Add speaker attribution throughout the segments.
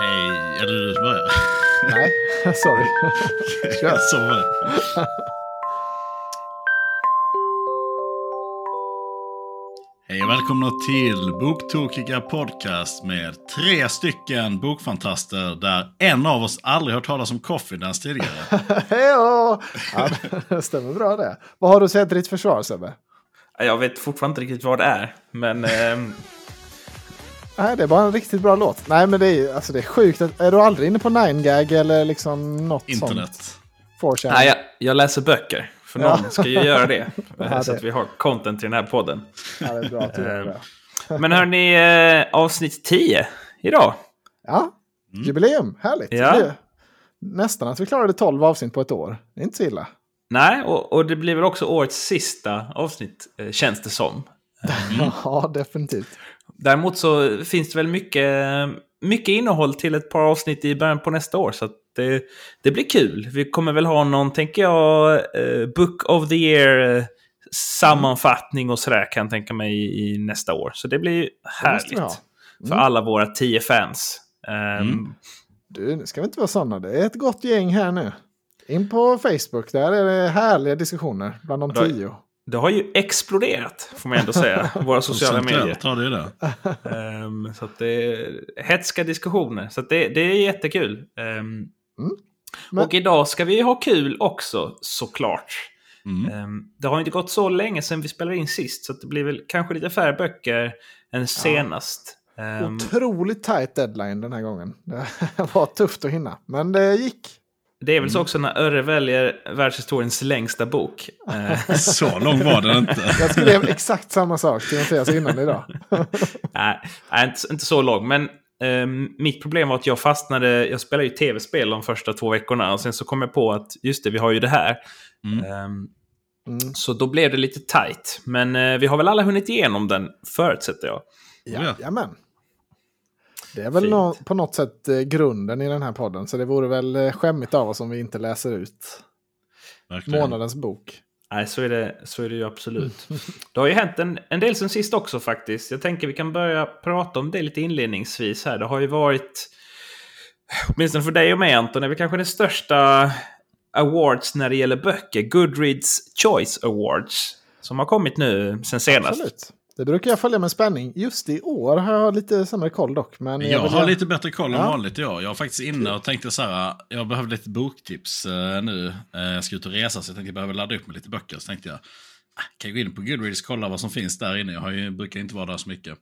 Speaker 1: Hej, eller du som börjar?
Speaker 2: Nej, sorry. Kör.
Speaker 1: Så var det. Hej och välkomna till Boktokiga Podcast med tre stycken bokfantaster där en av oss aldrig hört talas om Coffee Dance tidigare.
Speaker 2: Hejo! Ja, det stämmer bra det. Vad har du sett i ditt försvar Sebbe?
Speaker 3: Jag vet fortfarande inte riktigt vad det är. Men ehm,
Speaker 2: Nej, det är bara en riktigt bra låt. Nej, men det är, alltså, det är sjukt. Är du aldrig inne på 9gag eller liksom något sånt?
Speaker 1: Internet.
Speaker 2: 4chan?
Speaker 3: nej, jag, jag läser böcker. För någon
Speaker 2: Ja.
Speaker 3: ska ju göra det.
Speaker 2: Ja,
Speaker 3: så
Speaker 2: det-
Speaker 3: att vi har content i den här podden.
Speaker 2: Ja, det är bra gör det.
Speaker 3: Men hörni, eh, avsnitt 10 idag.
Speaker 2: Ja, jubileum. Härligt.
Speaker 3: Ja.
Speaker 2: Nästan att vi klarade 12 avsnitt på ett år. Det är inte så illa.
Speaker 3: Nej, och, och det blir väl också årets sista avsnitt, eh, känns det som.
Speaker 2: Ja, definitivt.
Speaker 3: Däremot så finns det väl mycket, mycket innehåll till ett par avsnitt i början på nästa år. Så det, det blir kul. Vi kommer väl ha någon, tänker jag, eh, Book of the Year eh, sammanfattning och sådär kan jag tänka mig i, i nästa år. Så det blir ju
Speaker 2: Det
Speaker 3: härligt.
Speaker 2: ha.
Speaker 3: För
Speaker 2: Mm.
Speaker 3: alla våra tio fans. Ehm,
Speaker 1: Mm.
Speaker 2: Du, nu ska vi inte vara sådana. Det är ett gott gäng här nu. In på Facebook, där är det härliga diskussioner bland de tio.
Speaker 3: Det har ju exploderat, får man ändå säga, våra sociala medier.
Speaker 1: Har det ju det.
Speaker 3: Ehm, så att det är hetska diskussioner. Så att det, det är jättekul. Ehm,
Speaker 2: Men-
Speaker 3: Och idag ska vi ha kul också, såklart.
Speaker 1: Mm.
Speaker 3: Ehm, det har inte gått så länge sedan vi spelade in sist, så att det blir väl kanske lite färre böcker än senast. Ehm,
Speaker 2: Otroligt tight deadline den här gången. Det var tufft att hinna, men det gick.
Speaker 3: Det är väl så också när Örre väljer världshistoriens längsta bok.
Speaker 1: Så lång var den inte.
Speaker 2: Jag skrev exakt samma sak till Mattias innan idag.
Speaker 3: Nej, inte, inte så lång. Men ehm, mitt problem var att jag fastnade. Jag spelade ju tv-spel de första två veckorna. Och sen så kom jag på att just det, vi har ju det här.
Speaker 1: Mm.
Speaker 3: Ehm,
Speaker 2: Mm.
Speaker 3: så då blev det lite tight. Men eh, vi har väl alla hunnit igenom den, förutsätter jag.
Speaker 1: Ja.
Speaker 2: Jajamän. Det är väl nå- på något sätt eh, grunden i den här podden. Så det vore väl eh, skämmigt av oss om vi inte läser ut
Speaker 1: Verkligen.
Speaker 2: månadens bok.
Speaker 3: Nej, så är det, så är det ju absolut. Det har ju hänt en, en del sen sist också faktiskt. Jag tänker vi kan börja prata om det lite inledningsvis här. Det har ju varit, åtminstone för dig och mig Anton, är väl kanske den största awards när det gäller böcker. Goodreads Choice Awards. Som har kommit nu sen senast.
Speaker 2: Absolut. Det brukar jag följa med spänning. Just i år har jag lite sämre koll dock. Men
Speaker 1: Jag
Speaker 2: vill
Speaker 1: har
Speaker 2: gärna-
Speaker 1: lite bättre koll än
Speaker 2: Ja.
Speaker 1: vanligt jag. Jag var faktiskt inne och tänkte så här, jag behöver lite boktips eh, nu. Eh, jag ska ut och resa så jag tänkte jag behöver ladda upp med lite böcker. Så tänkte jag, ah, kan jag gå in på Goodreads och kolla vad som finns där inne. Jag har ju, brukar inte vara där så mycket.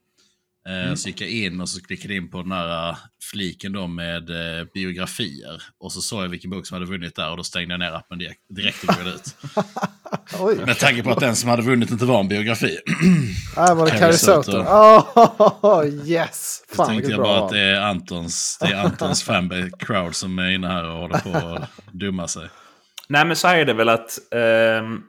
Speaker 1: Eh, Så gick jag in och så klickade in på den här eh, fliken då med eh, biografier. Och så såg jag vilken bok som hade vunnit där och då stängde jag ner appen direkt, direkt och loggade ut.
Speaker 2: Oj,
Speaker 1: Med tanke på att den som hade vunnit inte var en biografi.
Speaker 2: här var det
Speaker 1: Carrie
Speaker 2: Carrie
Speaker 1: Soto.
Speaker 2: Soto. Oh, yes!
Speaker 1: Så
Speaker 2: Fan
Speaker 1: tänkte
Speaker 2: vilket
Speaker 1: jag bara att det är Antons, det är Antons fanbase crowd som är inne här och håller på att dumma sig.
Speaker 3: Nej, men så här är det väl att... ehm,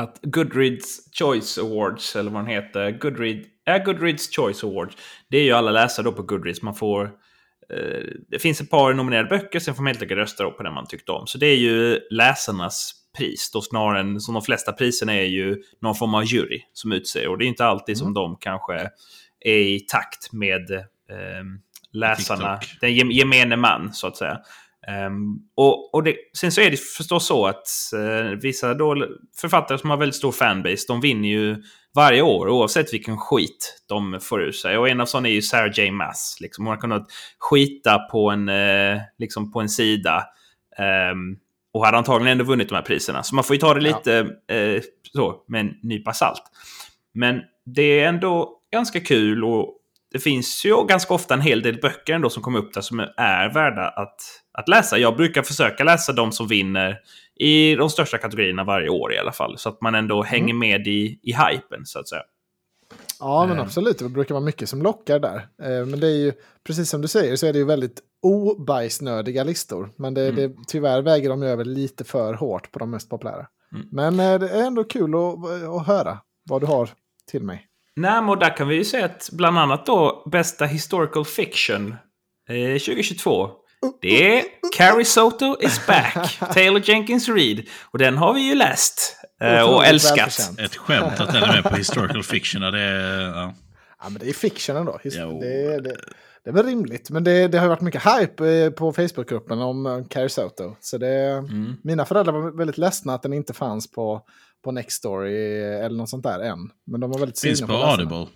Speaker 3: att Goodreads Choice Awards, eller vad den heter, Goodread, ja, Goodreads Choice Awards, det är ju alla läsare då på Goodreads. Man får... eh, det finns ett par nominerade böcker, sen får man helt enkelt rösta på den man tyckte om. Så det är ju läsarnas pris då snarare än som de flesta priserna är ju någon form av jury som utser. Och det är inte alltid som de kanske är i takt med ehm, läsarna,
Speaker 1: TikTok.
Speaker 3: den gem- gemene man så att säga. Ehm, och, och det, sen så är det förstås så att eh, vissa då, författare som har väldigt stor fanbase, de vinner ju varje år oavsett vilken skit de får ur sig. Och en av sådana är ju Sarah J. Maas. Liksom. Hon har kunnat skita på en, eh, liksom på en sida. ehm, och hade antagligen ändå vunnit de här priserna. Så man får ju ta det lite eh, så, med en nypa salt. Men det är ändå ganska kul och det finns ju ganska ofta en hel del böcker ändå som kommer upp där som är värda att, att läsa. Jag brukar försöka läsa de som vinner i de största kategorierna varje år i alla fall. Så att man ändå hänger med i, i hypen så att säga.
Speaker 2: Ja, men
Speaker 3: Eh.
Speaker 2: absolut. Det brukar vara mycket som lockar där. Eh, Men det är ju, precis som du säger, så är det ju väldigt obajsnördiga listor. Men det, det, tyvärr väger de över lite för hårt på de mest populära.
Speaker 3: Mm.
Speaker 2: Men eh, det är ändå kul att, att höra vad du har till mig.
Speaker 3: Nej, men där kan vi ju säga att bland annat då bästa historical fiction eh, 2022. Det är Carrie Soto is back. Taylor Jenkins Reid. Och den har vi ju läst. eh, Och älskat.
Speaker 2: välförtjänt.
Speaker 1: Ett skämt att den är med på historical fiction. ja, Det är, ja.
Speaker 2: Ja, men det är fiction ändå. His-. Det, det, det är väl rimligt. Men det, det har ju varit mycket hype eh, på Facebookgruppen om eh, Carrie Soto. Så det,
Speaker 1: Mm.
Speaker 2: mina föräldrar var väldigt ledsna att den inte fanns på, på Nextory eller något sånt där än. Men de var väldigt
Speaker 1: Finns
Speaker 2: sugna
Speaker 1: på
Speaker 2: den.
Speaker 1: Audible.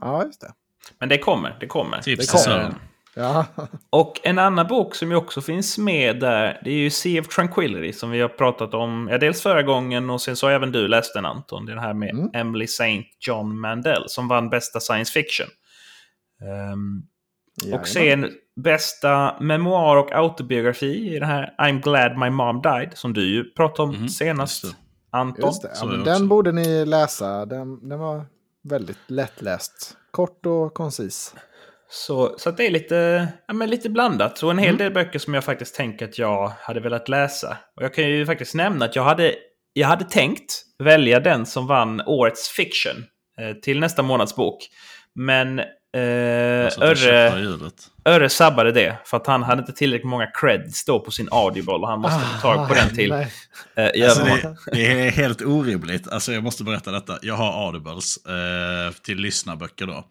Speaker 2: Ja, just det.
Speaker 3: Men det kommer, det kommer.
Speaker 1: Tips
Speaker 2: Det
Speaker 1: till
Speaker 2: kommer. Ja,
Speaker 3: Och en annan bok som ju också finns med där, det är ju Sea of Tranquility som vi har pratat om, ja, dels förra gången och sen så har även du läst den Anton. Det är den här med
Speaker 2: Mm.
Speaker 3: Emily St. John Mandel som vann bästa science fiction.
Speaker 2: Jajamän.
Speaker 3: och sen bästa memoar och autobiografi i den här I'm glad my mom died som du ju pratade om
Speaker 1: Mhm,
Speaker 3: senast.
Speaker 1: just
Speaker 3: Anton.
Speaker 2: Den
Speaker 1: också.
Speaker 2: borde ni läsa. Den, den var väldigt lättläst. Kort och koncis.
Speaker 3: Så, så att det är lite, ja, men lite blandat. Så en hel
Speaker 2: Mm.
Speaker 3: del böcker som jag faktiskt tänker att jag hade velat läsa. Och jag kan ju faktiskt nämna att jag hade, jag hade tänkt välja den som vann årets fiction eh, till nästa månads bok. Men eh,
Speaker 1: Alltså
Speaker 3: Örre. Örre sabbade det för att han hade inte tillräckligt många creds då på sin audible och han måste få tag på den till eh, i
Speaker 1: Alltså, det, det är helt orimligt. Alltså, jag måste berätta detta. Jag har Audibles eh, till lyssnarböcker då.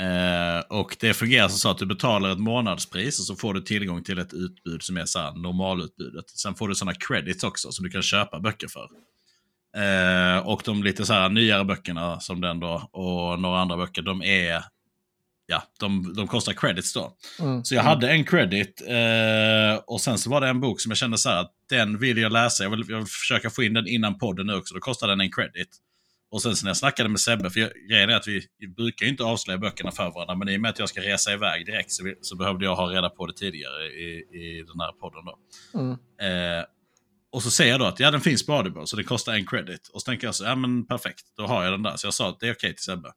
Speaker 1: Eh, och det fungerar som så att du betalar ett månadspris och så får du tillgång till ett utbud som är så här normalutbudet. Sen får du sådana credits också som du kan köpa böcker för. Eh, och de lite så här nyare böckerna som den då och några andra böcker, de är Ja, de, de kostar credits då.
Speaker 2: Mm.
Speaker 1: Så jag hade en credit eh, och sen så var det en bok som jag kände så här att den vill jag läsa. Jag vill, jag vill försöka få in den innan podden nu också. Då kostade den en credit. Och sen så när jag snackade med Sebbe, för jag, grejen är att vi, vi brukar inte avslöja böckerna för varandra, men i och med att jag ska resa iväg direkt så, vi, så behövde jag ha reda på det tidigare i, i den här podden. Då.
Speaker 2: Mm.
Speaker 1: Eh, och så säger jag då att ja, den finns på Audible, så det kostar en credit. Och så tänker jag så, ja men perfekt, då har jag den där. Så jag sa att det är okej till Sebbe.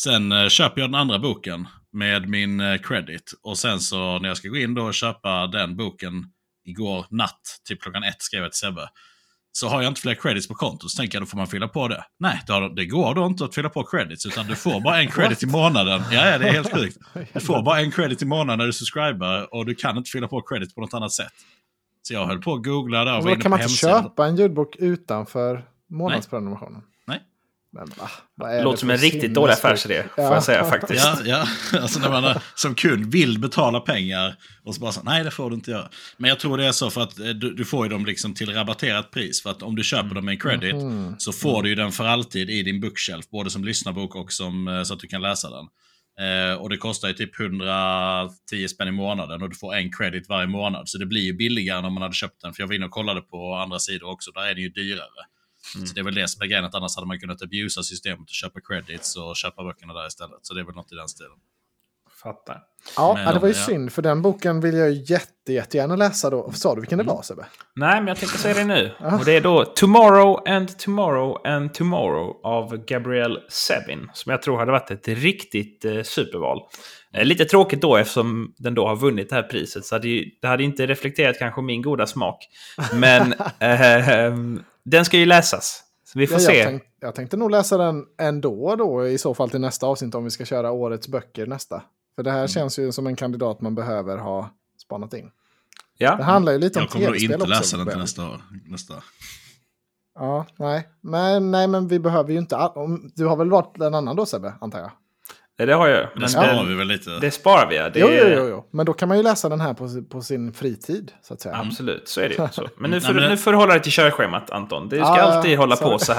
Speaker 1: Sen eh, köper jag den andra boken med min eh, credit. Och sen så när jag ska gå in då och köpa den boken igår natt, typ klockan ett, skrev jag till Sebbe. Så har jag inte fler credits på kontot, så tänker jag då får man fylla på det. Nej, det, går då inte att fylla på credits, utan du får bara en credit i månaden. Ja, det är helt sjukt. Du får bara en credit i månaden när du subscriber och du kan inte fylla på credits på något annat sätt. Så jag höll på att googla där och
Speaker 2: Men
Speaker 1: var
Speaker 2: kan man inte
Speaker 1: hemsidan.
Speaker 2: köpa en ljudbok utanför månadsprenumerationen? Men är
Speaker 3: Låter som en riktigt dålig affärsidé, får
Speaker 2: Ja.
Speaker 3: jag säga faktiskt.
Speaker 1: Ja, ja. Alltså när man som kund vill betala pengar och så bara så, nej det får du inte göra. Men jag tror det är så för att eh, du, du får ju dem liksom till rabatterat pris. För att om du köper dem med en credit
Speaker 2: Mhm.
Speaker 1: så får du ju den för alltid i din bookshelf. Både som lyssnarbok och som, eh, så att du kan läsa den. Eh, och det kostar ju typ 110 spänn i månaden och du får en credit varje månad. Så det blir ju billigare än om man hade köpt den. För jag var inne och kollade på andra sidor också, där är det ju dyrare. Så det är väl det som är grejen, att annars hade man kunnat abusa systemet och köpa credits och köpa böckerna där istället. Så det är väl något i den stilen.
Speaker 3: Fattar.
Speaker 2: Ja,
Speaker 1: Men
Speaker 2: ja, det var ju
Speaker 1: ja.
Speaker 2: synd, för den boken vill jag jätte, jättegärna läsa då. Sa du vilken
Speaker 1: Mm.
Speaker 2: det var Sebbe?
Speaker 3: Nej, men jag tänkte säga det nu. Och det är då Tomorrow and Tomorrow and Tomorrow av Gabrielle Sevin. Som jag tror hade varit ett riktigt eh, superval. Eh, lite tråkigt då eftersom den då har vunnit det här priset. Så hade ju, det hade inte reflekterat kanske min goda smak. Men eh, den ska ju läsas. Så vi får
Speaker 2: Ja,
Speaker 3: se.
Speaker 2: jag, tänk, jag tänkte nog läsa den ändå då, i så fall till nästa avsnitt om vi ska köra årets böcker nästa. För det här
Speaker 1: Mm.
Speaker 2: känns ju som en kandidat man behöver ha spanat in. Det
Speaker 3: Ja.
Speaker 2: handlar ju lite om
Speaker 1: Jag kommer nog
Speaker 2: tv-spel
Speaker 1: inte
Speaker 2: också.
Speaker 1: läsa den till nästa. Nästa.
Speaker 2: Ja, nej. Men, nej, men vi behöver ju inte... all- du har väl varit en annan då Sebbe, antar jag?
Speaker 3: Det har jag.
Speaker 1: Det
Speaker 3: Men
Speaker 1: sparar
Speaker 3: den-
Speaker 1: vi väl lite.
Speaker 3: Det sparar vi. ja. Det
Speaker 2: Jo, jo, jo, jo. Men då kan man ju läsa den här på, på sin fritid, så att säga.
Speaker 3: Absolut, så är det ju. Så. Men nu
Speaker 1: Nej,
Speaker 3: får,
Speaker 1: men-
Speaker 3: du, nu får du hålla dig till körschemat, Anton. Du ska
Speaker 2: ja,
Speaker 3: alltid hålla på
Speaker 2: sorry.
Speaker 3: så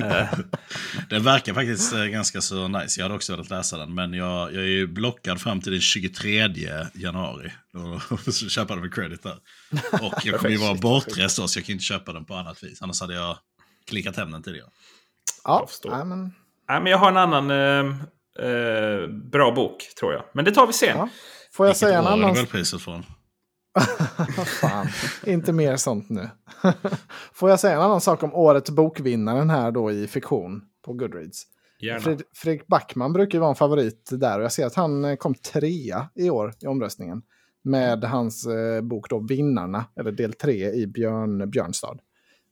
Speaker 3: här.
Speaker 1: Det verkar faktiskt eh, ganska så nice. Jag hade också velat läsa den, men jag, jag är ju blockad fram till den 23 januari. Då köpa den med credit där. Och jag kommer ju vara bortrest då, så jag kan inte köpa den på annat vis. Annars hade jag klickat hem den tidigare.
Speaker 2: Ja,
Speaker 3: förstår.
Speaker 2: nej, men,
Speaker 3: Nej, men jag har en annan eh, eh, bra bok, tror jag. Men det tar vi sen.
Speaker 2: ja. Får jag
Speaker 1: Vilket
Speaker 2: säga en annan...
Speaker 1: Nobelpriset från?
Speaker 2: Fan, inte mer sånt nu. Får jag säga en annan sak om årets bokvinnaren här då i fiktion på Goodreads?
Speaker 3: Gärna.
Speaker 2: Fred, Fredrik Backman brukar ju vara en favorit där och jag ser att han eh, kom trea i år i omröstningen. Med hans eh, bok då Vinnarna, eller del tre i Björn, Björnstad.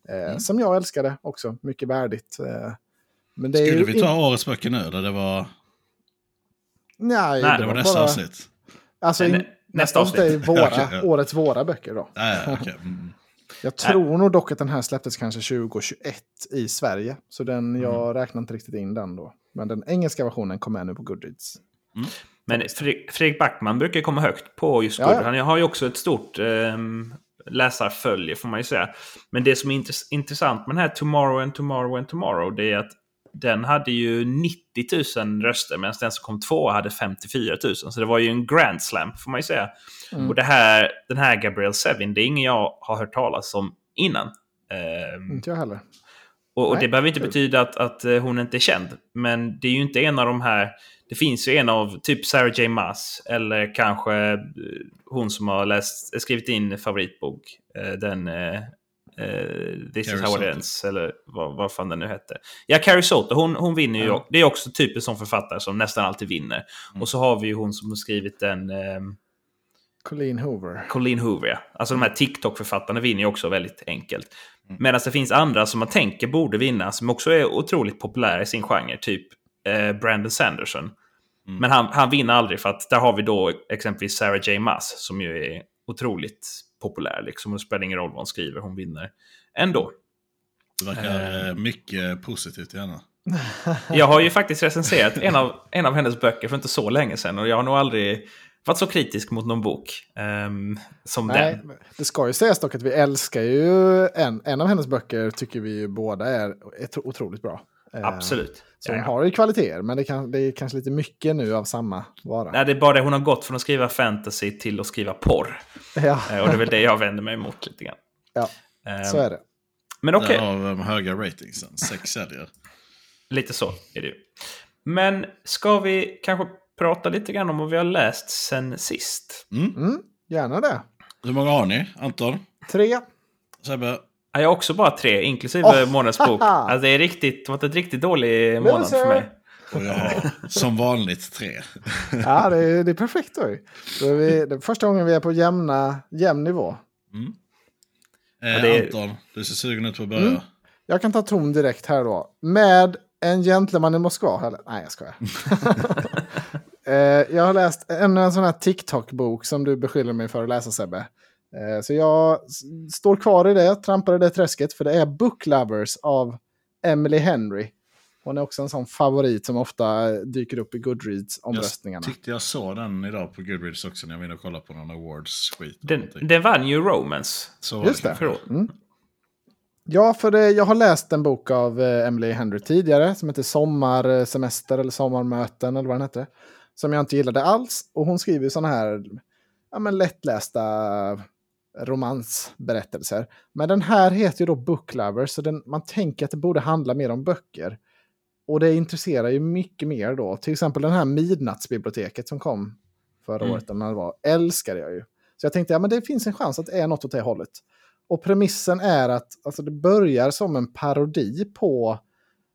Speaker 2: Eh, Som jag älskade också, mycket värdigt. Eh, men det är
Speaker 1: Skulle
Speaker 2: ju
Speaker 1: vi ta årets böcker nu? Eller det var,
Speaker 2: Nej,
Speaker 3: Nej,
Speaker 1: det var
Speaker 2: var
Speaker 1: nästa
Speaker 2: bara-
Speaker 1: avsnitt?
Speaker 2: Alltså,
Speaker 3: Nej, nästa
Speaker 2: nästa avsnitt är
Speaker 3: avsnitt.
Speaker 2: våra,
Speaker 1: Okej, ja.
Speaker 2: årets våra böcker då.
Speaker 1: Nej, okej. Mm.
Speaker 2: Jag tror nog dock att den här släpptes kanske 2021 i Sverige. Så den, jag räknar inte riktigt in den då. Men den engelska versionen kom med nu på Goodreads.
Speaker 3: Men Fre- Fredrik Backman brukar komma högt på just
Speaker 2: Ja,
Speaker 3: Goodreads.
Speaker 2: ja.
Speaker 3: Han har ju också ett stort eh, läsarfölje får man ju säga. Men det som är intress- intressant med den här Tomorrow and Tomorrow and Tomorrow det är att den hade ju 90 000 röster medan den som kom två hade 54 000. Så det var ju en grand slam får man ju säga.
Speaker 2: Mm.
Speaker 3: Och det här, den här Gabrielle Sevin, det är ingen jag har hört talas om innan. Ehm,
Speaker 2: Inte jag heller.
Speaker 3: och, och det
Speaker 2: Nej,
Speaker 3: behöver inte
Speaker 2: kul.
Speaker 3: betyda att, att eh, hon inte är känd. Men det är ju inte en av de här... Det finns ju en av typ Sarah J. Maas eller kanske eh, hon som har läst, skrivit in favoritbok. eh, Den... eh, This
Speaker 1: Carrie
Speaker 3: is how it ends, eller vad, vad fan den nu hette. Ja, Carrie Soto, hon, hon vinner ju.
Speaker 2: Ja.
Speaker 3: Det är också typ en sån författare som nästan alltid vinner.
Speaker 1: Mm.
Speaker 3: Och så har vi ju hon som har skrivit den... ehm,
Speaker 2: Colleen Hoover.
Speaker 3: Colleen Hoover, ja. Alltså de här TikTok-författarna vinner ju också väldigt enkelt.
Speaker 1: Mm.
Speaker 3: Medan det finns andra som man tänker borde vinna, som också är otroligt populära i sin genre. Typ eh, Brandon Sanderson.
Speaker 1: Mm.
Speaker 3: Men han, han vinner aldrig för att där har vi då exempelvis Sarah J. Maas som ju är otroligt populär. Liksom. Det spelar ingen roll vad hon skriver, hon vinner ändå.
Speaker 1: Det verkar eh, mycket positivt i henne.
Speaker 3: Jag har ju faktiskt recenserat en av, en av hennes böcker för inte så länge sedan och jag har nog aldrig varit så kritisk mot någon bok ehm, som
Speaker 2: Nej,
Speaker 3: den.
Speaker 2: det ska ju sägas dock att vi älskar ju en, en av hennes böcker tycker vi ju båda är otroligt bra. Eh,
Speaker 3: Absolut.
Speaker 2: Så hon
Speaker 3: Ja.
Speaker 2: har ju kvaliteter, men det, kan, det är kanske lite mycket nu av samma vara.
Speaker 3: Nej, det är bara det hon har gått från att skriva fantasy till att skriva porr.
Speaker 2: Ja,
Speaker 3: Eh, Och det är väl det jag vänder mig emot lite grann.
Speaker 2: Ja,
Speaker 3: Eh,
Speaker 2: så är det.
Speaker 3: Men okej,
Speaker 1: Därav de höga ratingsen. Sex säljer.
Speaker 3: lite så är det ju. Men ska vi kanske prata lite grann om vad vi har läst sen sist?
Speaker 1: Mm.
Speaker 2: Mm, gärna det.
Speaker 1: Hur många har ni? Anton?
Speaker 2: Tre.
Speaker 1: Sebbe?
Speaker 3: Ja, Jag har också bara tre, inklusive
Speaker 2: Oh,
Speaker 3: månadsbok.
Speaker 2: haha.
Speaker 3: Alltså, det är riktigt, det har varit ett riktigt dålig månad för mig.
Speaker 1: Och jag har som vanligt tre.
Speaker 2: Ja, det är, det är perfekt då. är vi, det är första gången vi är på jämna, jämn nivå.
Speaker 1: Mm. Eh,
Speaker 3: är-
Speaker 1: Anton, du ser sugen ut på att börja.
Speaker 2: Mm. Jag kan ta ton direkt här då. Med en gentleman i Moskva. Eller, nej, jag skojar. Eh, jag har läst ännu en sån här TikTok-bok som du beskyller mig för att läsa Sebbe. Eh, så jag står kvar i det, trampar i det träsket. För det är Book Lovers av Emily Henry. Hon är också en sån favorit som ofta dyker upp i Goodreads-omröstningarna.
Speaker 1: Jag tyckte jag såg den idag på Goodreads också när jag var inne och kollade på någon awards-skit.
Speaker 3: Den, den vann ju Romance.
Speaker 1: Så
Speaker 2: Just det. Mm. Ja, för det, jag har läst en bok av eh, Emily Henry tidigare som heter Sommarsemester eller Sommarmöten eller vad den hette. Som jag inte gillade alls. Och hon skriver sådana här ja, men lättlästa romansberättelser. Men den här heter ju då Book Lovers, så den, man tänker att det borde handla mer om böcker. Och det intresserar ju mycket mer då. Till exempel den här Midnattsbiblioteket som kom förra
Speaker 3: Mm.
Speaker 2: året, när det var, älskade jag ju. Så jag tänkte, ja men det finns en chans att det är något åt det hållet. Och premissen är att alltså, det börjar som en parodi på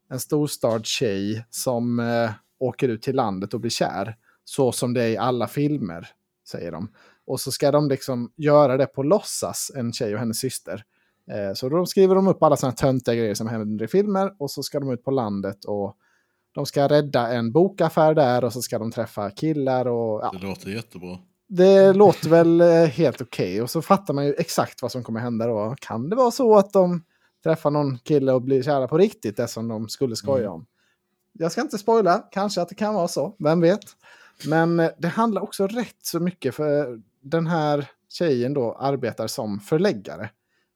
Speaker 2: en storstadstjej som eh, åker ut till landet och blir kär. Så som det är i alla filmer, säger de. Och så ska de liksom göra det på låtsas, en tjej och hennes syster. Eh, så då skriver de upp alla sådana töntiga grejer som händer i filmer och så ska de ut på landet och de ska rädda en bokaffär där och så ska de träffa killar och ja,
Speaker 1: Det låter jättebra.
Speaker 2: det låter väl eh, helt okej. Och så fattar man ju exakt vad som kommer hända då. Kan det vara så att de träffar någon kille och blir kära på riktigt, det som de skulle skoja om? Jag ska inte spoila, kanske att det kan vara så, vem vet. Men eh, det handlar också rätt så mycket för den här tjejen då arbetar som förläggare.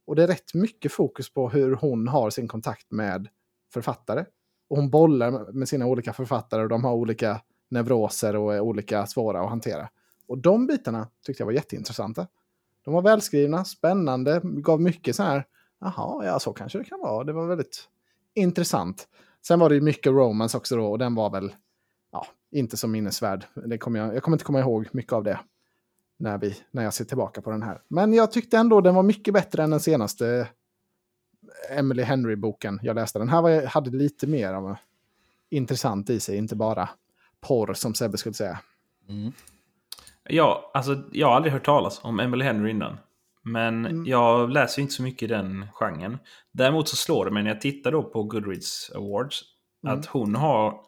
Speaker 2: Och det är rätt mycket fokus på hur hon har sin kontakt med författare. Och hon bollar med sina olika författare och de har olika neuroser och är olika svåra att hantera. Och de bitarna tyckte jag var jätteintressanta. De var välskrivna, spännande, gav mycket så här, jaha, ja så kanske det kan vara. Det var väldigt intressant. Sen var det ju mycket romance också då och den var väl, ja, inte så minnesvärd. Det kommer jag, jag kommer inte komma ihåg mycket av det när, vi, när jag ser tillbaka på den här. Men jag tyckte ändå den var mycket bättre än den senaste Emily Henry-boken jag läste. Den här var, hade lite mer av intressant i sig, inte bara porr som Sebbe skulle säga.
Speaker 1: Mm.
Speaker 3: Ja, alltså, jag har aldrig hört talas om Emily Henry innan. Men
Speaker 2: Mm.
Speaker 3: jag läser inte så mycket i den genren. Däremot så slår det mig när jag tittar då på Goodreads Awards
Speaker 2: Mm.
Speaker 3: att hon har...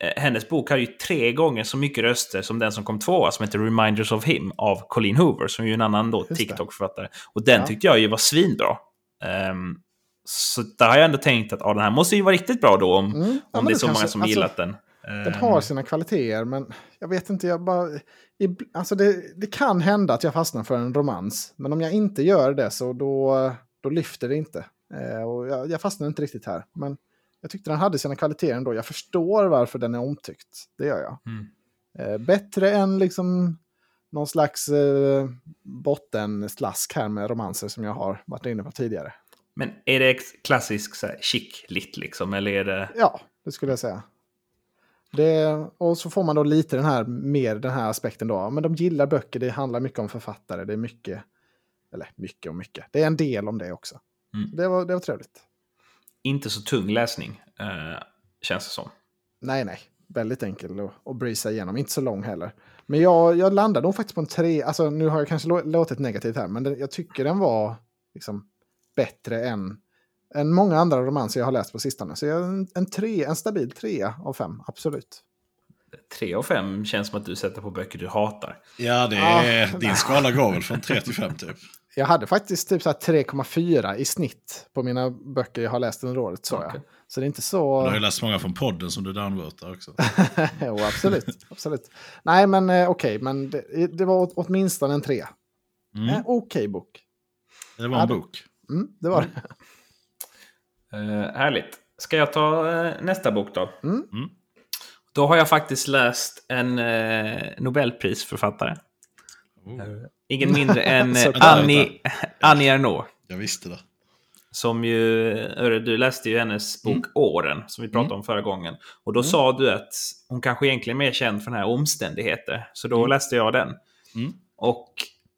Speaker 3: eh, Hennes bok har ju tre gånger så mycket röster som den som kom tvåa som heter Reminders of Him av Colleen Hoover som är ju en annan då. TikTok-författare. Och den
Speaker 2: Ja.
Speaker 3: tyckte jag ju var svinbra. Ehm, så där har jag ändå tänkt att ja, den här måste ju vara riktigt bra då om,
Speaker 2: Mm. Ja,
Speaker 3: om det är så många
Speaker 2: kanske-
Speaker 3: som
Speaker 2: alltså,
Speaker 3: gillat den.
Speaker 2: Den har sina kvaliteter, men jag vet inte, jag bara... ib- Alltså det, det kan hända att jag fastnar för en romans, men om jag inte gör det så då, då lyfter det inte. Eh, och jag, jag fastnar inte riktigt här, men jag tyckte den hade sina kvaliteter ändå. Jag förstår varför den är omtyckt, det gör jag.
Speaker 3: Mm.
Speaker 2: Eh, bättre än liksom någon slags eh, bottenslask här med romanser som jag har varit inne på tidigare.
Speaker 3: Men är det klassisk så här, chick-lit liksom? Eller är det...
Speaker 2: Ja, det skulle jag säga. Det, och så får man då lite den här, mer den här aspekten då. Men de gillar böcker, det handlar mycket om författare. Det är mycket, eller mycket och mycket. Det är en del om det också.
Speaker 3: Mm.
Speaker 2: Det, var, det var trevligt.
Speaker 3: Inte så tung läsning, eh, känns det som.
Speaker 2: Nej, nej. Väldigt enkel att, att breeza igenom. Inte så lång heller. Men jag, jag landade nog faktiskt på en tre. Alltså nu har jag kanske lå- låtit negativt här. Men det, jag tycker den var liksom bättre än, än många andra romanser jag har läst på sistone. Så jag, en, en, tre, en stabil trea av fem, absolut.
Speaker 3: Tre av fem känns som att du sätter på böcker du hatar.
Speaker 1: Ja, det
Speaker 2: Ah,
Speaker 1: är, din skala går väl från 3 till 5 typ.
Speaker 2: Jag hade faktiskt typ så här 3,4 i snitt på mina böcker jag har läst under året. Så,
Speaker 3: Okej.
Speaker 2: jag. så det är inte
Speaker 1: Du
Speaker 2: så...
Speaker 1: har ju läst många från podden som du downvotar också.
Speaker 2: jo, absolut, absolut. Nej, men eh, okej, men det, det var åt- åtminstone en trea.
Speaker 1: Mm.
Speaker 2: En okej bok.
Speaker 1: Det var en bok.
Speaker 2: Mm, det var det.
Speaker 3: Eh, härligt. Ska jag ta eh, nästa bok då?
Speaker 2: Mm.
Speaker 1: Mm.
Speaker 3: Då har jag faktiskt läst en eh, Nobelprisförfattare.
Speaker 1: Oh,
Speaker 3: Ingen mindre än eh. Annie, Annie Ernaux.
Speaker 1: jag visste det.
Speaker 3: Som ju, du läste ju hennes bok Åren, som vi pratade om förra gången. Och då sa du att hon kanske egentligen är mer känd för den här omständigheter. Så då läste jag den.
Speaker 1: Mm.
Speaker 3: Och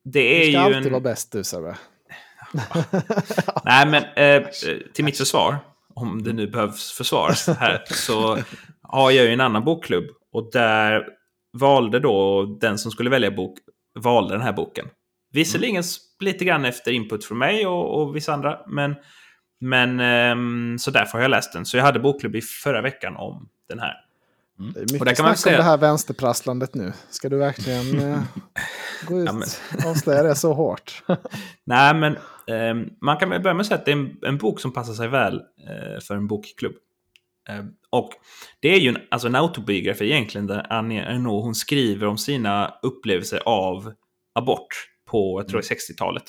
Speaker 3: det är
Speaker 2: Du ska
Speaker 3: ju
Speaker 2: alltid
Speaker 3: en...
Speaker 2: vara bäst du, Sebbe.
Speaker 3: Nej, men eh, till mitt försvar, om det nu behövs försvaras här, så har jag ju en annan bokklubb. Och där valde då den som skulle välja bok, valde den här boken. Visserligen lite grann efter input från mig och, och vissa andra, men, men ehm, så därför har jag läst den. Så jag hade bokklubb i förra veckan om den här.
Speaker 2: Det är
Speaker 3: Och
Speaker 2: mycket
Speaker 3: där kan man
Speaker 2: snack
Speaker 3: säga-
Speaker 2: om det här vänsterprasslandet nu. Ska du verkligen eh, gå ut
Speaker 3: Ja, men-
Speaker 2: och avslöja det så hårt?
Speaker 3: Nej, men ehm, man kan väl börja med att säga att det är en, en bok som passar sig väl eh, för en bokklubb. Eh, och det är ju en, alltså en autobiografi egentligen där Annie Ernaux hon skriver om sina upplevelser av abort på, jag tror det är 60-talet.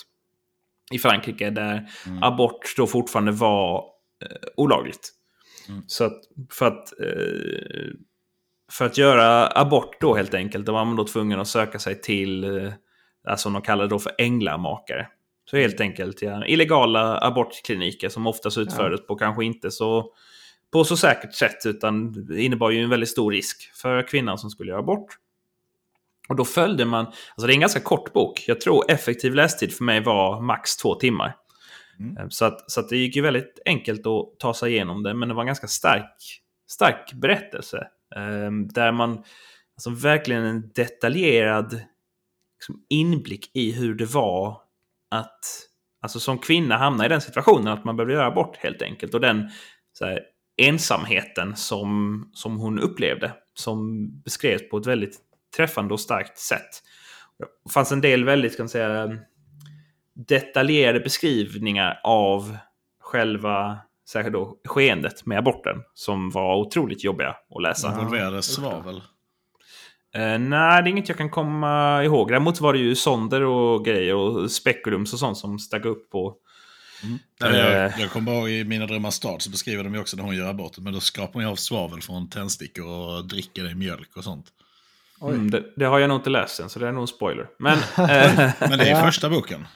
Speaker 3: I Frankrike där
Speaker 1: Mm.
Speaker 3: abort då fortfarande var eh, olagligt.
Speaker 1: Mm.
Speaker 3: Så att för att eh, för att göra abort då helt enkelt, då var man då tvungen att söka sig till, eh, alltså som de kallar det då för änglamakare. Så helt enkelt ja, illegala abortkliniker som oftast utfördes på kanske inte så på så säkert sätt utan innebar ju en väldigt stor risk för kvinnan som skulle göra abort. Och då följde man, alltså det är en ganska kort bok. Jag tror effektiv lästid för mig var max två timmar.
Speaker 1: Mm.
Speaker 3: Eh, Så, att, så att det gick ju väldigt enkelt att ta sig igenom det, men det var en ganska stark, stark berättelse. Eh, där man, alltså verkligen en detaljerad liksom, inblick i hur det var att alltså, som kvinna hamna i den situationen att man behövde göra abort helt enkelt. Och den så här, ensamheten som, som hon upplevde, som beskrevs på ett väldigt träffande och starkt sätt. Det fanns en del väldigt, kan säga, detaljerade beskrivningar av själva särskilt då, skeendet med aborten som var otroligt jobbiga att läsa.
Speaker 1: Involverades svavel.
Speaker 3: Eh, nej, det är inget jag kan komma ihåg. Däremot var det ju sonder och grejer och spekulums och sånt som stack upp på...
Speaker 1: Nej, jag,
Speaker 3: Eh.
Speaker 1: jag kommer bara ihåg i Mina drömmars stad så beskriver de ju också när hon gör aborten. Men då skrapar hon ju av svavel från tändstickor och dricker det i mjölk och sånt.
Speaker 3: Mm, det, det har jag nog inte läst än, så det är nog en spoiler. Men... Eh,
Speaker 1: Men det är
Speaker 2: Ja.
Speaker 1: första boken.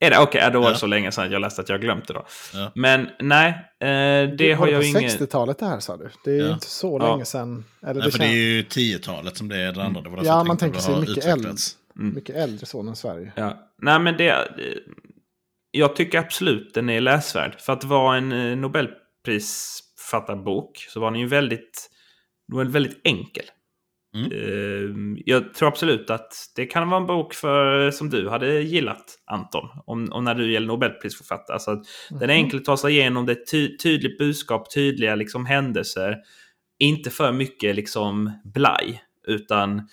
Speaker 3: är det? Okej, ja, då var det
Speaker 1: Ja.
Speaker 3: så länge sedan jag läste att jag glömt det då.
Speaker 1: Ja.
Speaker 3: Men nej, eh, det har
Speaker 2: var
Speaker 3: jag ingen...
Speaker 2: 60-talet det här sa du. Det är ju inte så
Speaker 3: Ja.
Speaker 2: länge sedan. Eller
Speaker 1: Nej,
Speaker 2: det
Speaker 1: för det är
Speaker 2: känns
Speaker 1: ju 10-talet som det är det andra. Det var
Speaker 2: Ja, man tänker
Speaker 1: det
Speaker 2: sig
Speaker 1: har
Speaker 2: mycket
Speaker 1: utvecklats.
Speaker 2: mycket äldre så än Sverige.
Speaker 3: Ja. Nej, men det... Jag tycker absolut den är läsvärd. För att vara en eh, Nobelprisförfattarbok så var den ju väldigt... Den väldigt enkel.
Speaker 1: Mm.
Speaker 3: Eh, Jag tror absolut att det kan vara en bok för, som du hade gillat, Anton. Om, om när du gäller Nobelprisförfattare. Alltså att Den är enkel att ta sig igenom. Det är ty tydligt budskap, tydliga liksom, händelser. Inte för mycket liksom blaj. Utan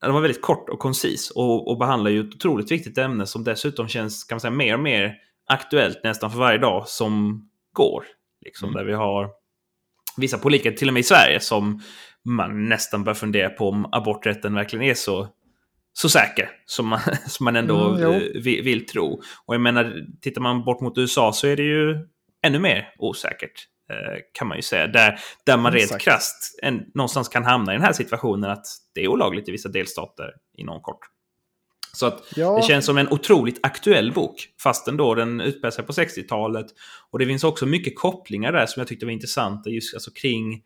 Speaker 3: den var väldigt kort och koncis. Och, och behandlar ju ett otroligt viktigt ämne som dessutom känns kan man säga, mer och mer aktuellt nästan för varje dag som går. Liksom,
Speaker 1: Mm.
Speaker 3: Där vi har vissa politiker, till och med i Sverige, som man nästan börjar fundera på om aborträtten verkligen är så, så säker som man, som man ändå
Speaker 2: Mm,
Speaker 3: eh, vill, vill tro. Och jag menar, tittar man bort mot USA så är det ju ännu mer osäkert. Eh, Kan man ju säga. Där, där man rent krasst en, någonstans kan hamna i den här situationen att det är olagligt i vissa delstater inom kort. Så att
Speaker 2: Ja.
Speaker 3: det känns som en otroligt aktuell bok, fastän då den utspelar sig på 60-talet. Och det finns också mycket kopplingar där som jag tyckte var intressanta just alltså kring,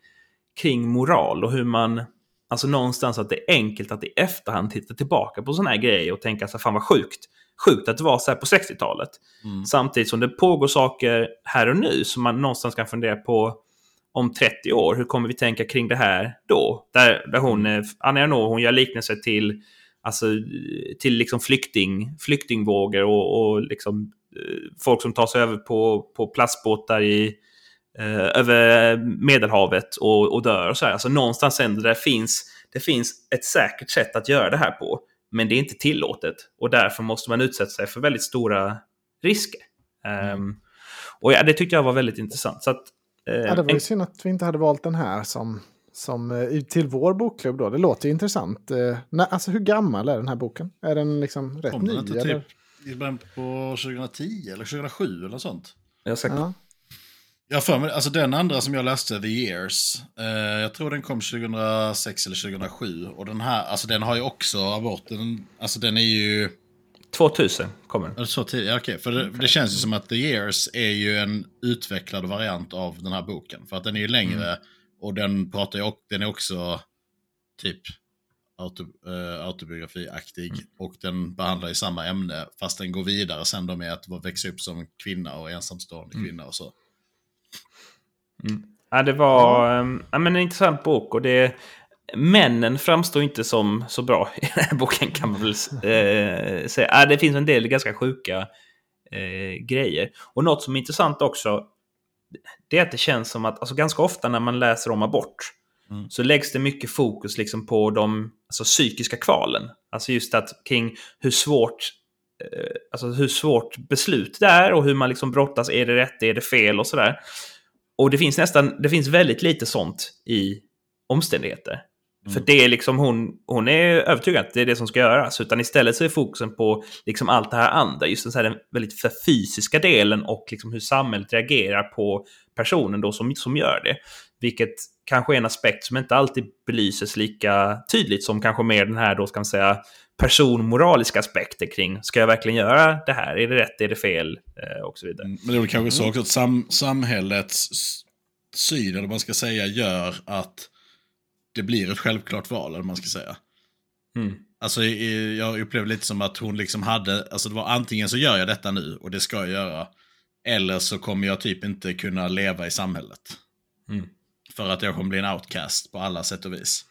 Speaker 3: kring moral och hur man... Alltså någonstans att det är enkelt att i efterhand titta tillbaka på sådana här grejer och tänka så fan vad sjukt. Sjukt att det var så här på 60-talet.
Speaker 1: Mm.
Speaker 3: Samtidigt som det pågår saker här och nu som man någonstans kan fundera på om 30 år. Hur kommer vi tänka kring det här då? Där, där hon, eh, Anna Ernaux, hon gör liknelser till, alltså, till liksom flykting, flyktingvågor och, och liksom, eh, folk som tar sig över på, på plastbåtar i, över Medelhavet och, och dör och så här. Alltså någonstans ändå där finns, det finns ett säkert sätt att göra det här på. Men det är inte tillåtet och därför måste man utsätta sig för väldigt stora risker. Ehm, och ja, det tyckte jag var väldigt intressant. Så att, eh,
Speaker 2: Ja, det var ju
Speaker 3: en-
Speaker 2: synd att vi inte hade valt den här som, som eh, till vår bokklubb då. Det låter ju intressant. Eh, nej, alltså hur gammal är den här boken? Är den liksom rätt
Speaker 1: Kom
Speaker 2: ny?
Speaker 1: den inte
Speaker 2: eller?
Speaker 1: typ i början på 2010 eller 2007 eller sånt?
Speaker 3: jag ska,
Speaker 2: Ja.
Speaker 1: Jag för mig, alltså den andra som jag läste, The Years, eh, jag tror den kom 2006 eller 2007. Och den här, alltså den har ju också aborten, alltså den är ju...
Speaker 3: 2000 kommer den.
Speaker 1: Så tidigt, ja, okej. För det, det känns ju som att The Years är ju en utvecklad variant av den här boken. För att den är ju längre och den pratar ju, den är också typ auto, eh, autobiografiaktig. Och den behandlar ju samma ämne fast den går vidare sen då med att växa upp som kvinna och ensamstående kvinna och så.
Speaker 3: Ja, det var ehm, ja, men en intressant bok och det... Männen framstår inte som så bra i den här boken kan man väl eh, säga. Ja, det finns en del ganska sjuka eh, grejer. Och något som är intressant också, det är att det känns som att alltså, ganska ofta när man läser om abort
Speaker 1: Mm.
Speaker 3: så läggs det mycket fokus liksom på de alltså, psykiska kvalen. Alltså just att kring hur svårt eh, alltså hur svårt beslut det är och hur man liksom brottas. Är det rätt? Är det fel? Och sådär. Och det finns nästan, det finns väldigt lite sånt i omständigheter.
Speaker 1: Mm.
Speaker 3: För det är liksom hon, hon är övertygad att det är det som ska göras. Utan istället så är fokusen på liksom allt det här andra. Just den, så här, den väldigt fysiska delen och liksom hur samhället reagerar på personen då som, som gör det. Vilket kanske är en aspekt som inte alltid belyses lika tydligt som kanske mer den här då ska man säga personmoraliska aspekter kring ska jag verkligen göra det här? Är det rätt? Är det fel? Eh, och så vidare.
Speaker 1: Men det är väl kanske så också att sam samhällets syn, eller vad man ska säga, gör att det blir ett självklart val, eller vad man ska säga.
Speaker 3: Mm.
Speaker 1: Alltså jag upplever lite som att hon liksom hade, alltså det var antingen så gör jag detta nu och det ska jag göra. Eller så kommer jag typ inte kunna leva i samhället.
Speaker 3: Mm.
Speaker 1: För att jag kommer bli en outcast på alla sätt och vis.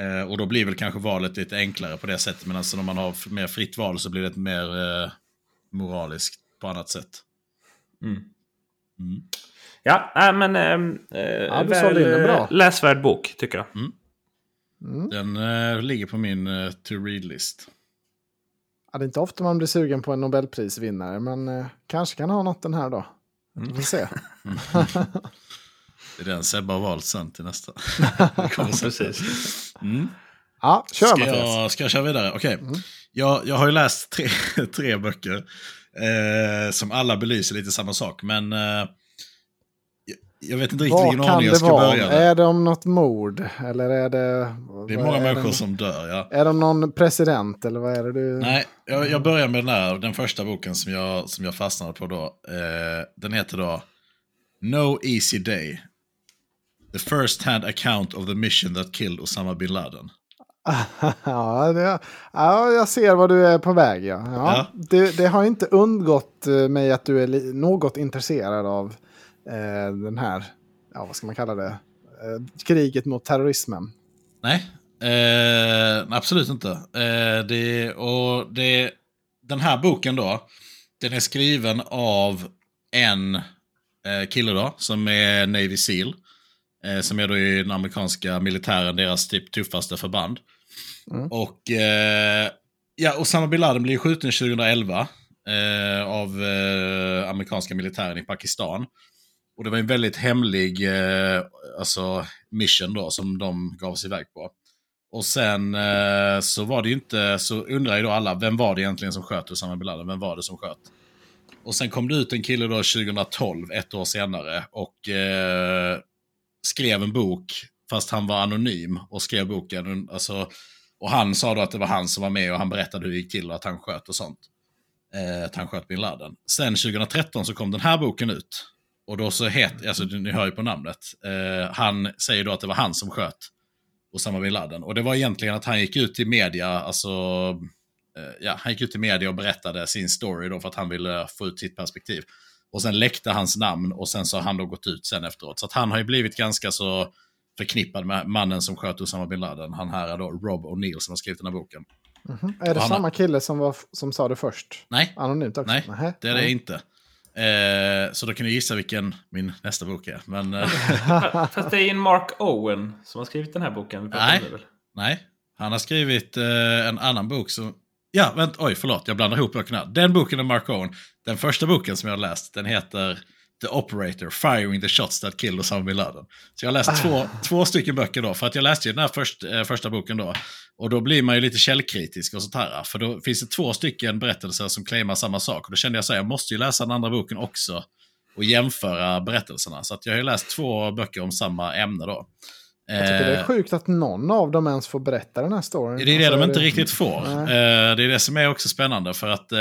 Speaker 3: Mm.
Speaker 1: Eh, och då blir väl kanske valet lite enklare på det sättet. Men alltså när man har mer fritt val så blir det mer eh, moraliskt på annat sätt.
Speaker 3: Mm.
Speaker 1: Mm.
Speaker 3: Ja, äh, men... Eh,
Speaker 2: du sålde in den bra.
Speaker 3: Läsvärd bok, tycker jag.
Speaker 2: Mm.
Speaker 1: Den eh, ligger på min eh, to read-list.
Speaker 2: Ja, det är inte ofta man blir sugen på en Nobelprisvinnare, men eh, kanske kan ha något den här då. Vi får se.
Speaker 1: Det är den Sebbe har valt sen till nästa. Sen.
Speaker 3: Precis.
Speaker 1: Mm.
Speaker 2: Ja, kör
Speaker 1: Ska
Speaker 2: Mattias.
Speaker 1: jag, ska jag köra vidare? Okej.
Speaker 2: Mm.
Speaker 1: Jag, jag har ju läst tre, tre böcker eh, som alla belyser lite samma sak. Men eh, jag, jag vet inte riktigt vilken ordning
Speaker 2: det
Speaker 1: jag ska
Speaker 2: vara?
Speaker 1: börja med.
Speaker 2: Är det om något mord? Eller är det...
Speaker 1: Det är många
Speaker 2: det
Speaker 1: människor som dör, ja.
Speaker 2: Är det om någon president eller vad är det du...
Speaker 1: Nej, jag, jag börjar med den här, den första boken som jag, som jag fastnade på då. Eh, den heter då No Easy Day. The first hand account of the mission that killed Osama bin Laden.
Speaker 2: ja, det, ja, jag ser vad du är på väg. Ja. Ja,
Speaker 1: Ja.
Speaker 2: Det, det har inte undgått eh, mig att du är något intresserad av eh, den här, ja, vad ska man kalla det, eh, kriget mot terrorismen.
Speaker 1: Nej, eh, absolut inte. Eh, det, och det, den här boken då, den är skriven av en eh, kille då, som är Navy Seal. Eh, som är då i den amerikanska militären, deras typ tuffaste förband.
Speaker 2: Mm.
Speaker 1: Och eh, ja, Osama bin Laden blev skjuten 2011 eh, av eh, amerikanska militären i Pakistan. Och det var en väldigt hemlig eh, alltså, mission då som de gav sig iväg på. Och sen eh, så var det ju inte, så undrar ju då alla, vem var det egentligen som sköt Usama bin Laden? Vem var det som sköt? Och sen kom det ut en kille då 2012, ett år senare, och eh, skrev en bok, fast han var anonym och skrev boken. Alltså, och han sa då att det var han som var med och han berättade hur det gick till och att han sköt och sånt. Eh, att han sköt bin Laden. Sen 2013 så kom den här boken ut. Och då så heter, alltså ni hör ju på namnet, eh, han säger då att det var han som sköt Osama bin Laden. Och det var egentligen att han gick ut i media, alltså Eh, ja, han gick ut i media och berättade sin story då för att han ville få ut sitt perspektiv. Och sen läckte hans namn och sen så har han då gått ut sen efteråt. Så att han har ju blivit ganska så förknippad med mannen som sköt Osama bin Laden. Han här är då Rob O'Neill som har skrivit den här boken.
Speaker 2: Mm -hmm. Är det samma har... kille som, var, som sa det först?
Speaker 1: Nej.
Speaker 2: Anonymt också?
Speaker 1: Nej, det är det inte. Eh, så då kan ni gissa vilken min nästa bok är. Men, eh...
Speaker 3: Fast det är en Mark Owen som har skrivit den här boken.
Speaker 1: Nej. Nej, han har skrivit eh, en annan bok som Ja, vänta, oj förlåt, jag blandar ihop böckerna. Den boken är Mark Owen. Den första boken som jag har läst, den heter The Operator, Firing the Shots That Killed Osama Bin Laden. Så jag har läst ah. två, två stycken böcker då, för att jag läste ju den här först, eh, första boken då. Och då blir man ju lite källkritisk och sånt här. För då finns det två stycken berättelser som claimar samma sak. Och då kände jag så här, jag måste ju läsa den andra boken också och jämföra berättelserna. Så jag har ju läst två böcker om samma ämne då.
Speaker 2: Jag tycker det är eh, sjukt att någon av dem ens får berätta den här storyn.
Speaker 1: Det är det alltså, de inte det... riktigt får. Nej. Eh, det är det som är också spännande. För att eh,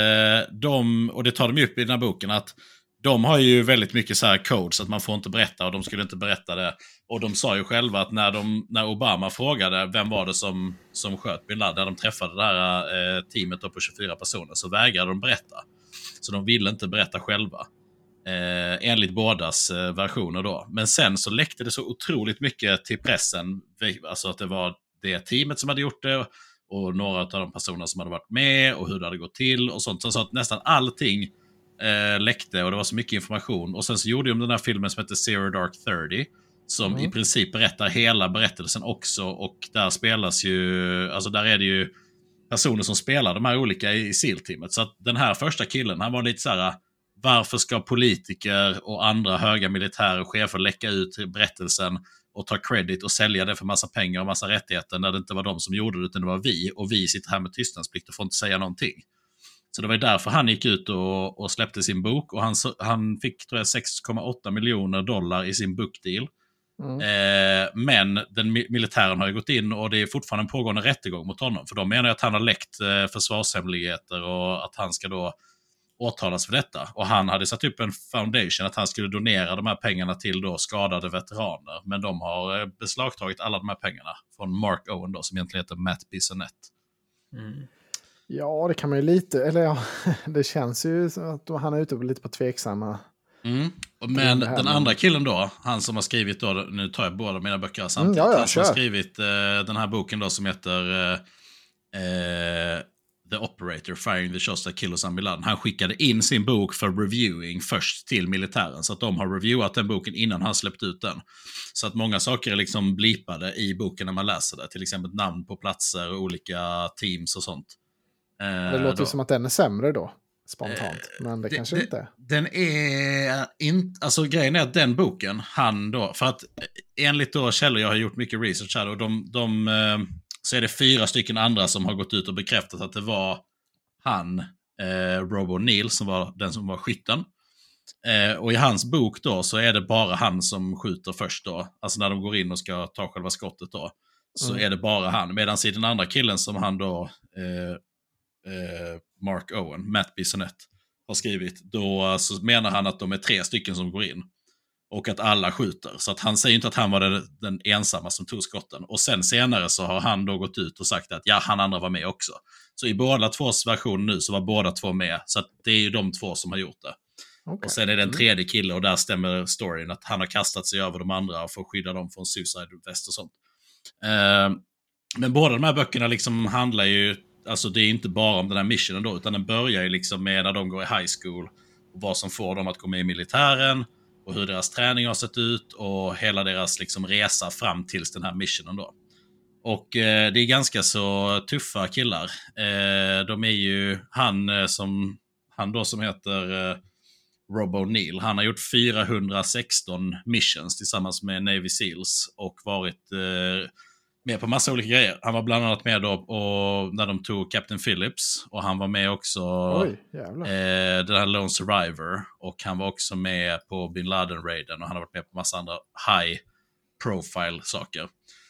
Speaker 1: de, och det tar de upp i den här boken, att de har ju väldigt mycket så här codes att man får inte berätta och de skulle inte berätta det. Och de sa ju själva att när, de, när Obama frågade vem var det som, som sköt bin Laden, när de träffade det här teamet på 24 personer, så vägrade de berätta. Så de ville inte berätta själva. Eh, enligt bådas eh, versioner då. Men sen så läckte det så otroligt mycket till pressen. Alltså att det var det teamet som hade gjort det och några av de personerna som hade varit med och hur det hade gått till och sånt. Så att nästan allting eh, läckte och det var så mycket information. Och sen så gjorde de den här filmen som heter Zero Dark 30. Som mm. i princip berättar hela berättelsen också. Och där spelas ju, alltså där är det ju personer som spelar de här olika i SEAL-teamet. Så att den här första killen, han var lite så här varför ska politiker och andra höga militärer och chefer läcka ut berättelsen och ta credit och sälja det för massa pengar och massa rättigheter när det inte var de som gjorde det utan det var vi och vi sitter här med tystnadsplikt och får inte säga någonting. Så det var därför han gick ut och, och släppte sin bok och han, han fick 6,8 miljoner dollar i sin bookdeal. Mm. Eh, men den militären har ju gått in och det är fortfarande en pågående rättegång mot honom. För de menar att han har läckt eh, försvarshemligheter och att han ska då åtalas för detta. Och han hade satt upp en foundation att han skulle donera de här pengarna till då skadade veteraner. Men de har eh, beslagtagit alla de här pengarna från Mark Owen då, som egentligen heter Matt Bissonette.
Speaker 2: Mm. Ja, det kan man ju lite, eller ja, det känns ju som att han är ute lite på tveksamma.
Speaker 1: Mm. Men den andra killen då, han som har skrivit då, nu tar jag båda mina böcker samtidigt, mm, ja, ja, han som har skrivit eh, den här boken då som heter eh, eh The Operator, Firing the Shots That Kill Osama Bin Laden. Han skickade in sin bok för reviewing först till militären. Så att de har reviewat den boken innan han släppte ut den. Så att många saker är liksom blipade i boken när man läser det. Till exempel namn på platser och olika teams och sånt.
Speaker 2: Det eh, låter ju som att den är sämre då. Spontant. Eh, men det, det kanske det, inte är.
Speaker 1: Den är inte... Alltså grejen är att den boken, han då... För att enligt då källor, jag har gjort mycket research här och de... de eh, så är det fyra stycken andra som har gått ut och bekräftat att det var han, eh, Robo Neil, som var den som var skytten. Eh, och i hans bok då så är det bara han som skjuter först då. Alltså när de går in och ska ta själva skottet då. Så mm. är det bara han. Medan i den andra killen som han då, eh, eh, Mark Owen, Matt Bissonette, har skrivit. Då så menar han att de är tre stycken som går in. Och att alla skjuter. Så att han säger inte att han var den, den ensamma som tog skotten. Och sen senare så har han då gått ut och sagt att ja, han andra var med också. Så i båda tvås versioner nu så var båda två med. Så det är ju de två som har gjort det. Okay. Och sen är det en mm. tredje kille och där stämmer storyn att han har kastat sig över de andra för att skydda dem från suicide vest och sånt. Uh, men båda de här böckerna liksom handlar ju, alltså det är inte bara om den här missionen då, utan den börjar ju liksom med när de går i high school. Och vad som får dem att gå med i militären och hur deras träning har sett ut och hela deras liksom, resa fram tills den här missionen då. Och eh, det är ganska så tuffa killar. Eh, de är ju han eh, som, han då som heter eh, Rob O'Neill. Han har gjort 416 missions tillsammans med Navy Seals och varit eh, med på massa olika grejer. Han var bland annat med då och, när de tog Captain Phillips och han var med också
Speaker 2: Oj,
Speaker 1: eh, den här Lone Survivor och han var också med på bin Laden-raiden och han har varit med på massa andra high profile saker.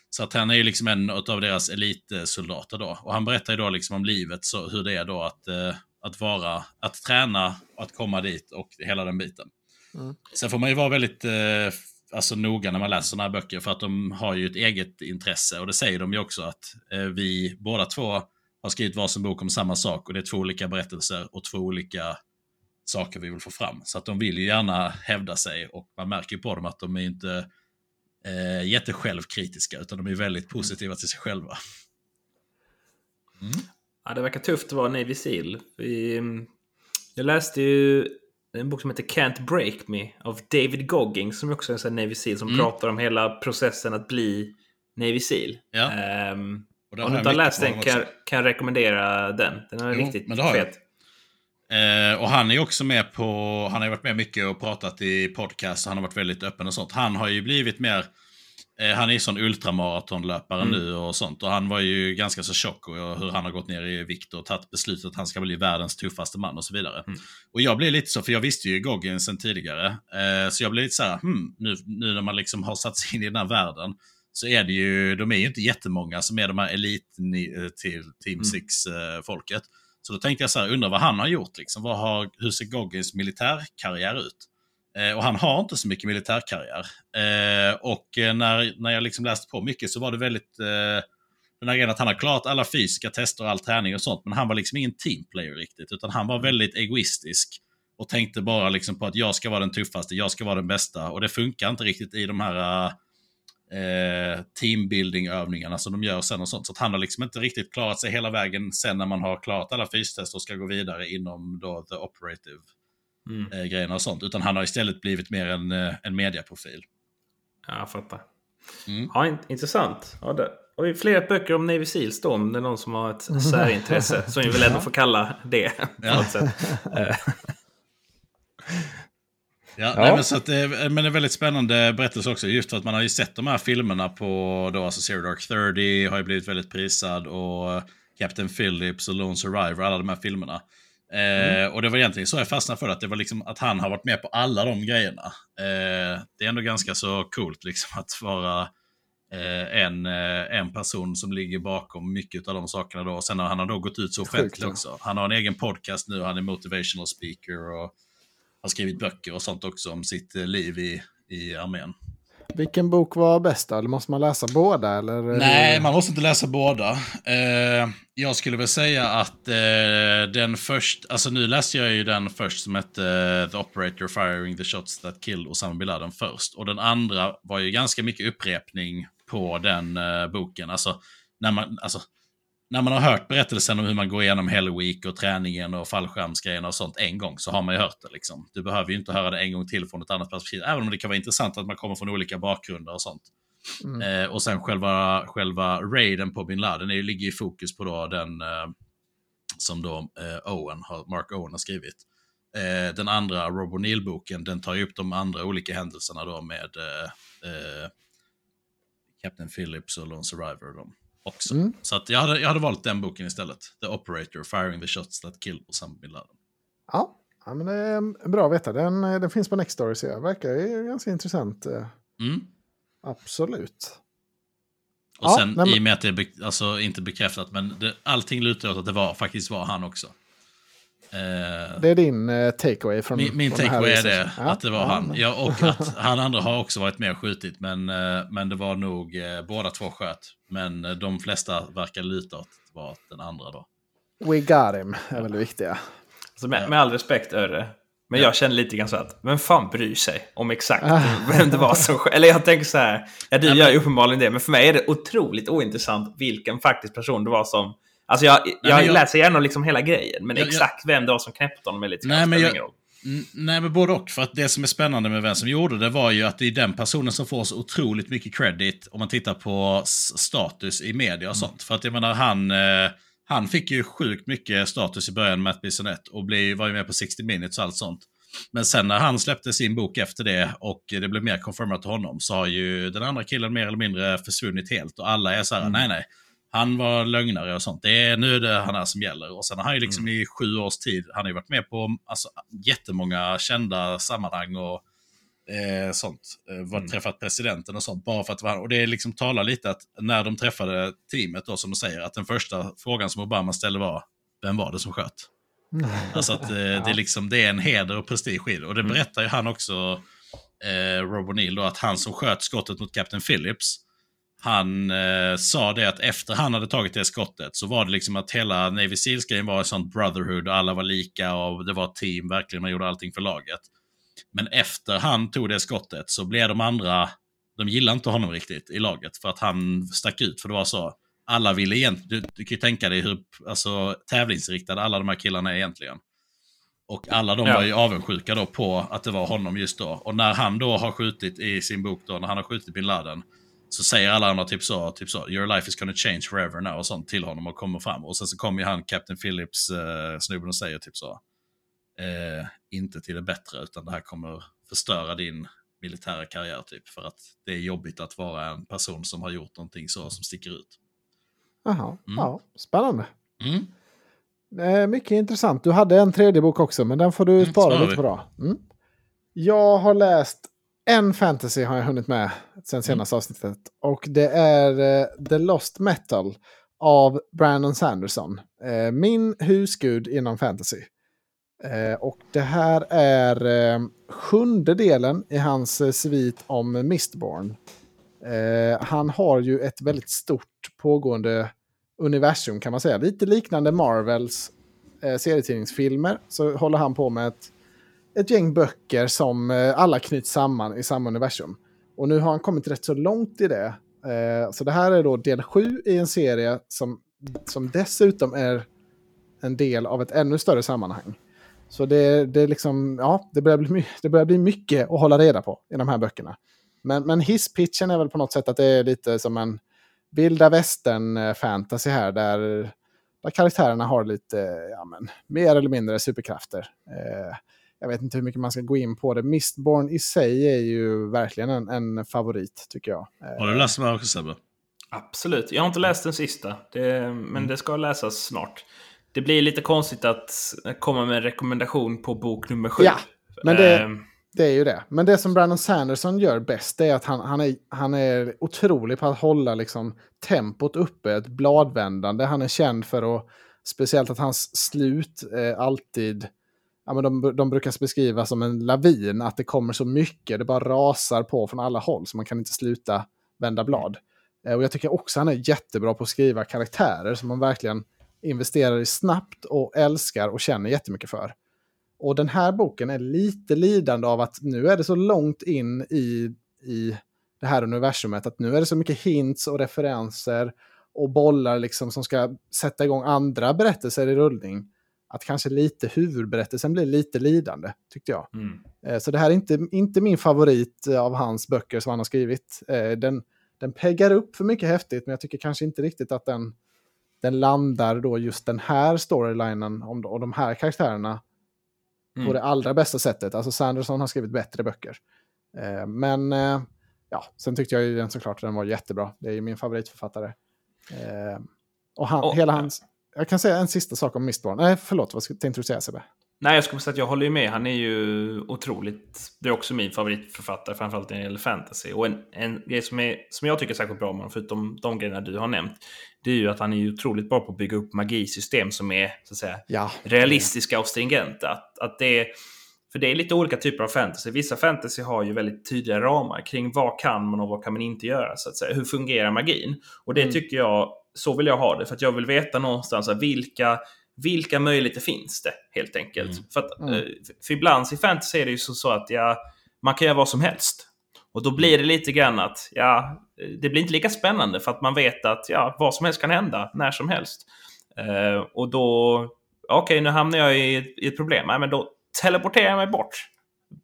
Speaker 1: Så att han är ju liksom en av deras elitsoldater då. Och han berättar ju då liksom om livet, så hur det är då att, eh, att vara, att träna att komma dit och hela den biten.
Speaker 2: Mm.
Speaker 1: Sen får man ju vara väldigt eh, alltså, noga när man läser sådana här böcker för att de har ju ett eget intresse och det säger de ju också att eh, vi båda två har skrivit varsin bok om samma sak och det är två olika berättelser och två olika saker vi vill få fram. Så att de vill ju gärna hävda sig och man märker ju på dem att de är inte eh, jättesjälvkritiska utan de är väldigt positiva till sig själva. Mm.
Speaker 3: Ja, det verkar tufft att vara Navy Seal. Vi, mm, jag läste ju en bok som heter Can't Break Me av David Goggins som också är en sån Navy Seal som
Speaker 1: Mm.
Speaker 3: pratar om hela processen att bli Navy Seal.
Speaker 1: Ja. Och där
Speaker 3: om du inte har
Speaker 1: jag
Speaker 3: läst den kan,
Speaker 1: också.
Speaker 3: kan jag rekommendera den. Den är
Speaker 1: Jo,
Speaker 3: riktigt
Speaker 1: men jag.
Speaker 3: fet.
Speaker 1: Eh, och han är ju också med på, han har ju varit med mycket och pratat i podcast han har varit väldigt öppen och sånt. Han har ju blivit mer, han är ju sån ultramaratonlöpare
Speaker 3: Mm.
Speaker 1: nu och sånt. Och han var ju ganska så tjock och hur han har gått ner i vikt och tagit beslutet att han ska bli världens tuffaste man och så vidare.
Speaker 3: Mm.
Speaker 1: Och jag blev lite så, för jag visste ju Goggins sen tidigare. Eh, så jag blev lite så här, hmm, nu, nu när man liksom har satt sig in i den här världen så är det ju, de är ju inte jättemånga som är de här elit eh, till Team
Speaker 3: Mm.
Speaker 1: 6-folket. Så då tänkte jag så här, undrar vad han har gjort liksom. Vad har, hur ser Goggins militärkarriär ut? Eh, och han har inte så mycket militärkarriär. Eh, och eh, när, när jag liksom läste på mycket så var det väldigt, den här grejen att han har klarat alla fysiska tester och all träning och sånt, men han var liksom ingen teamplayer riktigt, utan han var väldigt egoistisk och tänkte bara liksom på att jag ska vara den tuffaste, jag ska vara den bästa. Och det funkar inte riktigt i de här eh, teambuilding-övningarna som de gör sen och sånt. Så han har liksom inte riktigt klarat sig hela vägen sen när man har klarat alla fystester och ska gå vidare inom då the operative
Speaker 3: Mm.
Speaker 1: eh, grejerna och sånt. Utan han har istället blivit mer en, eh, en mediaprofil.
Speaker 3: Ja, jag fattar.
Speaker 1: Mm.
Speaker 3: Ja, in- intressant. Ja, det. Och vi har flera böcker om Navy Seals då, om det är någon som har ett särintresse. som vi väl ändå får kalla det. På
Speaker 1: Ja.
Speaker 3: något sätt. Eh,
Speaker 1: Ja, Nej, men, så att, det är- men det är väldigt spännande berättelse också. Just för att man har ju sett de här filmerna på då, alltså Zero Dark Thirty har ju blivit väldigt prisad och Captain Phillips och Lone Survivor, alla de här filmerna. Eh, och det var egentligen så jag fastnade för att det var liksom att han har varit med på alla de grejerna. Eh, det är ändå ganska så coolt liksom att vara eh, en, en person som ligger bakom mycket av de sakerna då. Och sen har han har då gått ut så offentligt också. Han har en egen podcast nu, han är motivational speaker och har skrivit böcker och sånt också om sitt liv i, i armén.
Speaker 2: Vilken bok var bäst då? Eller måste man läsa båda? Eller?
Speaker 1: Nej, man måste inte läsa båda. Eh, jag skulle väl säga att eh, den först, alltså nu läste jag ju den först som hette eh, The Operator Firing the Shots That Killed Osama Bin Laden först. Och den andra var ju ganska mycket upprepning på den eh, boken. Alltså när, man, alltså, när man har hört berättelsen om hur man går igenom Hell Week och träningen och fallskärmsgrejerna och sånt en gång så har man ju hört det. Liksom. Du behöver ju inte höra det en gång till från ett annat perspektiv. Även om det kan vara intressant att man kommer från olika bakgrunder och sånt.
Speaker 2: Mm.
Speaker 1: Eh, och sen själva, själva raiden på bin Laden är, ligger i fokus på då den eh, som då eh, Owen, har, Mark Owen har skrivit. Eh, den andra, Rob O'Neill-boken, den tar ju upp de andra olika händelserna då med eh, eh, Captain Phillips och Lone Survivor dem också.
Speaker 2: Mm.
Speaker 1: Så att jag, hade, jag hade valt den boken istället. The Operator, Firing the Shots That Killed Osama bin Laden.
Speaker 2: Ja. ja, men det är bra att veta. Den, den finns på Nextory så jag verkar ganska intressant. eh,
Speaker 1: Mm.
Speaker 2: Absolut.
Speaker 1: Och
Speaker 2: Ja,
Speaker 1: sen
Speaker 2: nej, men-
Speaker 1: i och med att det är be, alltså, inte bekräftat, men det, allting lutar åt att det var, faktiskt var han också. Eh,
Speaker 2: Det är din eh, takeaway från
Speaker 1: Min, min takeaway är det.
Speaker 2: Ja,
Speaker 1: att det var han. Ja, och att han andra har också varit med och skjutit, men, eh, men det var nog eh, båda två sköt. Men de flesta verkar luta åt att det var den andra då.
Speaker 2: We got him, är väl det viktiga.
Speaker 3: Alltså med,
Speaker 1: Ja.
Speaker 3: med all respekt Örre. Men
Speaker 1: Ja.
Speaker 3: jag känner lite grann så att, vem fan bryr sig om exakt vem det var som sk- Eller jag tänker så här, ja du gör
Speaker 1: men-
Speaker 3: ju uppenbarligen det, men för mig är det otroligt ointressant vilken faktisk person det var som... Alltså jag, jag,
Speaker 1: jag-
Speaker 3: läser gärna liksom hela grejen, men
Speaker 1: Jag-
Speaker 3: exakt vem det var som knäppte honom är lite
Speaker 1: Nej, men jag-. Mm, Nej, men både och. För att det som är spännande med vem som gjorde det var ju att det är den personen som får så otroligt mycket credit om man tittar på status i media och sånt. För att jag menar, han, eh, han fick ju sjukt mycket status i början med Matt Bissonette och blev, var ju med på 60 minutes och allt sånt. Men sen när han släppte sin bok efter det och det blev mer konfirmerat till honom så har ju den andra killen mer eller mindre försvunnit helt och alla är så här, mm. nej nej, han var lögnare och sånt. Det är nu det han är som gäller. Och sen har han ju liksom mm. i sju års tid, han har ju varit med på alltså, jättemånga kända sammanhang och eh, sånt. Eh, var, mm. Träffat presidenten och sånt. Bara för att vara, och det liksom talar lite att när de träffade teamet då, som de säger, att den första frågan som Obama ställde var, vem var det som sköt? Mm. Alltså att eh, ja. det, är liksom, det är en heder och prestige i det. Och det mm. berättar ju han också, eh, Rob O'Neill, att han som sköt skottet mot Captain Phillips, han eh, sa det att efter han hade tagit det skottet så var det liksom att hela Navy Seals-grejen var en sån brotherhood och alla var lika och det var ett team, verkligen, man gjorde allting för laget. Men efter han tog det skottet så blev de andra, de gillade inte honom riktigt i laget för att han stack ut. För det var så, alla ville egentligen, du, du kan ju tänka dig hur alltså, tävlingsinriktade alla de här killarna är egentligen. Och alla de ja. var ju avundsjuka då på att det var honom just då. Och när han då har skjutit i sin bok då, när han har skjutit bin Laden, så säger alla andra typ så, typ så, your life is gonna change forever now och sånt till honom och kommer fram. Och sen så kommer ju han, Captain Phillips, eh, snubben och säger typ så, eh, inte till det bättre, utan det här kommer förstöra din militära karriär typ. För att det är jobbigt att vara en person som har gjort någonting så som sticker ut.
Speaker 2: Jaha, mm. ja, spännande. Mm. Eh, mycket intressant. Du hade en tredje bok också, men den får du mm, spara lite på då. Mm. Jag har läst en fantasy har jag hunnit med sen mm. senaste avsnittet. Och det är uh, The Lost Metal av Brandon Sanderson. Uh, min husgud inom fantasy. Uh, och det här är sjunde delen i hans svit om Mistborn. han har ju ett väldigt stort pågående universum kan man säga. Lite liknande Marvels serietidningsfilmer. Så håller han på med ett ett gäng böcker som eh, alla knyts samman i samma universum. Och nu har han kommit rätt så långt i det. Eh, så det här är då del sju i en serie som, som dessutom är en del av ett ännu större sammanhang. Så det, det, liksom, ja, det, börjar bli, det börjar bli mycket att hålla reda på i de här böckerna. Men, men hisspitchen är väl på något sätt att det är lite som en vilda västern-fantasy här där, där karaktärerna har lite, ja men, mer eller mindre superkrafter. Eh, jag vet inte hur mycket man ska gå in på det. Mistborn i sig är ju verkligen en, en favorit tycker jag.
Speaker 1: Har du läst den också Sebbe?
Speaker 3: Absolut. Jag har inte läst den sista. Det, men mm. det ska läsas snart. Det blir lite konstigt att komma med en rekommendation på bok nummer sju.
Speaker 2: Ja, men det, uh, det är ju det. Men det som Brandon Sanderson gör bäst är att han, han, är, han är otrolig på att hålla liksom, tempot uppe, ett bladvändande. Han är känd för att, speciellt att hans slut eh, alltid ja, men de, de brukar beskrivas som en lavin, att det kommer så mycket, det bara rasar på från alla håll så man kan inte sluta vända blad. Eh, och jag tycker också han är jättebra på att skriva karaktärer som man verkligen investerar i snabbt och älskar och känner jättemycket för. Och den här boken är lite lidande av att nu är det så långt in i, i det här universumet att nu är det så mycket hints och referenser och bollar liksom som ska sätta igång andra berättelser i rullning att kanske lite huvudberättelsen blir lite lidande, tyckte jag. Mm. Eh, så det här är inte, inte min favorit av hans böcker som han har skrivit. Eh, den, den peggar upp för mycket häftigt, men jag tycker kanske inte riktigt att den, den landar då just den här storylinen och de här karaktärerna mm. på det allra bästa sättet. Alltså Sanderson har skrivit bättre böcker. Eh, men ja, sen tyckte jag ju den såklart att den var jättebra. Det är ju min favoritförfattare. Och han, oh, hela hans... Jag kan säga en sista sak om Mistborn. Nej, förlåt, vad tänkte du säga Sebbe?
Speaker 3: Nej, jag skulle säga att jag håller med. Han är ju otroligt... Det är också min favoritförfattare, framförallt när det gäller fantasy. Och en, en grej som, är, som jag tycker är särskilt bra med honom, förutom de grejerna du har nämnt, det är ju att han är otroligt bra på att bygga upp magisystem som är så att säga, ja. realistiska och stringenta. Att, att det är, för det är lite olika typer av fantasy. Vissa fantasy har ju väldigt tydliga ramar kring vad kan man och vad kan man inte göra. så att säga. Hur fungerar magin? Och det mm. tycker jag så vill jag ha det. För att jag vill veta någonstans vilka, vilka möjligheter finns det helt enkelt. Mm. För, att, mm. Eh, för ibland i fantasy är det ju så, så att ja, man kan göra vad som helst. Och då blir det lite grann att ja, det blir inte lika spännande för att man vet att ja, vad som helst kan hända när som helst. Uh, och då, okej okay, nu hamnar jag i, i ett problem. Nej, men då teleporterar jag mig bort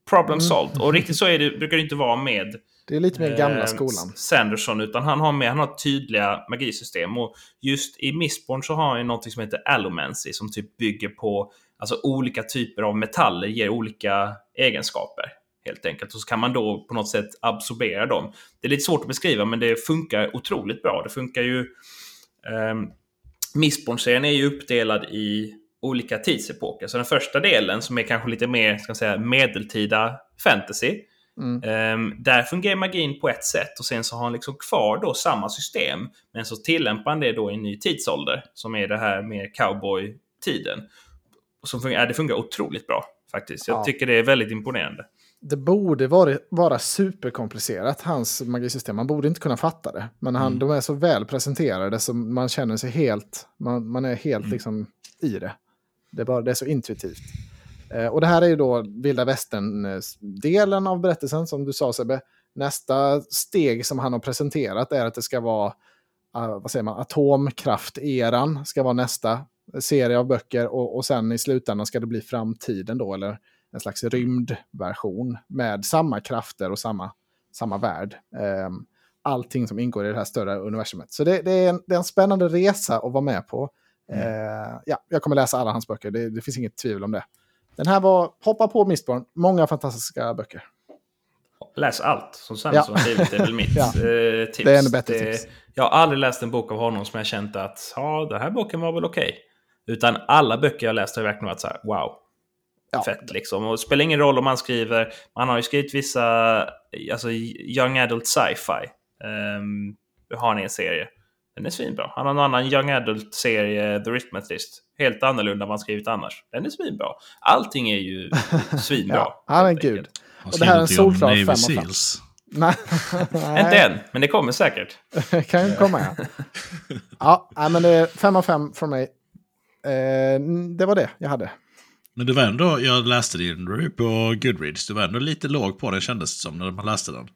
Speaker 3: Problem solved. Och riktigt så är det, brukar det inte vara med
Speaker 2: Det är lite mer gamla
Speaker 3: eh,
Speaker 2: skolan.
Speaker 3: Sanderson, utan han har, med, han har tydliga magisystem. Och just i Mistborn så har han ju något som heter Allomancy som typ bygger på alltså olika typer av metaller ger olika egenskaper. Helt enkelt. Och så kan man då på något sätt absorbera dem. Det är lite svårt att beskriva men det funkar otroligt bra. Det funkar ju... Um, Mistborn-serien är ju uppdelad i olika tidsepoker. Så den första delen som är kanske lite mer ska säga, medeltida fantasy.
Speaker 2: Mm.
Speaker 3: Um, där fungerar magin på ett sätt och sen så har han liksom kvar då samma system. Men så tillämpar han det då i en ny tidsålder som är det här med cowboy-tiden. Som fungerar, det fungerar otroligt bra faktiskt. Jag
Speaker 2: Ja.
Speaker 3: tycker det är väldigt imponerande.
Speaker 2: Det borde vara, vara superkomplicerat, hans magisystem. Man borde inte kunna fatta det. Men han,
Speaker 1: Mm.
Speaker 2: de är så väl presenterade så man känner sig helt, man, man är helt
Speaker 1: Mm.
Speaker 2: liksom i det. Det är, bara, det är så intuitivt. Eh, och det här är ju då vilda västern-delen av berättelsen, som du sa Sebbe. Nästa steg som han har presenterat är att det ska vara, uh, vad säger man, atomkraft-eran ska vara nästa serie av böcker och, och sen i slutändan ska det bli framtiden då, eller en slags rymdversion med samma krafter och samma, samma värld. Ehm, allting som ingår i det här större universumet. Så det, det, är, en, det är en spännande resa att vara med på. Eh, ja, jag kommer läsa alla hans böcker, det, det finns inget tvivel om det. Den här var, hoppa på Mistborn, många fantastiska böcker.
Speaker 3: Läs allt som Sanderson har skrivit, det är väl mitt
Speaker 2: Ja.
Speaker 3: eh, tips.
Speaker 2: Det är ännu bättre tips.
Speaker 3: Jag har aldrig läst en bok av honom som jag känt att ja, den här boken var väl okej. Utan alla böcker jag läst har verkligen varit så här, wow.
Speaker 2: Ja.
Speaker 3: Fett liksom. Och det spelar ingen roll om man skriver, man har ju skrivit vissa, alltså young adult sci-fi. Um, har han en serie. Den är svinbra. Han har en annan young adult-serie, The Rhythmatist. Helt annorlunda än vad han skrivit annars. Den är svinbra. Allting är ju svinbra.
Speaker 2: Ja, han är en gud. Och det här är en solklar
Speaker 1: Navy
Speaker 2: fem av fem.
Speaker 1: Seals.
Speaker 2: Nej,
Speaker 3: Inte än, men det kommer säkert.
Speaker 2: kan ju komma ja. Ja, men det är fem av fem från mig. Eh, det var det jag hade.
Speaker 1: Men det var ändå, jag läste din review på Goodreads, du var ändå lite låg på den kändes det som när man läste den.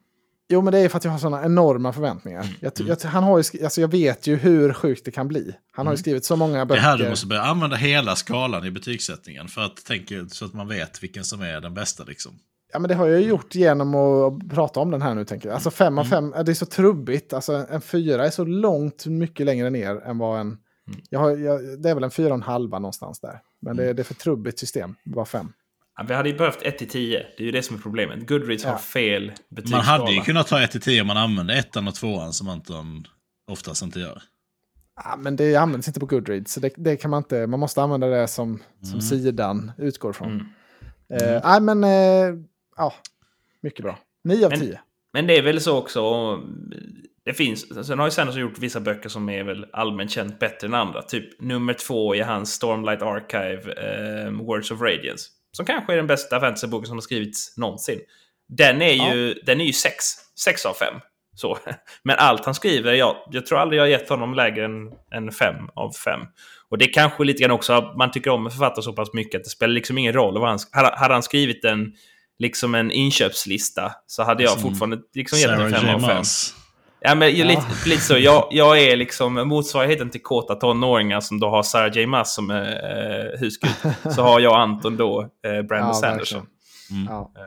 Speaker 2: Jo, men det är för att jag har sådana enorma förväntningar.
Speaker 1: Mm.
Speaker 2: Jag, ty- jag, han har ju, alltså jag vet ju hur sjukt det kan bli. Han har ju skrivit så många
Speaker 1: Mm. Det
Speaker 2: böcker.
Speaker 1: är här du måste börja använda hela skalan i betygssättningen för att tänka så att man vet vilken som är den bästa liksom.
Speaker 2: Ja, men det har jag ju gjort genom att prata om den här nu, tänker jag. Alltså fem av
Speaker 1: Mm.
Speaker 2: fem, det är så trubbigt. Alltså en fyra är så långt mycket längre ner än vad en...
Speaker 1: Mm.
Speaker 2: Jag har, jag, det är väl en fyra och en halva någonstans där. Men
Speaker 1: Mm.
Speaker 2: det, det är för trubbigt system, bara fem.
Speaker 3: Vi hade ju behövt 1 till 10. Det är ju det som är problemet. Goodreads
Speaker 2: Ja.
Speaker 3: har fel
Speaker 1: Man
Speaker 3: betygsskala.
Speaker 1: hade ju kunnat ta 1 till 10 om man använde ettan och tvåan som Anton oftast inte gör.
Speaker 2: Ja, men det används inte på Goodreads, så det, det kan man inte... Man måste använda det som, som
Speaker 1: Mm.
Speaker 2: sidan utgår från.
Speaker 3: Mm.
Speaker 2: Eh, nej, men... Eh, ja, mycket bra. Nio av
Speaker 3: Men-
Speaker 2: tio.
Speaker 3: Men det är väl så också. Det finns, sen har ju Sanderson gjort vissa böcker som är väl allmänt känt bättre än andra. Typ nummer två i hans Stormlight Archive, eh, Words of Radiance. Som kanske är den bästa fantasyboken som har skrivits någonsin. Den är ju, den är ju sex. Sex av fem. Så. Men allt han skriver, jag, jag tror aldrig jag har gett honom lägre än, än fem av fem. Och det är kanske lite grann också man tycker om en författare så pass mycket att det spelar liksom ingen roll. Vad han, hade, han skrivit en, liksom en inköpslista så hade jag
Speaker 1: Som
Speaker 3: fortfarande liksom gett en
Speaker 1: Sarah
Speaker 3: fem av fem. Ja, men
Speaker 2: Ja.
Speaker 3: lite, lite så. Jag, jag är liksom motsvarigheten till kåta tonåringar som då har Sarah J. Maas som eh, husgud. Så har jag och Anton då eh, Brandon
Speaker 2: Ja,
Speaker 3: Sanderson.
Speaker 1: Mm.
Speaker 2: Ja.
Speaker 3: Eh,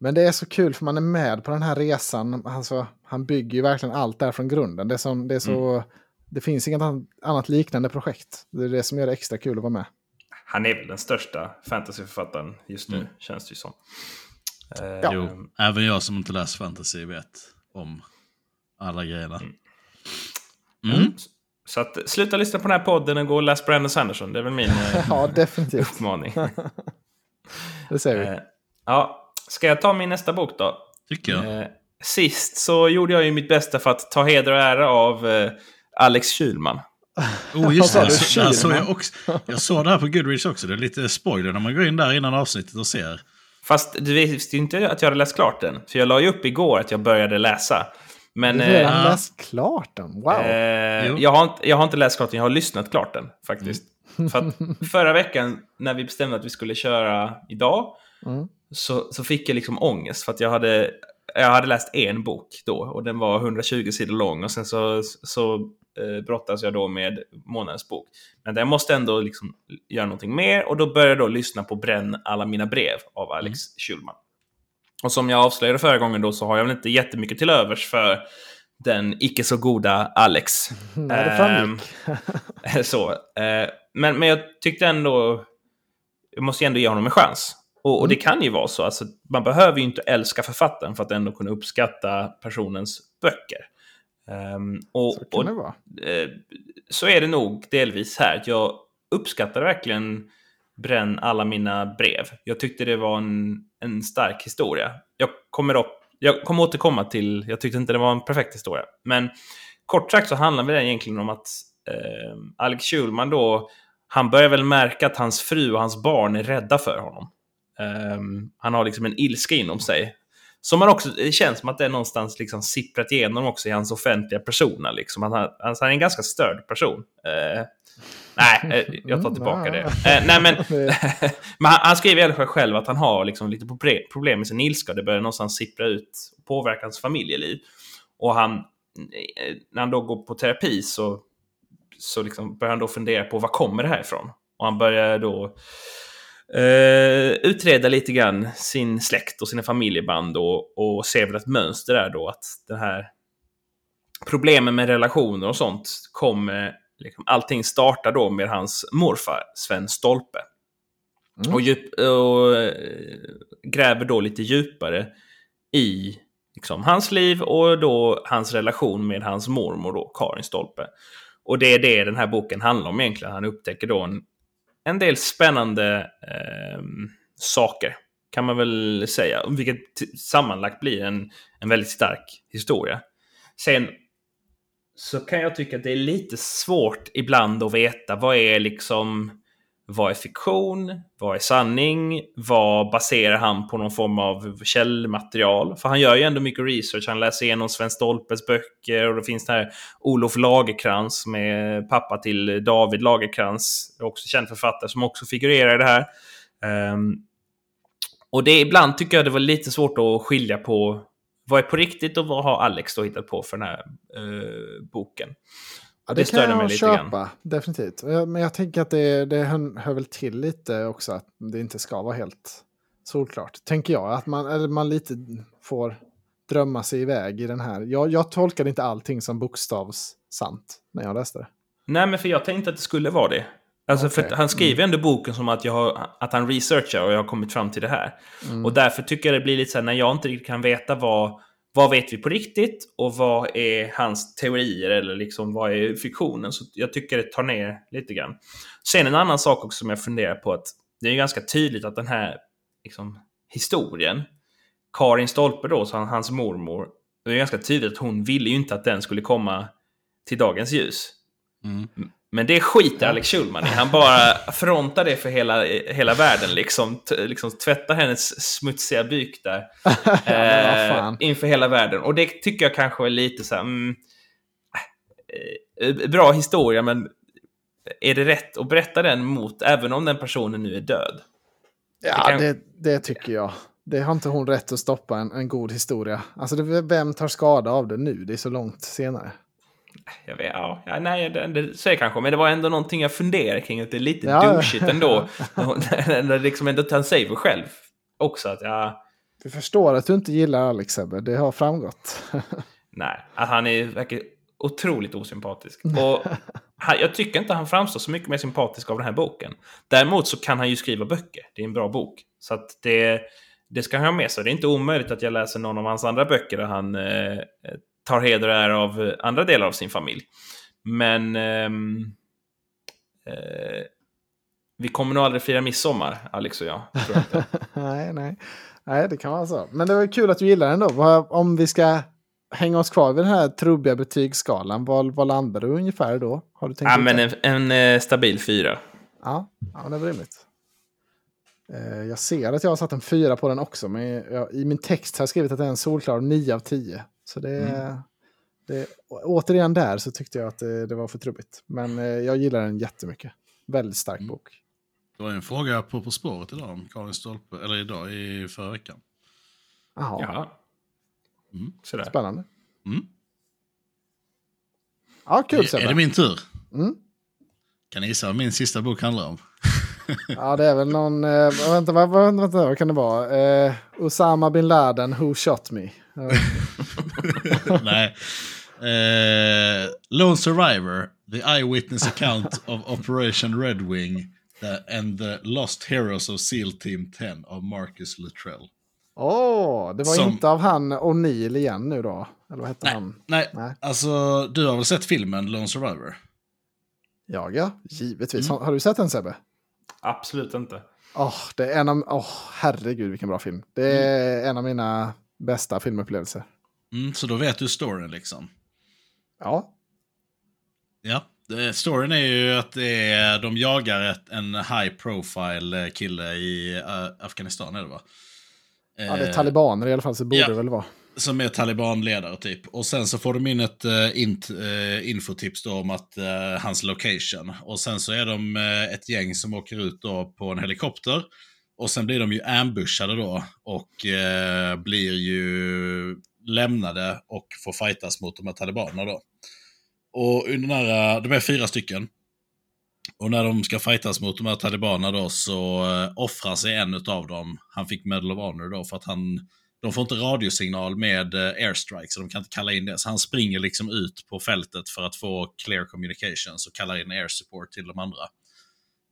Speaker 2: Men det är så kul för man är med på den här resan. Alltså, han bygger ju verkligen allt där från grunden. Det, är som, det, är så,
Speaker 3: Mm.
Speaker 2: det finns inget an- annat liknande projekt. Det är det som gör det extra kul att vara med.
Speaker 3: Han är väl den största fantasyförfattaren just nu,
Speaker 1: Mm.
Speaker 3: känns det ju som. Eh,
Speaker 2: Ja.
Speaker 1: Jo, även jag som inte läser fantasy vet om alla grejerna. Mm.
Speaker 3: Mm. Så att, sluta lyssna på den här podden och gå och läs Brandon Sanderson. Det är väl min eh,
Speaker 2: Ja, definitivt.
Speaker 3: uppmaning.
Speaker 2: Det säger vi.
Speaker 3: Eh, ja, ska jag ta min nästa bok då?
Speaker 1: Tycker jag.
Speaker 3: Eh, sist så gjorde jag ju mitt bästa för att ta heder och ära av eh, Alex Kylman.
Speaker 1: Oh, just det.
Speaker 2: Vad
Speaker 1: Jag, såg jag, också, jag såg det här på Goodreads också. Det är lite spoiler när man går in där innan avsnittet och ser.
Speaker 3: Fast du visste ju inte att jag hade läst klart den. För jag la ju upp igår att jag började läsa. Men
Speaker 2: Du har redan
Speaker 3: eh,
Speaker 1: Ja.
Speaker 2: läst klart den. Wow.
Speaker 1: Jo.
Speaker 3: jag, har inte, jag har inte läst klart den, jag har lyssnat klart den faktiskt.
Speaker 2: Mm.
Speaker 3: För att förra veckan när vi bestämde att vi skulle köra idag
Speaker 2: Mm.
Speaker 3: så, så fick jag liksom ångest för att jag hade, jag hade läst en bok då och den var 120 sidor lång och sen så, så eh, brottas jag då med månadens bok. Men jag måste ändå liksom göra någonting mer och då började jag då lyssna på Bränn alla mina brev av Alex mm. Schulman. Och som jag avslöjade förra gången då så har jag väl inte jättemycket till övers för den icke så goda Alex.
Speaker 2: Nej, det framgick.
Speaker 3: Eh, så. Eh, men, men jag tyckte ändå, jag måste ändå ge honom en chans. Och, och, det mm. kan ju vara så, alltså, man behöver ju inte älska författaren för att ändå kunna uppskatta personens böcker. Um, och,
Speaker 2: så kan och, det vara.
Speaker 3: Uh, så är det nog delvis här. Jag uppskattar verkligen Bränn alla mina brev. Jag tyckte det var en, en stark historia. Jag kommer, upp, jag kommer återkomma till, jag tyckte inte det var en perfekt historia. Men kort sagt så handlar det egentligen om att eh, Alex Schulman då, han börjar väl märka att hans fru och hans barn är rädda för honom. Eh, han har liksom en ilska inom sig. Som man också, det känns som att det är någonstans liksom sipprat igenom också i hans offentliga persona. Liksom. Han, har, alltså han är en ganska störd person. Eh, nej, eh, jag tar tillbaka det. Uh, nej, men, men han, han, skriver i alla fall själv att han har liksom lite problem med sin ilska. Det börjar någonstans sippra ut och påverka hans familjeliv. Och han, när han då går på terapi så, så liksom börjar han då fundera på var kommer det här ifrån? Och han börjar då Uh, utreda lite grann sin släkt och sina familjeband och, och ser väl ett mönster där då att det här problemen med relationer och sånt kommer, liksom, allting startar då med hans morfar Sven Stolpe. Mm. Och, djup, och uh, gräver då lite djupare i liksom, hans liv och då hans relation med hans mormor då, Karin Stolpe. Och det är det den här boken handlar om egentligen. Han upptäcker då en en del spännande eh, saker, kan man väl säga. Vilket sammanlagt blir en, en väldigt stark historia. Sen så kan jag tycka att det är lite svårt ibland att veta vad är liksom vad är fiktion? Vad är sanning? Vad baserar han på någon form av källmaterial? För han gör ju ändå mycket research. Han läser igenom Sven Stolpes böcker och det finns den här Olof Lagerkrans med pappa till David Lagerkrans, också känd författare som också figurerar i det här. Um, och det ibland tycker jag det var lite svårt att skilja på vad är på riktigt och vad har Alex då hittat på för den här uh, boken.
Speaker 2: Ja, det, det kan jag köpa, grann. definitivt. Men jag tänker att det, det hör väl till lite också att det inte ska vara helt solklart. Tänker jag, att man, eller man lite får drömma sig iväg i den här. Jag, jag tolkade inte allting som bokstavssant när jag läste det.
Speaker 3: Nej, men för jag tänkte att det skulle vara det. Alltså okay. för han skriver mm. ändå boken som att, jag har, att han researchar och jag har kommit fram till det här. Mm. Och därför tycker jag det blir lite så här när jag inte riktigt kan veta vad vad vet vi på riktigt och vad är hans teorier eller liksom vad är fiktionen? Så jag tycker det tar ner lite grann. Sen en annan sak också som jag funderar på att det är ganska tydligt att den här liksom, historien, Karin Stolpe då, så hans mormor, det är ganska tydligt att hon ville ju inte att den skulle komma till dagens ljus. Mm. Men det skiter Alex Schulman i. Han bara frontar det för hela, hela världen. Liksom, liksom tvättar hennes smutsiga byk där. eh, inför hela världen. Och det tycker jag kanske är lite så här... Mm, eh, bra historia, men är det rätt att berätta den mot, även om den personen nu är död?
Speaker 2: Ja, det, kan... det, det tycker jag. Det har inte hon rätt att stoppa en, en god historia. Alltså, det, vem tar skada av det nu? Det är så långt senare.
Speaker 3: Jag vet, ja, nej, det, det säger kanske, men det var ändå någonting jag funderade kring, att det är lite ja. douchigt ändå. när liksom ändå han säger själv också att ja...
Speaker 2: Vi förstår att du inte gillar Alex Ebbe, det har framgått.
Speaker 3: nej, att han är, verkar otroligt osympatisk. Och han, jag tycker inte han framstår så mycket mer sympatisk av den här boken. Däremot så kan han ju skriva böcker, det är en bra bok. Så att det, det ska han ha med sig. Det är inte omöjligt att jag läser någon av hans andra böcker där han eh, tar heder och ära av andra delar av sin familj. Men ehm, eh, vi kommer nog aldrig fira midsommar, Alex och jag. jag
Speaker 2: nej, nej. nej, det kan vara så. Men det var kul att du gillar den då. Om vi ska hänga oss kvar vid den här trubbiga betygsskalan, vad, vad landar du ungefär då? Har du tänkt
Speaker 3: ja, men en, en, eh, stabil fyra.
Speaker 2: Ja, ja det var rimligt. Eh, jag ser att jag har satt en fyra på den också, men jag, i min text har jag skrivit att det är en solklar 9 av 10. Så det, mm. det, återigen där så tyckte jag att det, det, var för trubbigt. Men eh, jag gillar den jättemycket. Väldigt stark mm. bok.
Speaker 1: Det var en fråga på På spåret idag om Karin Stolpe, eller idag i förra veckan.
Speaker 2: Jaha. Ja. Mm. Spännande. Mm. Ja, kul
Speaker 1: Är,
Speaker 2: Sebbe.
Speaker 1: är det min tur?
Speaker 2: Mm.
Speaker 1: Kan ni gissa vad min sista bok handlar om?
Speaker 2: Ja, det är väl någon... Eh, vänta, vad, vad, vänta, vad kan det vara? Eh, Osama bin Laden, Who Shot Me?
Speaker 1: Nej. Eh, Lone Survivor, The Eyewitness Account of Operation Red Wing the, and the Lost Heroes of SEAL Team 10 av Marcus Luttrell.
Speaker 2: Åh, det var
Speaker 1: Som-
Speaker 2: inte av han O'Neill igen nu då? Eller vad hette
Speaker 1: Nej,
Speaker 2: han?
Speaker 1: nej,
Speaker 2: Nej.
Speaker 1: alltså du har väl sett filmen Lone Survivor?
Speaker 2: Jag ja, givetvis.
Speaker 1: Mm.
Speaker 2: Har, har du sett den Sebbe?
Speaker 3: Absolut inte.
Speaker 2: Åh, det är en av... Åh, herregud vilken bra film. Det är en av mina bästa filmupplevelser.
Speaker 1: Mm, så då vet du storyn liksom.
Speaker 2: Ja,
Speaker 1: Ja, storyn är ju att det är, de jagar ett, en high profile kille i eh, Afghanistan är det va?
Speaker 2: ja det är
Speaker 1: Eh,
Speaker 2: talibaner i alla fall så borde
Speaker 1: ja.
Speaker 2: det väl vara.
Speaker 1: Som är talibanledare typ. Och sen så får de in ett uh, int, eh, infotips då om att eh, hans location. Och sen så är de ett gäng som åker ut då på en helikopter. Och sen blir de ju ambushade då. Och blir ju lämnade och får fightas mot de här talibanerna då. Och under den här, eh, de är fyra stycken. Och när de ska fightas mot de här talibanerna då så eh, offrar sig en av dem. Han fick Medal of Honor då för att han de får inte radiosignal med eh, airstrike, så de kan inte kalla in det. Så han springer liksom ut på fältet för att få clear communications och kallar in air support till de andra.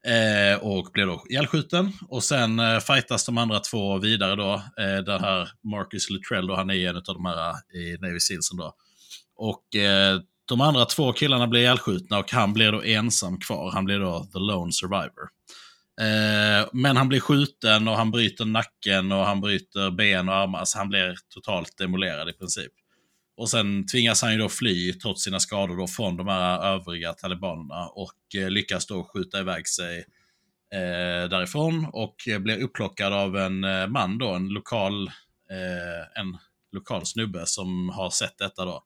Speaker 1: Eh, och blir då ihjälskjuten. Och sen eh, fightas de andra två vidare då. Eh, den här Marcus Luttrell, då, han är en av de här eh, i Navy Sealsen då. Och eh, de andra två killarna blir ihjälskjutna och han blir då ensam kvar. Han blir då the lone survivor. Eh, men han blir skjuten och han bryter nacken och han bryter ben och armar. Så han blir totalt demolerad i princip. Och sen tvingas han ju då fly trots sina skador då från de här övriga talibanerna och eh, lyckas då skjuta iväg sig eh, därifrån och eh, blir upplockad av en eh, man då, en lokal, eh, en lokal snubbe som har sett detta då.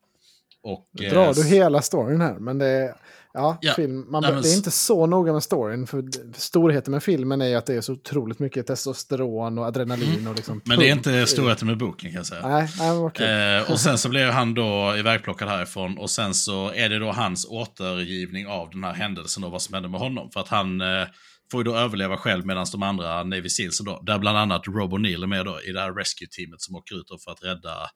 Speaker 1: Och,
Speaker 2: Nu drar du hela storyn här, men det är... Ja,
Speaker 1: Ja,
Speaker 2: film, man,
Speaker 1: nej, men
Speaker 2: det är inte så noga med storyn. För storheten med filmen är ju att det är så otroligt mycket testosteron och adrenalin. Och liksom
Speaker 1: Mm. Men det är inte storheten med boken kan jag säga.
Speaker 2: Nej, nej kul.
Speaker 1: Eh, och sen så blir han då ivägplockad härifrån och sen så är det då hans återgivning av den här händelsen och vad som hände med honom. För att han eh, får ju då överleva själv medan de andra Navy Seals då, där bland annat Rob O'Neill är med då i det här rescue-teamet som åker ut för att rädda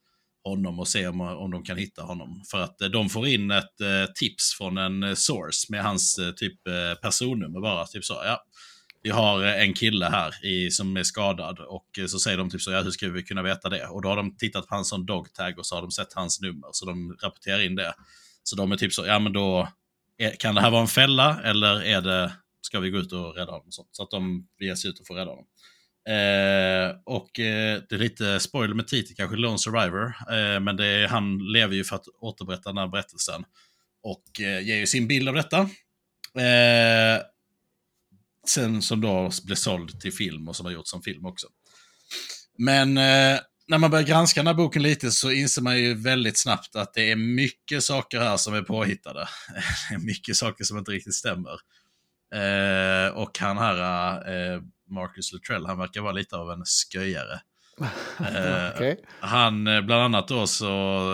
Speaker 1: honom och se om, om de kan hitta honom. För att eh, de får in ett eh, tips från en eh, source med hans eh, typ eh, personnummer bara. Typ så, ja. Vi har en kille här i, som är skadad och så säger de typ så, ja hur ska vi kunna veta det? Och då har de tittat på hans sån dogtag och så har de sett hans nummer, så de rapporterar in det. Så de är typ så, ja men då, kan det här vara en fälla eller är det, ska vi gå ut och rädda honom? Så att de ger sig ut och får rädda honom. Eh, och eh, det är lite spoiler med titeln kanske, Lone Survivor. Eh, men det är, han lever ju för att återberätta den här berättelsen. Och eh, ger ju sin bild av detta. Eh, sen som då blev såld till film och som har gjorts som film också. Men eh, när man börjar granska den här boken lite så inser man ju väldigt snabbt att det är mycket saker här som är påhittade. Det är mycket saker som inte riktigt stämmer. Eh, och han här, eh, Marcus Luttrell, han verkar vara lite av en sköjare. Eh,
Speaker 2: Okej.
Speaker 1: Han, eh, bland annat då så,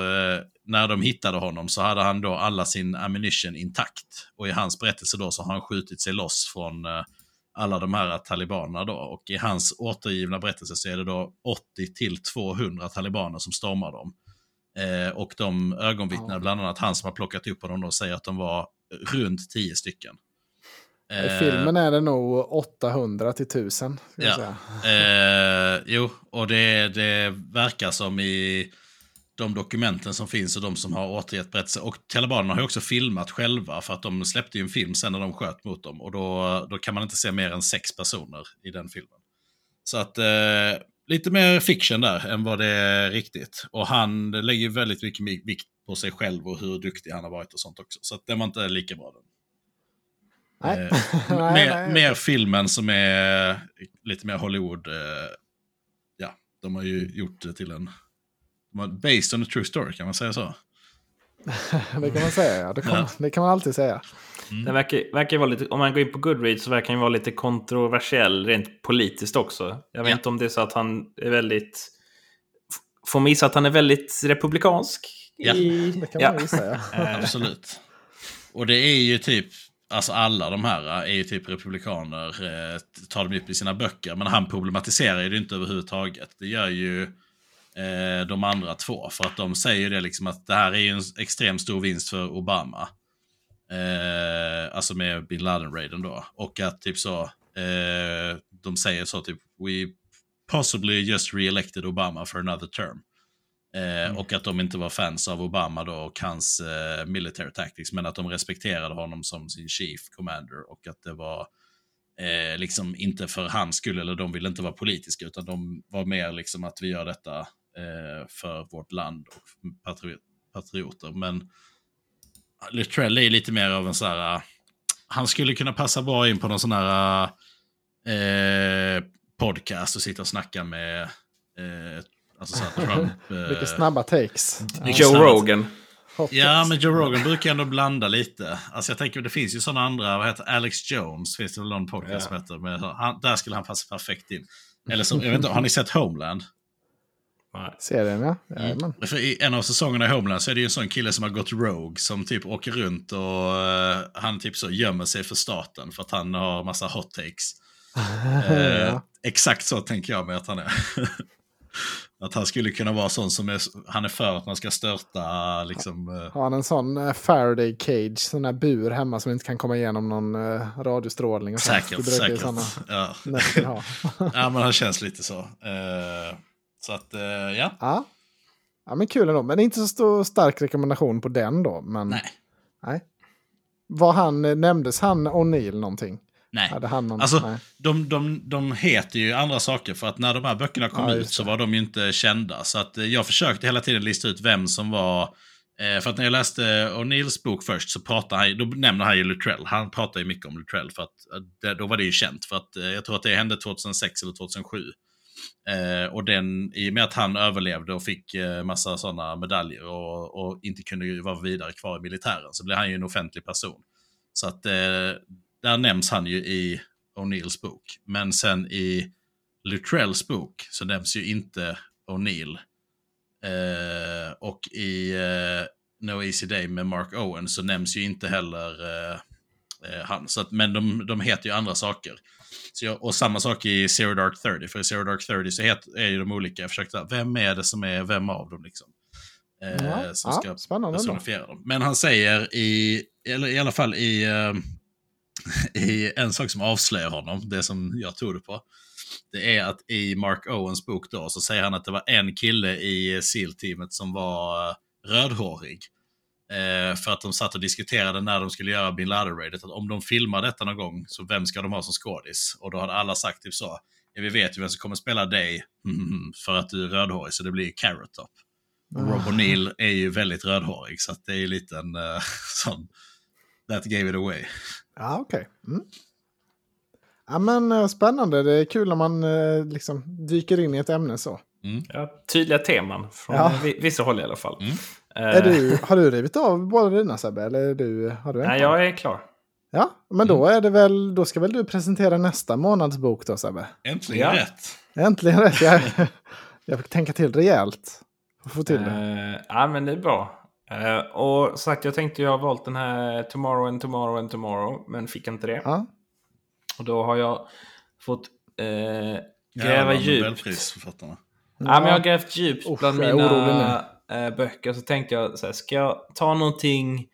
Speaker 1: eh, när de hittade honom så hade han då alla sin ammunition intakt. Och i hans berättelse då så har han skjutit sig loss från eh, alla de här talibanerna då. Och i hans återgivna berättelse så är det då 80 till 200 talibaner som stormar dem. Eh, och de ögonvittnar, bland annat han som har plockat upp honom då, säger att de var runt 10 stycken.
Speaker 2: I
Speaker 1: Eh,
Speaker 2: filmen är det nog 800 till 1000. Ska jag
Speaker 1: Ja. Eh, jo, och det, det verkar som i de dokumenten som finns och de som har återgett berättelser. Och talibanerna har ju också filmat själva för att de släppte ju en film sen när de sköt mot dem. Och då, då kan man inte se mer än sex personer i den filmen. Så att eh, lite mer fiction där än vad det är riktigt. Och han lägger väldigt mycket vikt på sig själv och hur duktig han har varit och sånt också. Så att den var inte lika bra. Den.
Speaker 2: Nej.
Speaker 1: Eh,
Speaker 2: nej,
Speaker 1: mer,
Speaker 2: nej.
Speaker 1: mer filmen som är lite mer Hollywood. Eh, ja, de har ju gjort det till en... Based on a true story, kan man säga så?
Speaker 2: det kan man säga. Ja. Det, kan,
Speaker 1: Ja.
Speaker 2: det kan man alltid säga.
Speaker 3: Den verkar, verkar vara lite, om man går in på Goodreads så verkar han vara lite kontroversiell rent politiskt också. Jag vet
Speaker 1: Ja.
Speaker 3: inte om det är så att han är väldigt... Får man gissa att han är väldigt republikansk?
Speaker 1: Ja.
Speaker 3: I,
Speaker 2: Det kan
Speaker 3: ja.
Speaker 2: man ju säga.
Speaker 3: Eh,
Speaker 1: Absolut. Och det är ju typ, alltså alla de här eh, är ju typ republikaner, eh, tar de upp i sina böcker. Men han problematiserar ju det inte överhuvudtaget. Det gör ju eh, de andra två. För att de säger ju det liksom att det här är ju en extremt stor vinst för Obama. Eh, alltså med bin Laden-raiden då. Och att typ så, eh, de säger så typ, we possibly just re-elected Obama for another term. Eh,
Speaker 3: Mm.
Speaker 1: Och att de inte var fans av Obama då och hans eh, military tactics, men att de respekterade honom som sin chief commander och att det var eh, liksom inte för hans skull, eller de ville inte vara politiska, utan de var mer liksom att vi gör detta eh, för vårt land och patri patrioter. Men Luttrell är lite mer av en så här, uh, han skulle kunna passa bra in på någon sån här uh, podcast och sitta och snacka med alltså så här Trump. Uh,
Speaker 2: Vilka snabba takes.
Speaker 1: Mycket
Speaker 3: Joe
Speaker 1: snabbt.
Speaker 3: Rogan.
Speaker 2: Hot
Speaker 1: Ja, men Joe Rogan brukar ändå blanda lite. Alltså jag tänker, det finns ju sådana andra, vad heter Alex Jones, finns det väl någon podcast
Speaker 3: Ja.
Speaker 1: som heter. Men han, där skulle han passa perfekt in. Eller så, jag vet inte, har ni sett Homeland?
Speaker 2: Serien ja.
Speaker 1: Mm.
Speaker 2: Jajamän.
Speaker 1: För I en av säsongerna i Homeland så är det ju en sån kille som har gått rogue som typ åker runt och eh, han typ så gömmer sig för staten för att han har massa hot takes. Eh,
Speaker 2: ja.
Speaker 1: Exakt så tänker jag mig att han är. att han skulle kunna vara sån som är, han är för att man ska störta liksom. eh,
Speaker 2: Har han en sån eh, Faraday cage, sån där bur hemma som inte kan komma igenom någon uh, radiostrålning? Och sånt.
Speaker 1: Säkert, säkert.
Speaker 2: såna
Speaker 1: Ja. ja, men han känns lite så. Eh, så att, eh, ja.
Speaker 2: ja. ja, men kul ändå. Men inte så stor, stark rekommendation på den då. Men,
Speaker 1: Nej.
Speaker 2: nej. Vad han, eh, nämndes han O'Neill någonting?
Speaker 1: Nej.
Speaker 2: Hade han någon,
Speaker 1: Alltså,
Speaker 2: nej.
Speaker 1: de, de, de heter ju andra saker för att när de här böckerna kom
Speaker 2: Ja,
Speaker 1: ut så var de ju inte kända. Så att eh, jag försökte hela tiden lista ut vem som var... Eh, för att när jag läste O'Neills bok först så pratade han, då nämner han ju Luttrell. Han pratar ju mycket om Luttrell för att eh, då var det ju känt. För att jag tror att det hände 2006 eller 2007. Eh, och den, i och med att han överlevde och fick eh, massa sådana medaljer och, och inte kunde vara vidare kvar i militären så blev han ju en offentlig person. Så att eh, där nämns han ju i O'Neills bok. Men sen i Luttrells bok så nämns ju inte O'Neill. Eh, och i eh, No Easy Day med Mark Owen så nämns ju inte heller eh, eh, han. Så att, men de, de heter ju andra saker. Så jag, och samma sak i Zero Dark 30. För i Zero Dark 30 så het, är ju de olika. Jag försökte, vem är det som är vem av dem liksom? Eh,
Speaker 2: Ja,
Speaker 1: som
Speaker 2: ja,
Speaker 1: ska
Speaker 2: ändå.
Speaker 1: personifiera dem. Men han säger i, eller i alla fall i, eh, i en sak som avslöjar honom, det som jag tog det på. Det är att i Mark Owens bok då så säger han att det var en kille i SEAL-teamet som var eh, rödhårig. Eh, för att de satt och diskuterade när de skulle göra bin Laden-raidet, att om de filmar detta någon gång, så vem ska de ha som skådis? Och då hade alla sagt typ så, ja, vi vet ju vem som kommer spela dig, Mhm, för att du är rödhårig, så det blir Carrot Top. Och Rob O'Neill är ju väldigt rödhårig, så det är ju lite en eh, sån, that gave it away.
Speaker 2: Ja, okej. Mm. Ja, men eh, spännande. Det är kul när man eh, liksom dyker in i ett ämne så.
Speaker 3: Ja, tydliga teman från
Speaker 2: Ja.
Speaker 3: vi- vissa håll i alla fall.
Speaker 1: Mm.
Speaker 3: Eh,
Speaker 2: Är du, har du rivit av båda dina Sebbe? Eller är du, har du en
Speaker 3: Nej, jag är klar.
Speaker 2: Ja, men då, är det väl, då ska väl du presentera nästa månads bok då Sebbe?
Speaker 1: Äntligen
Speaker 3: Ja.
Speaker 1: rätt!
Speaker 2: Äntligen rätt. Jag, jag fick tänka till rejält. Få till det.
Speaker 3: Eh, ja, men det är bra. Eh, och sagt, jag tänkte jag har valt den här Tomorrow and Tomorrow and Tomorrow, men fick inte det.
Speaker 2: Ja.
Speaker 3: Och då har jag fått eh, gräva
Speaker 1: Jävla
Speaker 3: djupt.
Speaker 1: Nobelprisförfattarna.
Speaker 3: Ja, men jag har grävt djupt
Speaker 2: Usch,
Speaker 3: bland mina eh, böcker. Så tänkte jag, så här, ska jag ta någonting,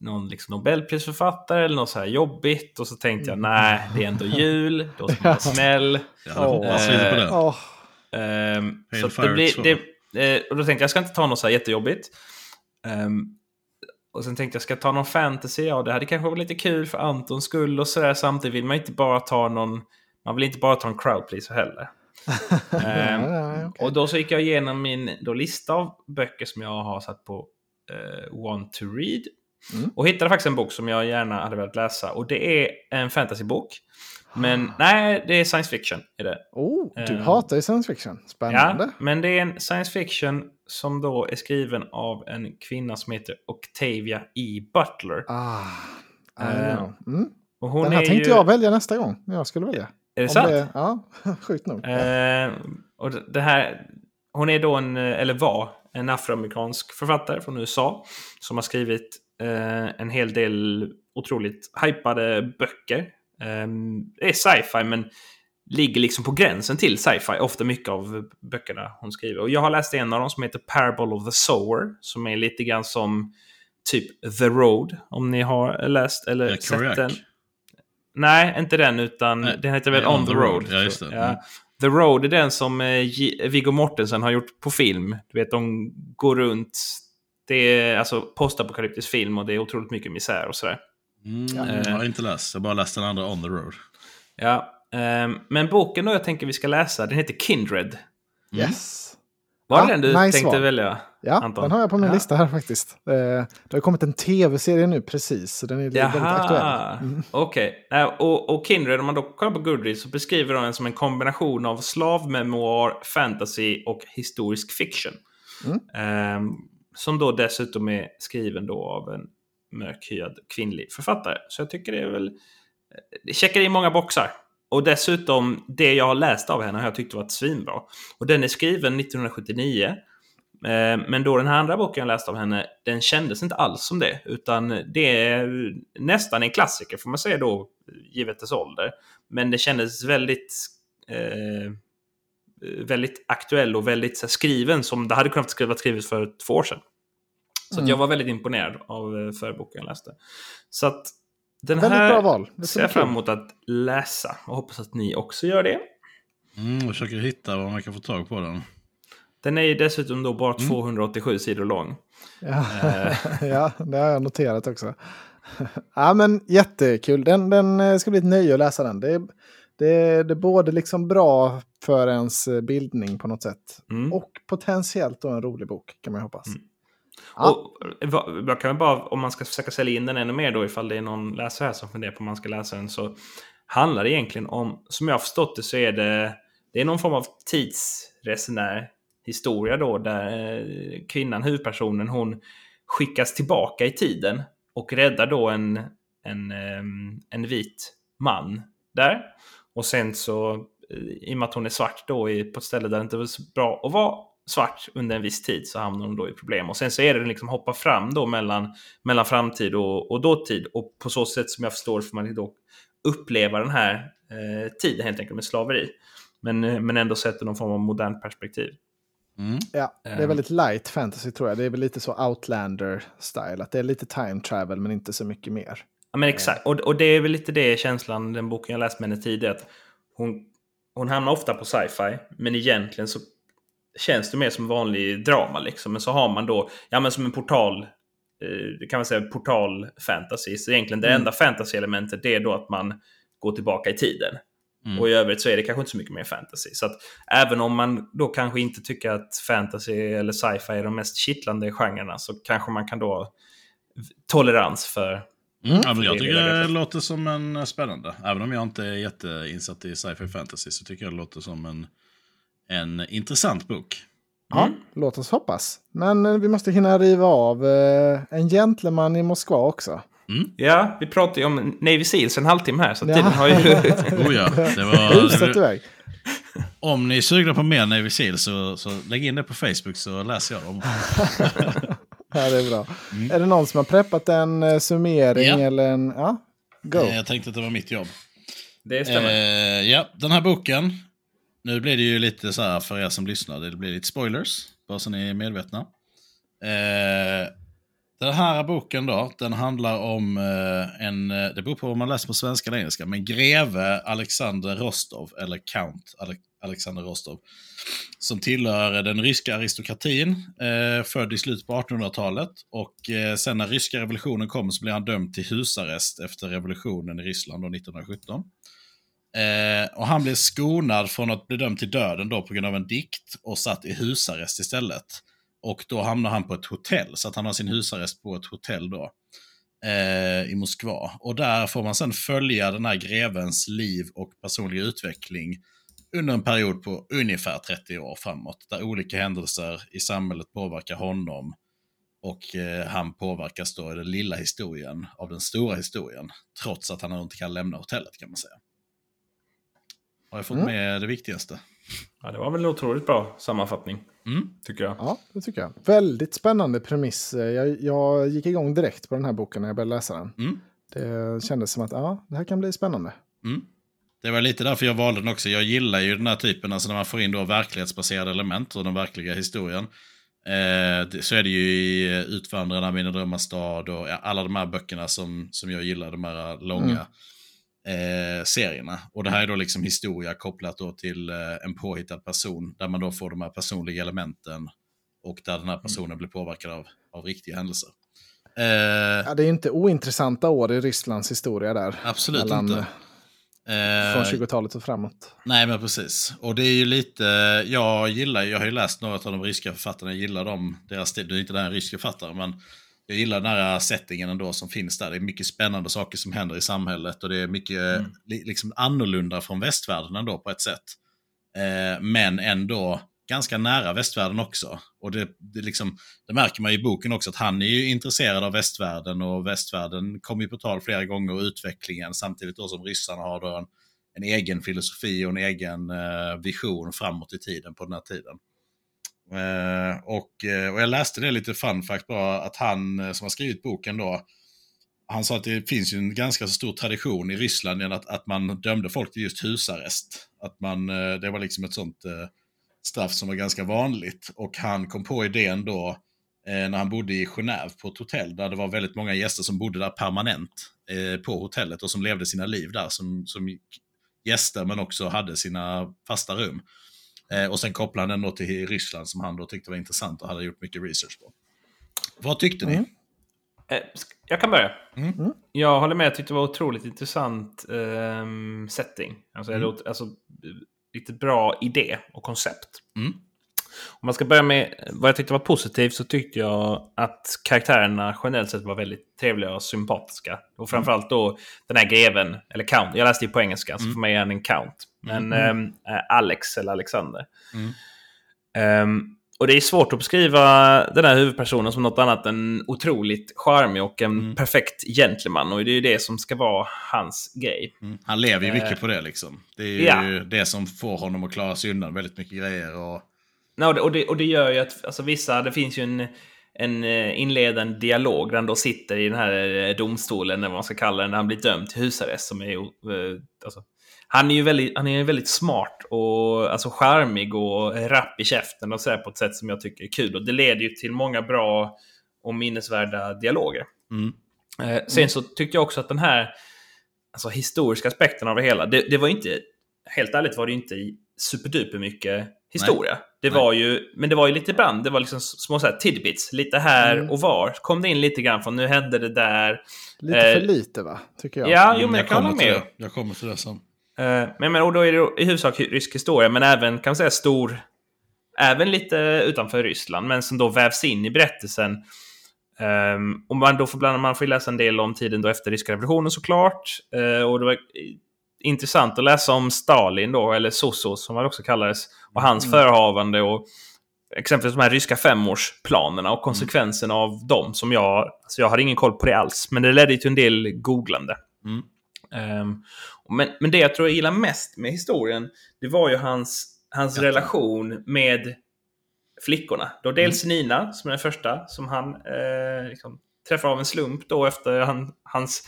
Speaker 3: någon liksom Nobelprisförfattare eller något så här jobbigt? Och så tänkte jag,
Speaker 2: Mm.
Speaker 3: nej, det är ändå jul, då ska man vara snäll.
Speaker 1: Jag hade hoppats
Speaker 3: Åh.
Speaker 1: lite på det.
Speaker 3: Ehm, så det blir,
Speaker 1: två.
Speaker 3: det, och då tänkte jag, jag ska inte ta något så här jättejobbigt. Ehm, och sen tänkte jag, ska jag ta någon fantasy? Ja, det hade kanske varit lite kul för Antons skull och sådär. Samtidigt vill man inte bara ta någon, man vill inte bara ta en crowd pleaser heller. Ehm,
Speaker 2: nej, nej, okej.
Speaker 3: och då så gick jag igenom min då lista av böcker som jag har satt på eh, Want to Read.
Speaker 2: Mm.
Speaker 3: Och hittade faktiskt en bok som jag gärna hade velat läsa. Och det är en fantasybok.
Speaker 2: Ah.
Speaker 3: Men nej, det är science fiction. Är det.
Speaker 2: Oh, du
Speaker 3: Ehm,
Speaker 2: hatar ju science fiction. Spännande.
Speaker 3: Ja, men det är en science fiction som då är skriven av en kvinna som heter Octavia E. Butler.
Speaker 2: Ah, I
Speaker 3: Eh,
Speaker 2: mm.
Speaker 3: Och hon
Speaker 2: Den här
Speaker 3: är
Speaker 2: tänkte
Speaker 3: ju...
Speaker 2: jag välja nästa gång. när Jag skulle välja.
Speaker 3: Är det
Speaker 2: Om
Speaker 3: sant?
Speaker 2: det- ja, sjukt nog.
Speaker 3: Eh, och det- här, hon är då en, eller var, en afroamerikansk författare från USA. Som har skrivit eh, en hel del otroligt hypade böcker. Eh, det är sci-fi men ligger liksom på gränsen till sci-fi. Ofta mycket av böckerna hon skriver. Och jag har läst en av dem som heter Parable of the Sower. Som är lite grann som typ The Road. Om ni har läst eller sett den. Nej, inte den utan Nej, den heter väl On, the, the Road. road.
Speaker 1: Ja, just det. Ja. Mm.
Speaker 3: The Road är den som eh, Viggo Mortensen har gjort på film. Du vet, de går runt. Det är alltså postapokalyptisk film och det är otroligt mycket misär och sådär.
Speaker 1: Mm, jag har inte läst, jag har bara läst den andra On the Road.
Speaker 3: Ja, um, men boken då jag tänker vi ska läsa, den heter Kindred.
Speaker 2: Yes.
Speaker 3: Var det ja, den du nice tänkte val. välja?
Speaker 2: Ja, Anton? den har jag på min ja. lista här faktiskt. Eh, det har kommit en tv-serie nu precis, så den är Jaha. väldigt aktuell.
Speaker 3: Mm. Okej, okay. och, och Kindred, om man då kollar på Goodreads så beskriver de den som en kombination av slavmemoar, fantasy och historisk fiction. Mm. Um, som då dessutom är skriven då av en mörkhyad kvinnlig författare. Så jag tycker det är väl... Det checkar i många boxar. Och dessutom, det jag har läst av henne har jag tyckt varit svinbra. Och den är skriven 1979. Eh, men då den här andra boken jag läste av henne, den kändes inte alls som det. Utan det är nästan en klassiker får man säga då, givet dess ålder. Men det kändes väldigt, eh, väldigt aktuell och väldigt så skriven som det hade kunnat vara skrivet för två år sedan. Så mm. jag var väldigt imponerad av eh, förra boken jag läste. Så att den
Speaker 2: Väldigt
Speaker 3: här
Speaker 2: bra val.
Speaker 3: Det ser jag fram emot att läsa och hoppas att ni också gör det.
Speaker 1: Mm, jag försöker hitta vad man kan få tag på den.
Speaker 3: Den är ju dessutom då bara 287 mm. sidor lång.
Speaker 2: Ja. Eh. ja, det har jag noterat också. ja, men jättekul. Den, den eh, ska bli ett nöje att läsa den. Det, det, det är både liksom bra för ens bildning på något sätt. Mm. Och potentiellt då en rolig bok kan man hoppas. Mm.
Speaker 3: Ja. Och, eh, jag kan bara, om man ska försöka sälja in den ännu mer då, ifall det är någon läsare här som funderar på om man ska läsa den, så handlar det egentligen om, som jag har förstått det, så är det, det är någon form av tidsresenär historia då, där eh, kvinnan, huvudpersonen, hon skickas tillbaka i tiden och räddar då en, en, ehm, en vit man där. Och sen så, eh, i och med att hon är svart då på ett ställe där det inte var så bra att vara svart under en viss tid så hamnar de då i problem. Och sen så är det liksom hoppa fram då mellan, mellan framtid och, och dåtid. Och på så sätt som jag förstår får man då uppleva den här eh, tiden helt enkelt med slaveri. Men, eh, men ändå sätter någon form av modernt perspektiv.
Speaker 2: Mm. Ja, det är väldigt light fantasy tror jag. Det är väl lite så outlander-style. Att det är lite time travel men inte så mycket mer.
Speaker 3: Ja men exakt. Och, och det är väl lite det känslan, den boken jag läst med henne tidigare. Att hon, hon hamnar ofta på sci-fi. Men egentligen så känns det mer som vanlig drama liksom. Men så har man då, ja men som en portal, eh, kan man säga portal fantasy. Så egentligen det mm. enda fantasy-elementet det är då att man går tillbaka i tiden. Mm. Och i övrigt så är det kanske inte så mycket mer fantasy. Så att även om man då kanske inte tycker att fantasy eller sci-fi är de mest kittlande genrerna så kanske man kan då tolerans för
Speaker 1: Mm. Ja, jag tycker det låter som en spännande. Även om jag inte är jätteinsatt i sci-fi fantasy så tycker jag det låter som en en intressant bok.
Speaker 2: Ja, mm. låt oss hoppas. Men eh, vi måste hinna riva av eh, En gentleman i Moskva också.
Speaker 3: Mm. Ja, vi pratade ju om Navy Seals en halvtimme här, så ja. tiden har ju...
Speaker 1: oh ja, det var... iväg. Om ni är sugna på mer Navy Seals så, så lägg in det på Facebook så läser jag dem.
Speaker 2: ja, det är bra. Mm. Är det någon som har preppat en eh, summering ja. eller en... Ja, go.
Speaker 1: Jag tänkte att det var mitt jobb.
Speaker 3: Det stämmer.
Speaker 1: Eh, ja, den här boken nu blir det ju lite så här för er som lyssnar, det blir lite spoilers, bara så ni är medvetna. Eh, den här boken då, den handlar om eh, en, eh, det beror på om man läser på svenska eller engelska, men greve Alexander Rostov, eller Count Alexander Rostov, som tillhör den ryska aristokratin, eh, född i slutet på 1800-talet. Och eh, sen när ryska revolutionen kom så blev han dömd till husarrest efter revolutionen i Ryssland 1917. Eh, och han blev skonad från att bli dömd till döden då på grund av en dikt och satt i husarrest istället. Och då hamnar han på ett hotell, så att han har sin husarrest på ett hotell då. Eh, I Moskva. Och där får man sen följa den här grevens liv och personliga utveckling under en period på ungefär 30 år framåt. Där olika händelser i samhället påverkar honom. Och eh, han påverkas då i den lilla historien av den stora historien. Trots att han inte kan lämna hotellet kan man säga. Har jag fått
Speaker 2: Mm.
Speaker 1: med det viktigaste?
Speaker 3: Ja, det var väl en otroligt bra sammanfattning,
Speaker 1: Mm.
Speaker 3: tycker jag.
Speaker 2: Ja, det tycker jag. Väldigt spännande premiss. Eh, Jag, jag gick igång direkt på den här boken när jag började läsa den.
Speaker 1: Mm.
Speaker 2: Det kändes som att ja, det här kan bli spännande.
Speaker 1: Mm. Det var lite därför jag valde den också. Jag gillar ju den här typen, alltså när man får in då verklighetsbaserade element och den verkliga historien. Eh, så är det ju i eh, Utvandrarna, Mina drömmars stad och ja, alla de här böckerna som, som jag gillar, de här långa eh, serierna. Och det här är då liksom historia kopplat då till eh, en påhittad person, där man då får de här personliga elementen och där den här personen blir påverkad av, av riktiga händelser. Eh,
Speaker 2: Ja, det är inte ointressanta år i Rysslands historia där.
Speaker 1: absolut
Speaker 2: mellan,
Speaker 1: inte.
Speaker 2: eh,
Speaker 1: Eh,
Speaker 2: Från 20-talet och framåt.
Speaker 1: Nej, men precis. Och det är ju lite, jag gillar, jag har ju läst några av de ryska författarna, jag gillar dem, deras stil, du är inte den ryska författaren, men jag gillar den här settingen ändå som finns där. Det är mycket spännande saker som händer i samhället och det är mycket li, liksom annorlunda från västvärlden ändå på ett sätt. Eh, men ändå ganska nära västvärlden också. Och det, det, liksom, det märker man i boken också att han är ju intresserad av västvärlden och västvärlden kommer ju på tal flera gånger och utvecklingen samtidigt då som ryssarna har då en, en egen filosofi och en egen eh, vision framåt i tiden på den här tiden. Eh, och, eh, och jag läste det lite fun fact bara att han eh, som har skrivit boken då han sa att det finns ju en ganska stor tradition i Ryssland att, att man dömde folk till just husarrest. Att man, det var liksom ett sånt straff som var ganska vanligt. Och han kom på idén då när han bodde i Genève på ett hotell där det var väldigt många gäster som bodde där permanent på hotellet och som levde sina liv där som, som gäster men också hade sina fasta rum. Eh, och sen kopplade han den då till Ryssland som han då tyckte var intressant och hade gjort mycket research på. Vad tyckte ni?
Speaker 2: Mm.
Speaker 3: Eh, Jag kan börja.
Speaker 1: Mm.
Speaker 2: Mm.
Speaker 3: Jag håller med, jag tyckte det var otroligt intressant ehm, setting. Alltså,
Speaker 1: Mm.
Speaker 3: alltså, riktigt bra idé och koncept.
Speaker 1: Mm.
Speaker 3: Om man ska börja med vad jag tyckte var positivt så tyckte jag att karaktärerna generellt sett var väldigt trevliga och sympatiska. Och framförallt då den här greven, eller count. Jag läste ju på engelska, så
Speaker 1: Mm.
Speaker 3: för mig är han en count. Men
Speaker 1: Mm.
Speaker 3: ehm, eh, Alex eller Alexander.
Speaker 1: Mm.
Speaker 3: Ehm, och det är svårt att beskriva den här huvudpersonen som något annat än otroligt charmig och en
Speaker 1: Mm.
Speaker 3: perfekt gentleman. Och det är ju det som ska vara hans grej.
Speaker 1: Mm. Han lever ju mycket
Speaker 3: Eh,
Speaker 1: på det liksom. Det är ju
Speaker 3: ja.
Speaker 1: det som får honom att klara sig undan väldigt mycket grejer. Och...
Speaker 3: Nej, och, det, och, det, och det gör ju att alltså, vissa, det finns ju en, en eh, inledande dialog där han då sitter i den här eh, domstolen, eller vad man ska kalla den, när han blir dömd till husarrest. Som är, eh, alltså, han är ju väldigt, han är väldigt smart och alltså, charmig och rapp i käften och så här på ett sätt som jag tycker är kul. Och det leder ju till många bra och minnesvärda dialoger.
Speaker 1: Mm.
Speaker 3: Eh, sen så tyckte jag också att den här alltså, historiska aspekten av det hela, det, det var inte, helt ärligt var det inte superduper mycket historia. Det
Speaker 1: Nej.
Speaker 3: var ju, men det var ju lite ibland, det var liksom små så här tidbits, lite här
Speaker 2: Mm.
Speaker 3: och var. Kom det in lite grann från nu hände det där.
Speaker 2: Lite
Speaker 3: Eh,
Speaker 2: för lite va? Tycker jag.
Speaker 3: Ja, jo
Speaker 1: Mm,
Speaker 3: men jag hålla
Speaker 1: kommer
Speaker 3: med.
Speaker 1: Jag kommer till det sen.
Speaker 3: Eh, Men, men och då är det i huvudsak rysk historia, men även kan man säga stor, även lite utanför Ryssland, men som då vävs in i berättelsen. Um, och man, då får, bland, man får läsa en del om tiden då efter ryska revolutionen såklart. Eh, och det var eh, intressant att läsa om Stalin då, eller Soso som han också kallades, och hans
Speaker 2: Mm.
Speaker 3: förehavande och exempelvis de här ryska femårsplanerna och konsekvenserna av dem som jag, alltså jag hade ingen koll på det alls, men det ledde till en del googlande.
Speaker 1: Mm.
Speaker 3: Ehm, men, men det jag tror jag gillar mest med historien, det var ju hans, hans
Speaker 1: Ja.
Speaker 3: relation med flickorna. Då dels
Speaker 1: Mm.
Speaker 3: Nina, som är den första, som han eh, liksom, träffar av en slump då efter han, hans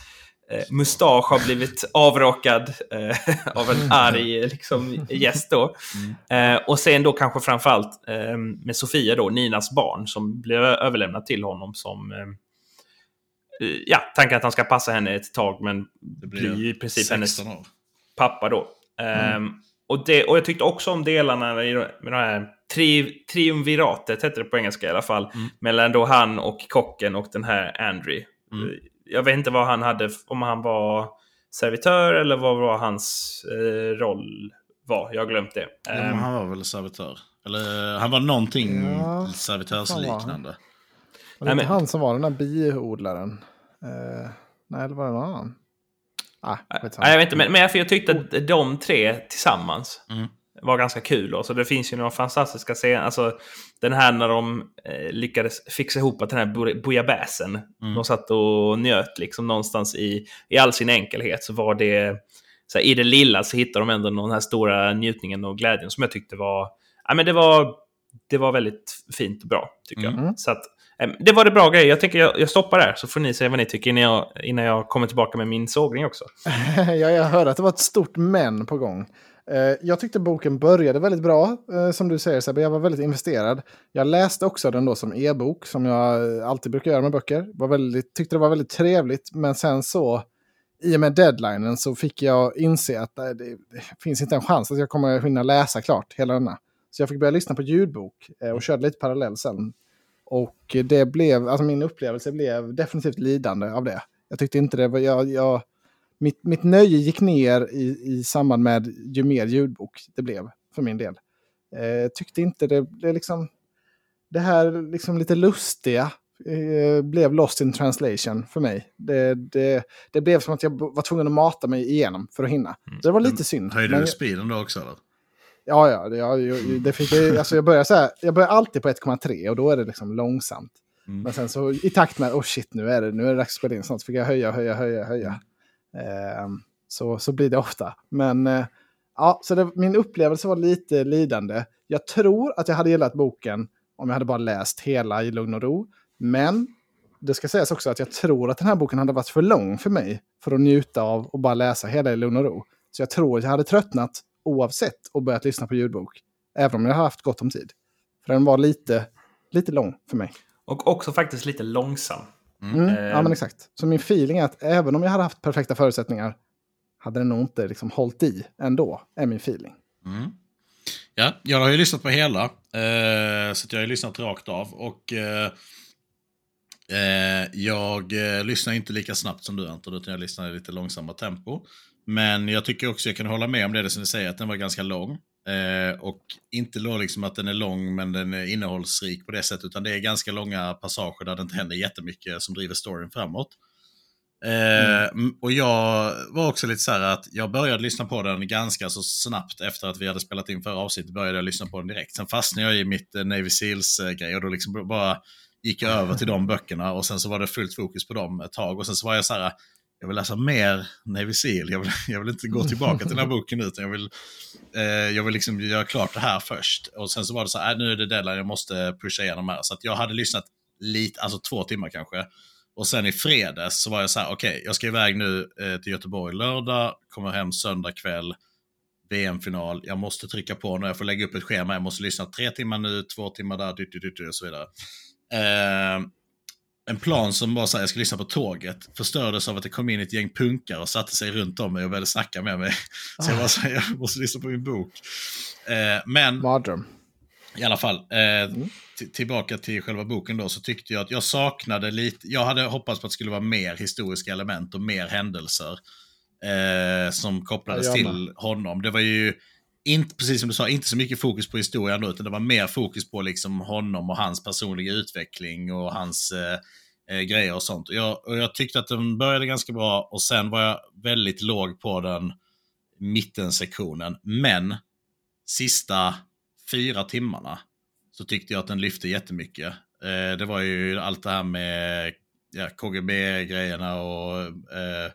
Speaker 3: eh, mustasch har blivit avrakad eh, av en arg liksom, gäst då.
Speaker 1: Mm.
Speaker 3: Eh, och sen då kanske framförallt eh, med Sofia då, Ninas barn, som blev överlämnat till honom som... Eh, eh, ja, tanken att han ska passa henne ett tag, men
Speaker 1: Det
Speaker 3: blir ju i princip
Speaker 1: 16
Speaker 3: hennes
Speaker 1: år.
Speaker 3: pappa då. Ehm, och, det, och jag tyckte också om delarna i- med det här tri, triumviratet, hette det på engelska i alla fall,
Speaker 1: Mm.
Speaker 3: mellan då han och kocken och den här Andrew.
Speaker 1: Mm.
Speaker 3: Eh, Jag vet inte vad han hade, om han var servitör eller vad var hans eh, roll var. Jag har glömt det.
Speaker 1: Ja,
Speaker 3: Ehm,
Speaker 1: han var väl servitör? Eller han var någonting
Speaker 2: Ja,
Speaker 1: servitörsliknande.
Speaker 2: Var det
Speaker 3: Nej,
Speaker 2: inte
Speaker 3: men-
Speaker 2: han som var den där biodlaren? Eh, nej, eller var det någon annan? Ah, vet
Speaker 3: Nej, jag vet inte, men, men jag tyckte att de tre tillsammans
Speaker 1: Mm.
Speaker 3: var ganska kul. Då. Så det finns ju några fantastiska scener. Alltså, den här när de eh, lyckades fixa ihop att den här bou- bouillabaisen,
Speaker 1: Mm.
Speaker 3: de satt och njöt liksom någonstans i, i all sin enkelhet, så var det så här, i det lilla så hittar de ändå den här stora njutningen och glädjen som jag tyckte var... Ja, men det var, det var väldigt fint och bra, tycker
Speaker 2: Mm.
Speaker 3: jag. Så att, eh, Ehm, det var det bra grejer. Jag tänker jag, jag stoppar där, så får ni säga vad ni tycker innan jag, innan jag kommer tillbaka med min sågning också.
Speaker 2: ja, jag hörde att det var ett stort men på gång. Eh, jag tyckte boken började väldigt bra, eh, som du säger Sebbe. Jag var väldigt investerad. Jag läste också den då som e-bok, som jag alltid brukar göra med böcker. Var väldigt, tyckte det var väldigt trevligt, men sen så, i och med deadlinen, så fick jag inse att eh, det, det finns inte en chans att jag kommer hinna läsa klart hela denna. Så jag fick börja lyssna på ljudbok och körde lite parallell sen. Och det blev, alltså min upplevelse blev definitivt lidande av det. Jag tyckte inte det var, jag, jag mitt, mitt nöje gick ner i, i samband med ju mer ljudbok det blev för min del. Eh, tyckte inte det, det liksom, det här liksom lite lustiga eh, blev lost in translation för mig. Det, det, det blev som att jag var tvungen att mata mig igenom för att hinna. Så det var lite synd.
Speaker 1: Höjde
Speaker 2: Men-
Speaker 1: du speeden då också eller?
Speaker 2: Ja, ja, det, ja ju- det fick jag, alltså jag, börjar så här, jag börjar alltid på 1,3 och då är det liksom långsamt.
Speaker 1: Mm.
Speaker 2: Men sen så i takt med, oh shit, nu är det, nu är det dags att spela in, snart så fick jag höja, höja, höja, höja. Ehm, så, så blir det ofta. Men eh, ja, så det, min upplevelse var lite lidande. Jag tror att jag hade gillat boken om jag hade bara läst hela i lugn och ro. Men det ska sägas också att jag tror att den här boken hade varit för lång för mig för att njuta av och bara läsa hela i lugn och ro. Så jag tror att jag hade tröttnat oavsett och börjat lyssna på ljudbok. Även om jag har haft gott om tid. För den var lite, lite lång för mig.
Speaker 3: Och också faktiskt lite långsam.
Speaker 2: Mm,
Speaker 3: Eh.
Speaker 2: ja, men exakt. Så min feeling är att även om jag hade haft perfekta förutsättningar hade den nog inte liksom hållit i ändå, är min feeling.
Speaker 1: Mm. Ja, jag har ju lyssnat på hela. Eh, så att jag har ju lyssnat rakt av. Och eh, eh, jag eh, lyssnar inte lika snabbt som du Anton, utan jag lyssnar i lite långsammare tempo. Men jag tycker också jag kan hålla med om det, det som ni säger, att den var ganska lång. Eh, och inte då liksom att den är lång men den är innehållsrik på det sättet, utan det är ganska långa passager där det inte händer jättemycket som driver storyn framåt. Eh, m- Och jag var också lite så här att jag började lyssna på den ganska så snabbt efter att vi hade spelat in förra avsnittet. Började jag lyssna på den direkt. Sen fastnade jag i mitt eh, Navy Seals-grej och då liksom bara gick jag över till de böckerna och sen så var det fullt fokus på dem ett tag. Och sen så var jag så här, jag vill läsa mer Navy Seal. Jag vill, jag vill inte gå tillbaka till den här boken nu, utan jag vill, eh, jag vill liksom göra klart det här först. Och sen så var det så här, äh, nu är det deadline, jag måste pusha igenom här. Så jag hade lyssnat lite, alltså två timmar kanske. Och sen i fredags så var jag så här, okej, jag ska iväg nu eh, till Göteborg lördag, kommer hem söndag kväll, VM-final. Jag måste trycka på nu, jag får lägga upp ett schema, jag måste lyssna tre timmar nu, två timmar där, dyt, dyt, dyt, och så vidare. Eh, en plan som var så här, jag skulle lyssna på tåget, förstördes av att det kom in ett gäng punkar och satte sig runt om mig och började snacka med mig. Så jag var så här, jag måste lyssna på min bok. Eh, men
Speaker 2: Mardröm.
Speaker 1: i alla fall, eh, t- tillbaka till själva boken då, så tyckte jag att jag saknade lite, jag hade hoppats på att det skulle vara mer historiska element och mer händelser eh, som kopplades till honom. Det var ju, inte, precis som du sa, inte så mycket fokus på historien då, utan det var mer fokus på liksom honom och hans personliga utveckling och hans eh, eh, grejer och sånt. Och jag, och jag tyckte att den började ganska bra och sen var jag väldigt låg på den mittensektionen. Men sista fyra timmarna så tyckte jag att den lyfte jättemycket. Eh, det var ju allt det här med ja, KGB-grejerna och eh,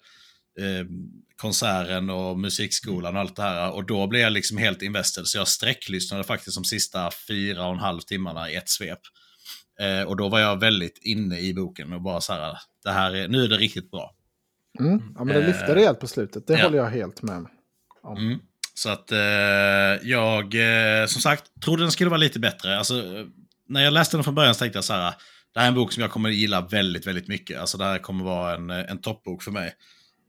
Speaker 1: eh, konserten och musikskolan och allt det här. Och då blev jag liksom helt invested. Så jag sträcklyssnade faktiskt de sista fyra och en halv timmarna i ett svep. Eh, och då var jag väldigt inne i boken och bara så här, det här är, nu är det riktigt bra.
Speaker 2: Mm. Ja, men det lyfte
Speaker 1: Eh,
Speaker 2: rejält på slutet. Det
Speaker 1: ja.
Speaker 2: håller jag helt med om.
Speaker 1: Mm. Så att eh, jag, eh, som sagt, trodde den skulle vara lite bättre. Alltså, eh, när jag läste den från början så tänkte jag så här, det här är en bok som jag kommer gilla väldigt, väldigt mycket. Alltså det här kommer vara en, en toppbok för mig.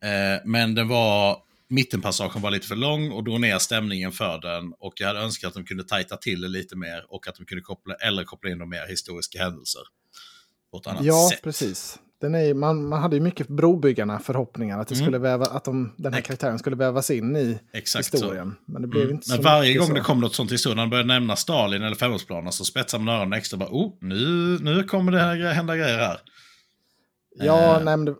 Speaker 1: Eh, men den var, mittenpassagen var lite för lång och drog ner stämningen för den. Och jag hade önskat att de kunde tajta till det lite mer och att de kunde koppla, eller koppla in de mer historiska händelser. På ett annat
Speaker 2: Ja,
Speaker 1: sätt.
Speaker 2: precis. Den är, man, man hade ju mycket brobyggarna förhoppningar att, det
Speaker 1: Mm.
Speaker 2: skulle väva, att de, den här karaktären skulle vävas in i
Speaker 1: Exakt så.
Speaker 2: historien. Men det blev
Speaker 1: Mm.
Speaker 2: inte så
Speaker 1: Men varje
Speaker 2: mycket
Speaker 1: gång
Speaker 2: så.
Speaker 1: det kom något sånt i historien, när de började nämna Stalin eller femårsplanen, så spetsar man öronen extra. Bara, oh, nu, nu kommer det här, hända grejer här.
Speaker 2: Ja,
Speaker 1: Eh.
Speaker 2: nej, men det,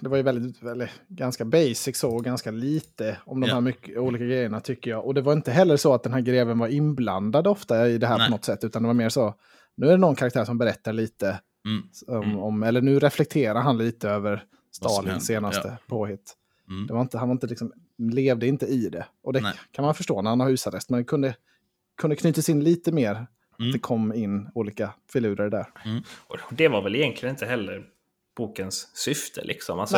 Speaker 2: det var ju väldigt, eller, ganska basic så, och ganska lite om de
Speaker 1: Ja.
Speaker 2: här mycket, olika grejerna tycker jag. Och det var inte heller så att den här greven var inblandad ofta i det här
Speaker 1: Nej.
Speaker 2: på något sätt, utan det var mer så, nu är det någon karaktär som berättar lite,
Speaker 1: Mm.
Speaker 2: om,
Speaker 1: Mm.
Speaker 2: om, eller nu reflekterar han lite över Stalins senaste
Speaker 1: ja.
Speaker 2: påhitt.
Speaker 1: Mm.
Speaker 2: Det var inte, han var inte liksom levde inte i det. Och det
Speaker 1: Nej.
Speaker 2: kan man förstå när han har husarrest. Men det kunde, kunde knytas in lite mer.
Speaker 1: Mm.
Speaker 2: Att det kom in olika filurer där.
Speaker 3: Och det var väl egentligen inte heller bokens syfte. Liksom. Alltså,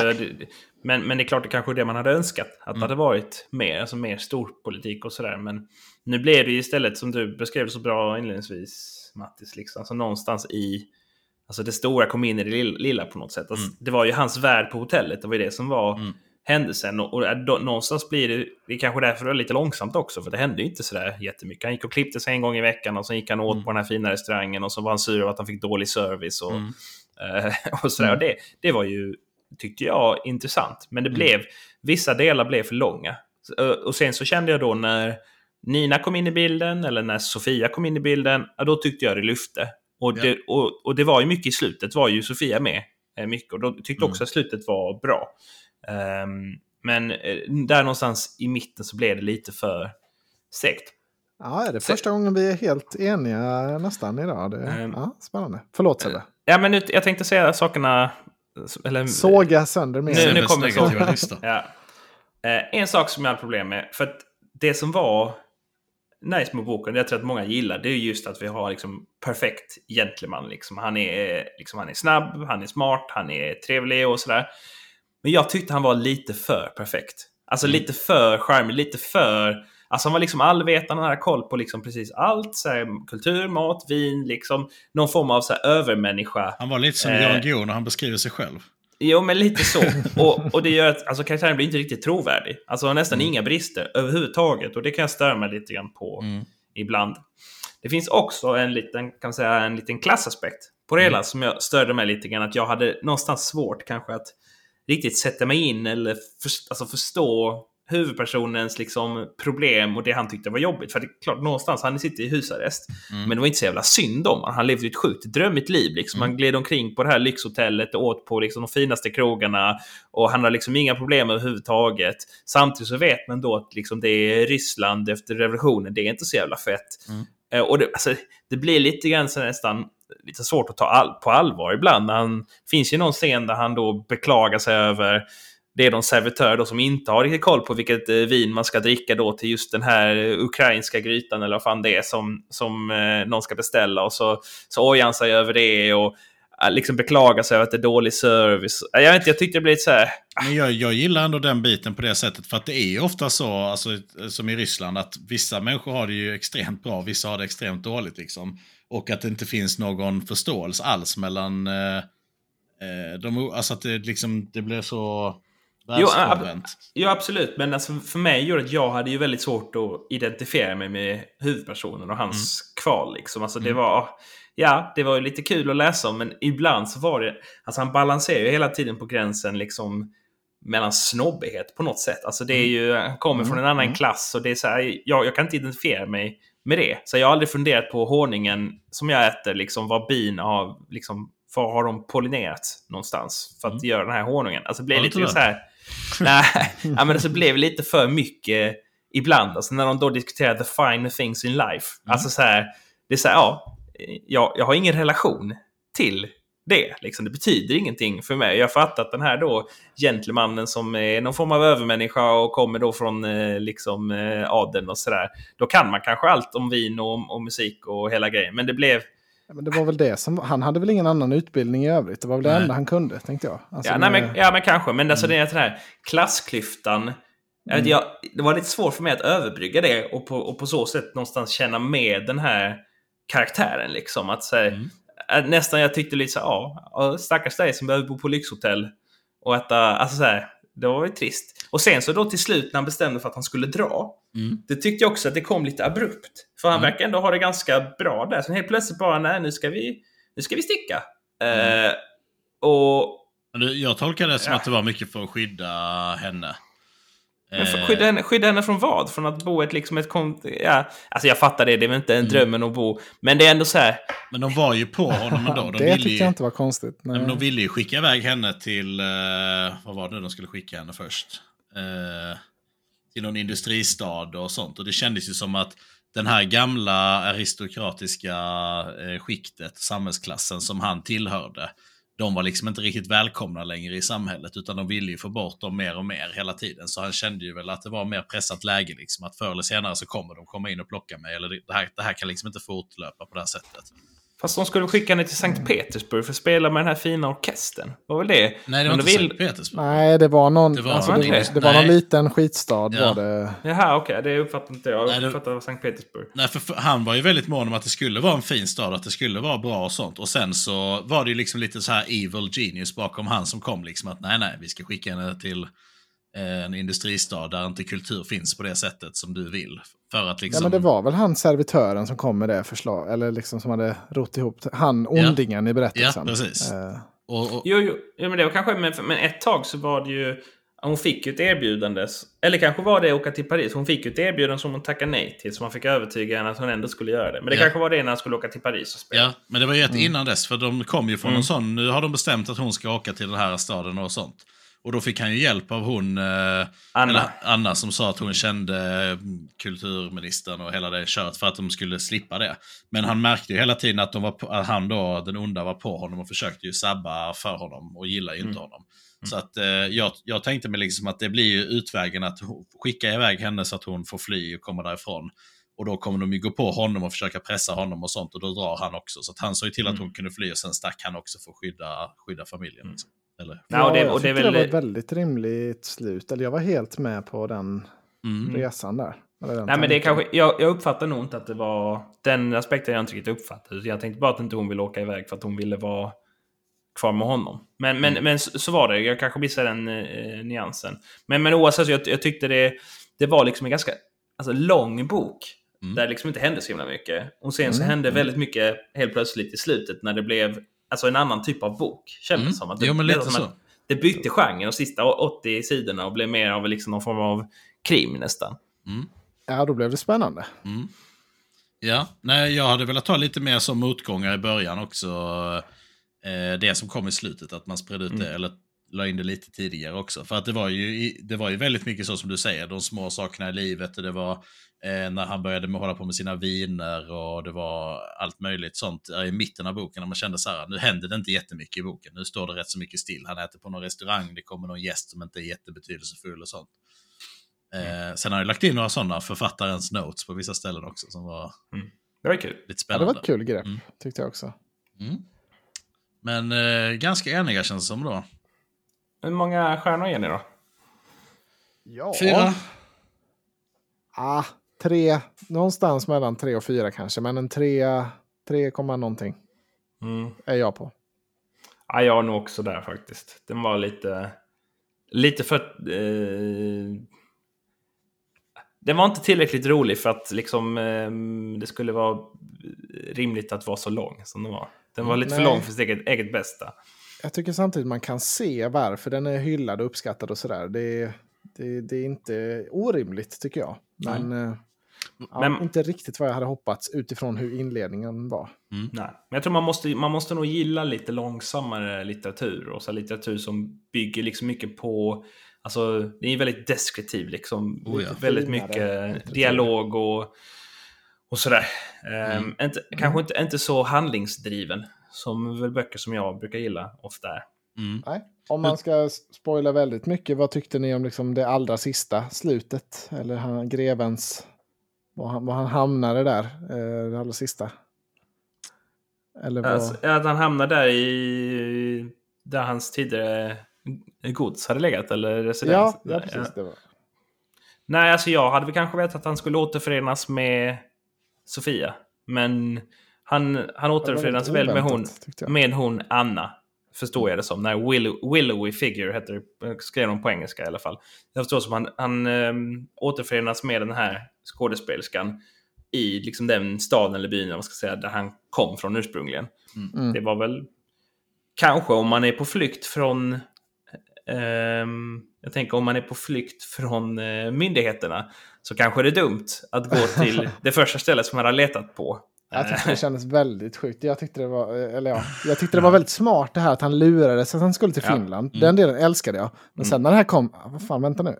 Speaker 3: men, men det är klart, det kanske är det man hade önskat. Att
Speaker 1: Mm.
Speaker 3: det hade varit mer, alltså mer storpolitik och sådär. Men nu blev det istället, som du beskrev så bra inledningsvis, Mattis, liksom, alltså någonstans i... Alltså det stora kom in i det lilla, på något sätt. Alltså,
Speaker 1: Mm.
Speaker 3: Det var ju hans värld på hotellet, det var ju det som var
Speaker 1: Mm.
Speaker 3: händelsen. Och, och då, någonstans blir det, det är kanske därför det är lite långsamt också, för det hände ju inte sådär jättemycket. Han gick och klippte sig en gång i veckan och sen gick han åt
Speaker 1: Mm.
Speaker 3: på den här fina restaurangen och så var han sur över att han fick dålig service. Och,
Speaker 1: Mm.
Speaker 3: Och sådär. Och det, det var ju, tyckte jag, intressant. Men det blev, vissa delar blev för långa. Eh, Och sen så kände jag då när Nina kom in i bilden, eller när Sofia kom in i bilden, ja, då tyckte jag det lyfte. Och det, och, och det var ju mycket i slutet, var ju Sofia med. eh, Mycket, och då tyckte jag också att slutet var bra. Ehm, men eh, där någonstans i mitten så blev det lite för segt.
Speaker 2: Ja, är det
Speaker 3: Så-
Speaker 2: första gången vi är helt eniga nästan idag? Det,
Speaker 3: Ehm.
Speaker 2: ja, spännande. Förlåt Sebbe.
Speaker 3: Ja, men nu, jag tänkte säga sakerna... Eller,
Speaker 2: Såga sönder mer.
Speaker 3: Nu- nu kommer så.
Speaker 1: negativa lista.
Speaker 3: Ja. Eh, en sak som jag hade problem med, för att det som var nice med boken, det jag tror att många gillar, det är just att vi har liksom perfekt gentleman. Liksom. Han, är, liksom, han är snabb, han är smart, han är trevlig och sådär. Men jag tyckte han var lite för perfekt. Alltså
Speaker 1: Mm.
Speaker 3: lite för charmig, lite för... Alltså han var liksom allvetande, han hade koll på liksom precis allt. Så här, kultur, mat, vin, liksom. Någon form av så här, övermänniska.
Speaker 1: Han var lite som
Speaker 3: Eh.
Speaker 1: Jan Guillou när han beskriver sig själv.
Speaker 3: Jo, men lite så. Och, och det gör att alltså, karaktären blir inte riktigt trovärdig. Alltså har nästan
Speaker 1: Mm.
Speaker 3: inga brister överhuvudtaget. Och det kan jag störa mig lite grann på
Speaker 1: Mm.
Speaker 3: ibland. Det finns också en liten, kan man säga, en liten klassaspekt på det
Speaker 1: Mm.
Speaker 3: hela som jag störde mig lite grann. Att jag hade någonstans svårt kanske att riktigt sätta mig in eller för, alltså förstå huvudpersonens liksom, problem och det han tyckte var jobbigt. För det är klart, någonstans, han sitter i husarrest.
Speaker 1: Mm.
Speaker 3: Men det var inte så jävla synd om honom. Han levde ett sjukt drömmigt liv. Liksom. Han
Speaker 1: Mm.
Speaker 3: gled omkring på det här lyxhotellet och åt på liksom, de finaste krogarna. Och han har liksom inga problem överhuvudtaget. Samtidigt så vet man då att liksom, det är Ryssland efter revolutionen. Det är inte så jävla fett.
Speaker 1: Mm.
Speaker 3: Eh, Och det, alltså, det blir lite grann så nästan lite svårt att ta all, på allvar ibland. Han, finns ju någon scen där han då beklagar sig över det är de servitörer då som inte har riktigt koll på vilket eh, vin man ska dricka då till just den här eh, ukrainska grytan eller vad fan det är som, som eh, någon ska beställa. Och så, så ojar han sig över det och liksom beklagar sig över att det är dålig service. Jag vet inte, jag tyckte det blev lite så här... Ah.
Speaker 1: Men jag, jag gillar ändå den biten på det sättet. För att det är ju ofta så, alltså, som i Ryssland, att vissa människor har det ju extremt bra, vissa har det extremt dåligt. Liksom. Och att det inte finns någon förståelse alls mellan eh, de, alltså att det, liksom, det blir så
Speaker 3: Jo,
Speaker 1: världsfrånvänt.
Speaker 3: Ja, absolut. Men alltså, för mig gjorde att jag hade ju väldigt svårt att identifiera mig med huvudpersonen och hans kval. Liksom. Alltså, det
Speaker 1: Mm.
Speaker 3: var... Ja, det var ju lite kul att läsa om, men ibland så var det... Alltså han balanserar ju hela tiden på gränsen liksom mellan snobbighet på något sätt. Alltså det är ju, han kommer från en annan
Speaker 2: Mm.
Speaker 3: klass och det är så här, jag, jag kan inte identifiera mig med det. Så jag har aldrig funderat på honungen som jag äter, liksom vad bin har, liksom, var har de pollinerat någonstans för att
Speaker 1: Mm.
Speaker 3: göra den här honungen? Alltså
Speaker 1: du
Speaker 3: lite så här... Nej, ja, men alltså, det blev lite för mycket ibland. Alltså när de då diskuterar the fine things in life.
Speaker 1: Mm.
Speaker 3: Alltså så här, det är så här, ja, jag, jag har ingen relation till det. Liksom. Det betyder ingenting för mig. Jag fattar att den här då gentlemannen som är någon form av övermänniska och kommer då från eh, liksom, eh, adeln och sådär. Då kan man kanske allt om vin och, och musik och hela grejen. Men det blev...
Speaker 2: Men det var väl det som, han hade väl ingen annan utbildning i övrigt. Det var väl det
Speaker 1: Nej.
Speaker 2: enda han kunde, tänkte jag. Alltså,
Speaker 3: Ja, nej, men, ja, men kanske. Men alltså,
Speaker 1: Mm.
Speaker 3: det är den här klassklyftan.
Speaker 2: Mm.
Speaker 3: jag, det var lite svårt för mig att överbrygga det och på, och på så sätt någonstans känna med den här karaktären. Liksom. Att, så här,
Speaker 1: Mm.
Speaker 3: att Nästan jag tyckte lite så här, ja, stackars dig som behöver bo på lyxhotell. Och äta, alltså så här, det var ju trist. Och sen så då till slut när han bestämde för att han skulle dra.
Speaker 1: Mm.
Speaker 3: Det tyckte jag också att det kom lite abrupt. För han
Speaker 1: Mm.
Speaker 3: verkar ändå ha det ganska bra där. Sen helt plötsligt bara, nej nu ska vi, nu ska vi sticka.
Speaker 1: Mm.
Speaker 3: Eh, och
Speaker 1: Jag tolkar det som
Speaker 3: Ja.
Speaker 1: att det var mycket för att skydda henne.
Speaker 3: Men för,
Speaker 1: Eh,
Speaker 3: skydda, henne, skydda henne från vad? Från att bo ett, liksom ett kont... Ja, alltså jag fattar det, det är väl inte en
Speaker 1: Mm.
Speaker 3: drömmen att bo. Men det är ändå så här...
Speaker 1: Men de var ju på honom ändå. De
Speaker 2: det
Speaker 1: ville
Speaker 2: tyckte
Speaker 1: ju,
Speaker 2: jag inte var konstigt.
Speaker 1: Nej,
Speaker 2: Nej.
Speaker 1: men de ville ju skicka iväg henne till, eh, vad var det de skulle skicka henne först? Eh, till någon industristad och sånt. Och det kändes ju som att den här gamla aristokratiska eh, skiktet, samhällsklassen som han tillhörde, de var liksom inte riktigt välkomna längre i samhället, utan de ville ju få bort dem mer och mer hela tiden. Så han kände ju väl att det var mer pressat läge, liksom, att förr eller senare så kommer de komma in och plocka mig, eller det här, det här kan liksom inte fortlöpa på det här sättet.
Speaker 3: Fast de skulle skicka henne till Sankt Petersburg för att spela med den här fina orkestern. Var väl det?
Speaker 1: Nej, det var
Speaker 3: Men
Speaker 1: inte
Speaker 3: vill-
Speaker 1: Sankt Petersburg.
Speaker 2: Nej, det var någon,
Speaker 1: Det var-
Speaker 2: alltså, det, det var någon liten skitstad
Speaker 1: Ja.
Speaker 2: var det.
Speaker 3: Jaha, okej. det uppfattar inte jag. Jag
Speaker 1: det-
Speaker 3: uppfattar Sankt Petersburg.
Speaker 1: Nej, för, han var ju väldigt mån om att det skulle vara en fin stad, att det skulle vara bra och sånt. Och sen så var det ju liksom lite så här evil genius bakom han som kom liksom att nej, nej, vi ska skicka henne till en industristad där inte kultur finns på det sättet som du vill. För att
Speaker 2: Ja,
Speaker 1: liksom...
Speaker 2: men det var väl han servitören som kom med det förslag, eller liksom som hade rott ihop, han ondingen i berättelsen.
Speaker 1: Ja, precis.
Speaker 2: Eh,
Speaker 1: och, och,
Speaker 3: Jo, jo, jo men det var kanske... Men, men ett tag så var det ju... Hon fick ju ett erbjudande. Eller kanske var det att åka till Paris. Hon fick ju ett erbjudande som hon tackade nej till. Så man fick övertyga henne att hon ändå skulle göra det. Men det
Speaker 1: Ja.
Speaker 3: kanske var det när han skulle åka till Paris och spela.
Speaker 1: ja, men det var ju ett
Speaker 2: Mm.
Speaker 1: innan dess, för de kom ju från
Speaker 3: Mm.
Speaker 1: en sån, nu har de bestämt att hon ska åka till den här staden och sånt. Och då fick han ju hjälp av hon, eh,
Speaker 3: Anna.
Speaker 1: Anna som sa att hon kände mm, kulturministern och hela det köret för att de skulle slippa det. Men han märkte ju hela tiden att, de var på, att han då, den onda, var på honom och försökte ju sabba för honom och gillar ju inte
Speaker 3: Mm.
Speaker 1: honom. Så att eh, jag, jag tänkte mig liksom att det blir ju utvägen att skicka iväg henne så att hon får fly och komma därifrån. Och då kommer de ju gå på honom och försöka pressa honom och sånt och då drar han också. Så han såg ju till att
Speaker 3: Mm.
Speaker 1: hon kunde fly och sen stack han också för att skydda, skydda familjen. Liksom. Eller,
Speaker 3: Ja, och det,
Speaker 2: jag
Speaker 3: och det är
Speaker 2: tyckte
Speaker 3: väl...
Speaker 2: det var ett väldigt rimligt slut. Eller jag var helt med på den
Speaker 1: mm.
Speaker 2: resan där.
Speaker 3: Nej, men det är kanske, jag, jag uppfattar nog inte att det var den aspekten jag inte riktigt uppfattade. Jag tänkte bara att inte hon ville åka iväg för att hon ville vara kvar med honom. Men, men,
Speaker 1: Mm.
Speaker 3: men så, så var det. Jag kanske missade den eh, nyansen. Men, men oavsett, så jag, jag tyckte det, det var liksom en ganska alltså, lång bok.
Speaker 1: Mm.
Speaker 3: Där det liksom inte hände så himla mycket. Och sen så
Speaker 2: Mm.
Speaker 3: hände väldigt mycket helt plötsligt i slutet när det blev alltså, en annan typ av bok. Kändes
Speaker 1: Mm.
Speaker 3: som. Att det,
Speaker 1: Jo, men
Speaker 3: det,
Speaker 1: lite
Speaker 3: som
Speaker 1: så.
Speaker 3: Att det bytte genre de sista 80 sidorna och blev mer av liksom någon form av krim nästan.
Speaker 1: Mm.
Speaker 2: Ja, då blev det spännande.
Speaker 1: Mm. Ja, nej, jag hade velat ta lite mer som motgångar i början också. Eh, det som kom i slutet, att man spred ut det,
Speaker 3: Mm.
Speaker 1: eller la in det lite tidigare också. För att det var ju, det var ju väldigt mycket så som du säger, de små sakerna i livet. Och det var eh, när han började med, hålla på med sina viner och det var allt möjligt sånt eh, i mitten av boken. När man kände så här, nu händer det inte jättemycket i boken. Nu står det rätt så mycket still. Han äter på någon restaurang, det kommer någon gäst som inte är jättebetydelsefull och sånt. Eh, sen har jag lagt in några sådana författarens notes på vissa ställen också som var
Speaker 3: Det var kul.
Speaker 1: lite
Speaker 2: Ja, det
Speaker 1: spännande.
Speaker 2: var ett kul grepp,
Speaker 1: Mm.
Speaker 2: tyckte jag också.
Speaker 1: Mm. Men eh, ganska eniga känns det som då.
Speaker 3: Hur många stjärnor ger ni då?
Speaker 2: Ja.
Speaker 1: Fyra.
Speaker 2: Ah, tre, någonstans mellan tre och fyra kanske, men en trea, 3, komma någonting
Speaker 3: Mm.
Speaker 2: är jag på.
Speaker 3: Ja, jag är nog också där faktiskt. Den var lite... Lite för... Eh, den var inte tillräckligt rolig för att liksom, eh, det skulle vara rimligt att vara så lång som den var. Den var lite för
Speaker 2: Nej.
Speaker 3: lång för sitt eget, eget bästa.
Speaker 2: Jag tycker samtidigt man kan se varför den är hyllad och uppskattad och sådär. Det, det, det är inte orimligt tycker jag. Men, eh, ja,
Speaker 3: Men-
Speaker 2: inte riktigt vad jag hade hoppats utifrån hur inledningen var.
Speaker 3: Nej. Men jag tror man måste, man måste nog gilla lite långsammare litteratur. Och så litteratur som bygger liksom mycket på... Alltså, det är väldigt deskriptiv liksom.
Speaker 1: Oh ja.
Speaker 3: Väldigt
Speaker 2: Finare
Speaker 3: mycket
Speaker 2: litteratur.
Speaker 3: dialog och, och sådär. Ehm,
Speaker 1: Mm.
Speaker 3: inte, Kanske inte, inte så handlingsdriven. Som väl böcker som jag brukar gilla ofta är.
Speaker 1: Mm.
Speaker 2: Nej. Om man ska spoila väldigt mycket, vad tyckte ni om liksom det allra sista slutet? Eller han, grevens, var han, var han hamnade där, eh, det allra sista? Eller vad?
Speaker 3: Alltså, att han hamnar där i... Där hans tidigare gods hade legat, eller residens.
Speaker 2: ja, ja, precis. Det var.
Speaker 3: Nej, alltså jag hade väl kanske vetat att han skulle återförenas med Sofia. Men han, han återförenas väl med hon, med hon Anna. Förstår jag det som. Nej, Willow, Willowy Figure heter det. Skrev de på engelska i alla fall. Jag förstår som han, han um, återförenas med den här skådespelerskan i liksom den staden eller byn, man ska säga, där han kom från ursprungligen.
Speaker 2: Mm.
Speaker 3: Det var väl kanske om man är på flykt från ehm, jag tänker om man är på flykt från eh, myndigheterna så kanske det är dumt att gå till det första stället som man har letat på.
Speaker 2: Jag tyckte
Speaker 3: Eh,
Speaker 2: det kändes väldigt sjukt. Jag tyckte det var, eh, eller ja, jag tyckte det var väldigt smart det här att han lurades att han skulle till
Speaker 3: Ja.
Speaker 2: Finland.
Speaker 1: Mm.
Speaker 2: Den delen älskade jag. Men
Speaker 3: Mm.
Speaker 2: sen när det här kom, ah, vad fan vänta nu.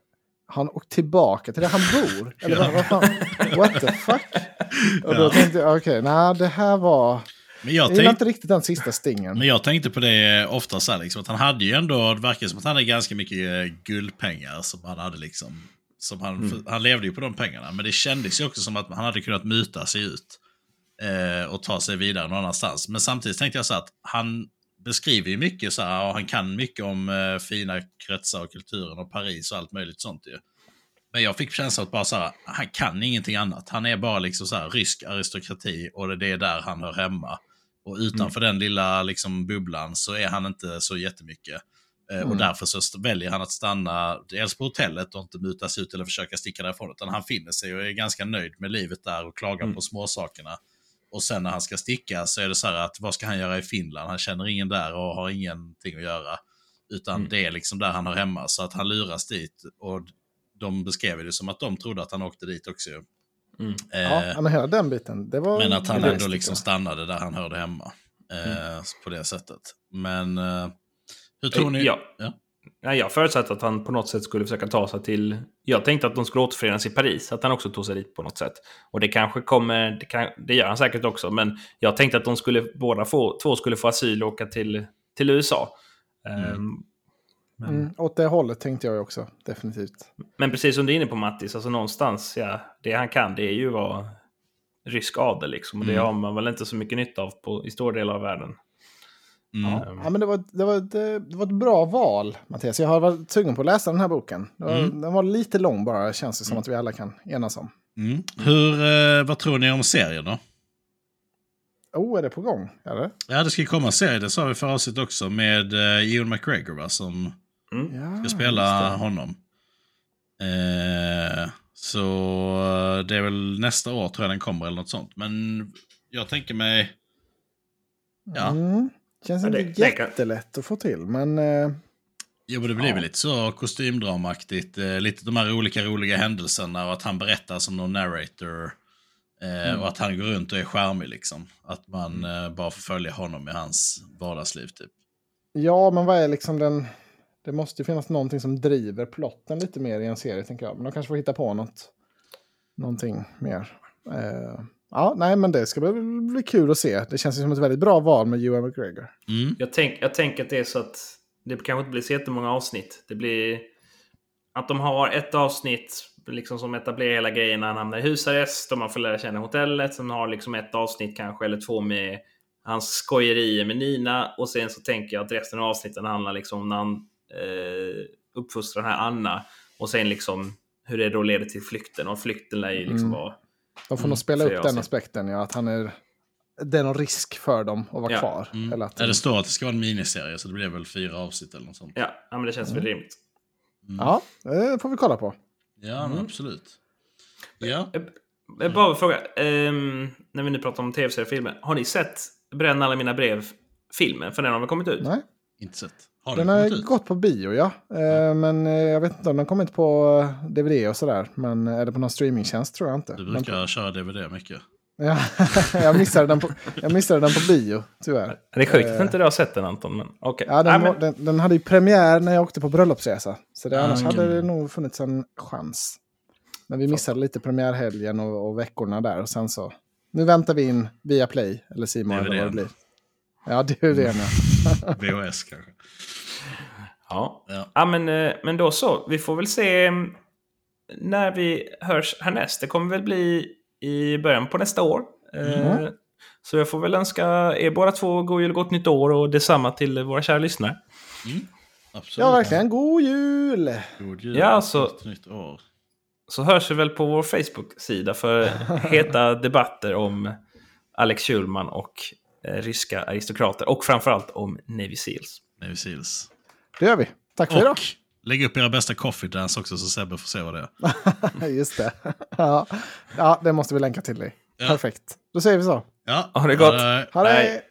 Speaker 2: Han åkt tillbaka till där han bor? Eller vad, vad fan? What the fuck? Och då tänkte jag, okej, nej det här var...
Speaker 1: Men jag,
Speaker 2: Jag gillar inte riktigt den sista stingen.
Speaker 1: men jag tänkte på det ofta så här, liksom, att han hade ju ändå, det verkar som att han hade ganska mycket eh, guldpengar som han hade liksom. Som han, för, han levde ju på de pengarna, men det kändes ju också som att han hade kunnat muta sig ut. Eh, och ta sig vidare någon annanstans. Men samtidigt tänkte jag så att han beskriver ju mycket så här, och han kan mycket om eh, fina kretsar och kulturen och Paris och allt möjligt sånt ju. Men jag fick känslan att bara så här, han kan ingenting annat. Han är bara liksom så här rysk aristokrati och det är där han hör hemma. Och utanför den lilla liksom bubblan så är han inte så jättemycket. Eh, Och
Speaker 2: Mm.
Speaker 1: därför så väljer han att stanna dels på hotellet och inte mutas ut eller försöka sticka därifrån. Utan han finner sig och är ganska nöjd med livet där och klagar
Speaker 3: Mm.
Speaker 1: på småsakerna. Och sen när han ska sticka så är det så här att vad ska han göra i Finland? Han känner ingen där och har ingenting att göra. Utan
Speaker 3: Mm.
Speaker 1: det är liksom där han hör hemma. Så att han luras dit. Och de beskrev det som att de trodde att han åkte dit också.
Speaker 3: Mm.
Speaker 1: Eh,
Speaker 2: Ja, men hela den biten. Det var
Speaker 1: men att han ändå liksom stannade där han hörde hemma. Eh,
Speaker 3: Mm.
Speaker 1: På det sättet. Men eh, hur tror ni?
Speaker 3: Ja.
Speaker 1: Ja.
Speaker 3: Nej, jag förutsatte att han på något sätt skulle försöka ta sig till... Jag tänkte att de skulle återförenas i Paris, att han också tog sig dit på något sätt. Och det kanske kommer... Det, kan, det gör han säkert också, men jag tänkte att de skulle båda få... Två skulle få asyl och åka till, till USA.
Speaker 1: Mm.
Speaker 3: Ehm, men,
Speaker 2: Mm, åt det hållet tänkte jag också, definitivt.
Speaker 3: men precis som du är inne på Mattis, alltså någonstans, ja, det han kan det är ju vara rysk adel liksom. Och det
Speaker 1: Mm.
Speaker 3: har man väl inte så mycket nytta av på, i stora delar av världen.
Speaker 1: Mm.
Speaker 3: Ehm,
Speaker 2: Ja, men det, var, det, var ett, eh, det var ett bra val, Mattias. Jag har varit sugen på att läsa den här boken. Det var,
Speaker 1: Mm.
Speaker 2: Den var lite lång bara, känns det som att vi alla kan enas om.
Speaker 1: Mm. Hur, eh, vad tror ni om serien då?
Speaker 2: Oh, är det på gång? Eller?
Speaker 1: Ja, det ska ju komma en serie, det sa vi förra avsnittet också, med uh, Ewan McGregor va, som
Speaker 3: mm.
Speaker 2: Ja,
Speaker 1: ska spela
Speaker 2: det.
Speaker 1: honom. Eh, så eh, det är väl nästa år tror jag den kommer eller något sånt. Men jag tänker mig... Ja.
Speaker 2: Mm. Känns
Speaker 3: Ja, det-
Speaker 2: inte
Speaker 3: kan-
Speaker 2: jättelätt att få till, men... Eh,
Speaker 1: Jo, men det blir
Speaker 2: Ja.
Speaker 1: väl lite så kostymdramaktigt. Eh, lite de här olika roliga händelserna och att han berättar som någon narrator. Eh,
Speaker 2: Mm.
Speaker 1: Och att han går runt och är charmig liksom. Att man eh, bara får följa honom i hans vardagsliv typ.
Speaker 2: ja, men vad är liksom den... Det måste ju finnas någonting som driver plotten lite mer i en serie, tänker jag. Men de kanske får hitta på något. Någonting mer. Ja, nej, men det ska bli, bli kul att se. Det känns som ett väldigt bra val med Ewan McGregor.
Speaker 1: Mm.
Speaker 3: Jag, tänk, jag tänker att det är så att det kanske inte blir så jättemånga avsnitt. Det blir att de har ett avsnitt liksom som etablerar hela grejen när han hamnar i husarrest och man får lära känna hotellet. Sen har liksom ett avsnitt kanske eller två med hans skojerier med Nina. Och sen så tänker jag att resten av avsnitten handlar liksom om när han eh, uppfostrar den här Anna. Och sen liksom hur det då leder till flykten. Och flykten lär ju liksom
Speaker 2: Mm.
Speaker 3: vara...
Speaker 2: De får
Speaker 3: Mm,
Speaker 2: nog spela upp den aspekten, ja, att han är... Det är någon risk för dem att vara
Speaker 3: Ja.
Speaker 2: kvar.
Speaker 1: Mm.
Speaker 2: Eller att,
Speaker 1: Ja, det står att det ska vara en miniserie så det blir väl fyra avsnitt eller något sånt.
Speaker 3: Ja, ja men det känns väl rimligt.
Speaker 1: Mm.
Speaker 2: Ja, det får vi kolla på.
Speaker 1: Ja, men
Speaker 3: Mm.
Speaker 1: absolut. Ja.
Speaker 3: Jag bara en fråga. Ehm, när vi nu pratar om tv-serier och filmer. Har ni sett Bränn alla mina brev-filmen? För den har väl kommit ut?
Speaker 2: Nej,
Speaker 1: Inte sett. Har
Speaker 2: den
Speaker 1: den
Speaker 2: har
Speaker 1: ut?
Speaker 2: gått på bio, ja. Eh, Men eh, jag vet inte om den kommit på eh, DVD och sådär. Men är det på någon streamingtjänst tror jag inte.
Speaker 1: Du
Speaker 2: Men-
Speaker 1: brukar köra DVD mycket.
Speaker 2: Ja, jag, missade den på, jag missade den på bio, tyvärr.
Speaker 3: Det är sjukt att
Speaker 2: Eh,
Speaker 3: inte du har sett den Anton. Men okej.
Speaker 2: Ja, den,
Speaker 3: Nej, men,
Speaker 2: den, den hade ju premiär när jag åkte på bröllopsresa. Så det,
Speaker 1: Ah,
Speaker 2: annars
Speaker 1: okej.
Speaker 2: hade det nog funnits en chans. Men vi missade lite premiärhelgen och, och veckorna där. Och sen så... Nu väntar vi in via Play eller Simon eller vad det blir. Ja, det är det. Ja.
Speaker 1: VHS kanske.
Speaker 3: ja.
Speaker 1: Ja.
Speaker 3: Ja, men, eh, men då så. Vi får väl se mm, när vi hörs härnäst. Det kommer väl bli i början på nästa år. Eh,
Speaker 2: Mm.
Speaker 3: Så jag får väl önska er båda två god jul och gott nytt år och detsamma till våra kära lyssnare.
Speaker 1: Mm. Absolut.
Speaker 2: ja, verkligen. God jul!
Speaker 1: God jul.
Speaker 3: Ja, alltså-
Speaker 1: Gott nytt år.
Speaker 3: Så hörs vi väl på vår Facebook-sida för heta debatter om Alex Schulman och ryska aristokrater. Och framförallt om Navy Seals.
Speaker 1: Navy Seals.
Speaker 2: Det gör vi. Tack för idag.
Speaker 1: Lägg upp era bästa coffee dance också så Sebbe får se vad det är.
Speaker 2: Just det. ja. ja, det måste vi länka till dig.
Speaker 1: Ja.
Speaker 2: Perfekt. Då säger vi så.
Speaker 1: Ja,
Speaker 3: Ha det gott.
Speaker 1: det.
Speaker 2: Ha det!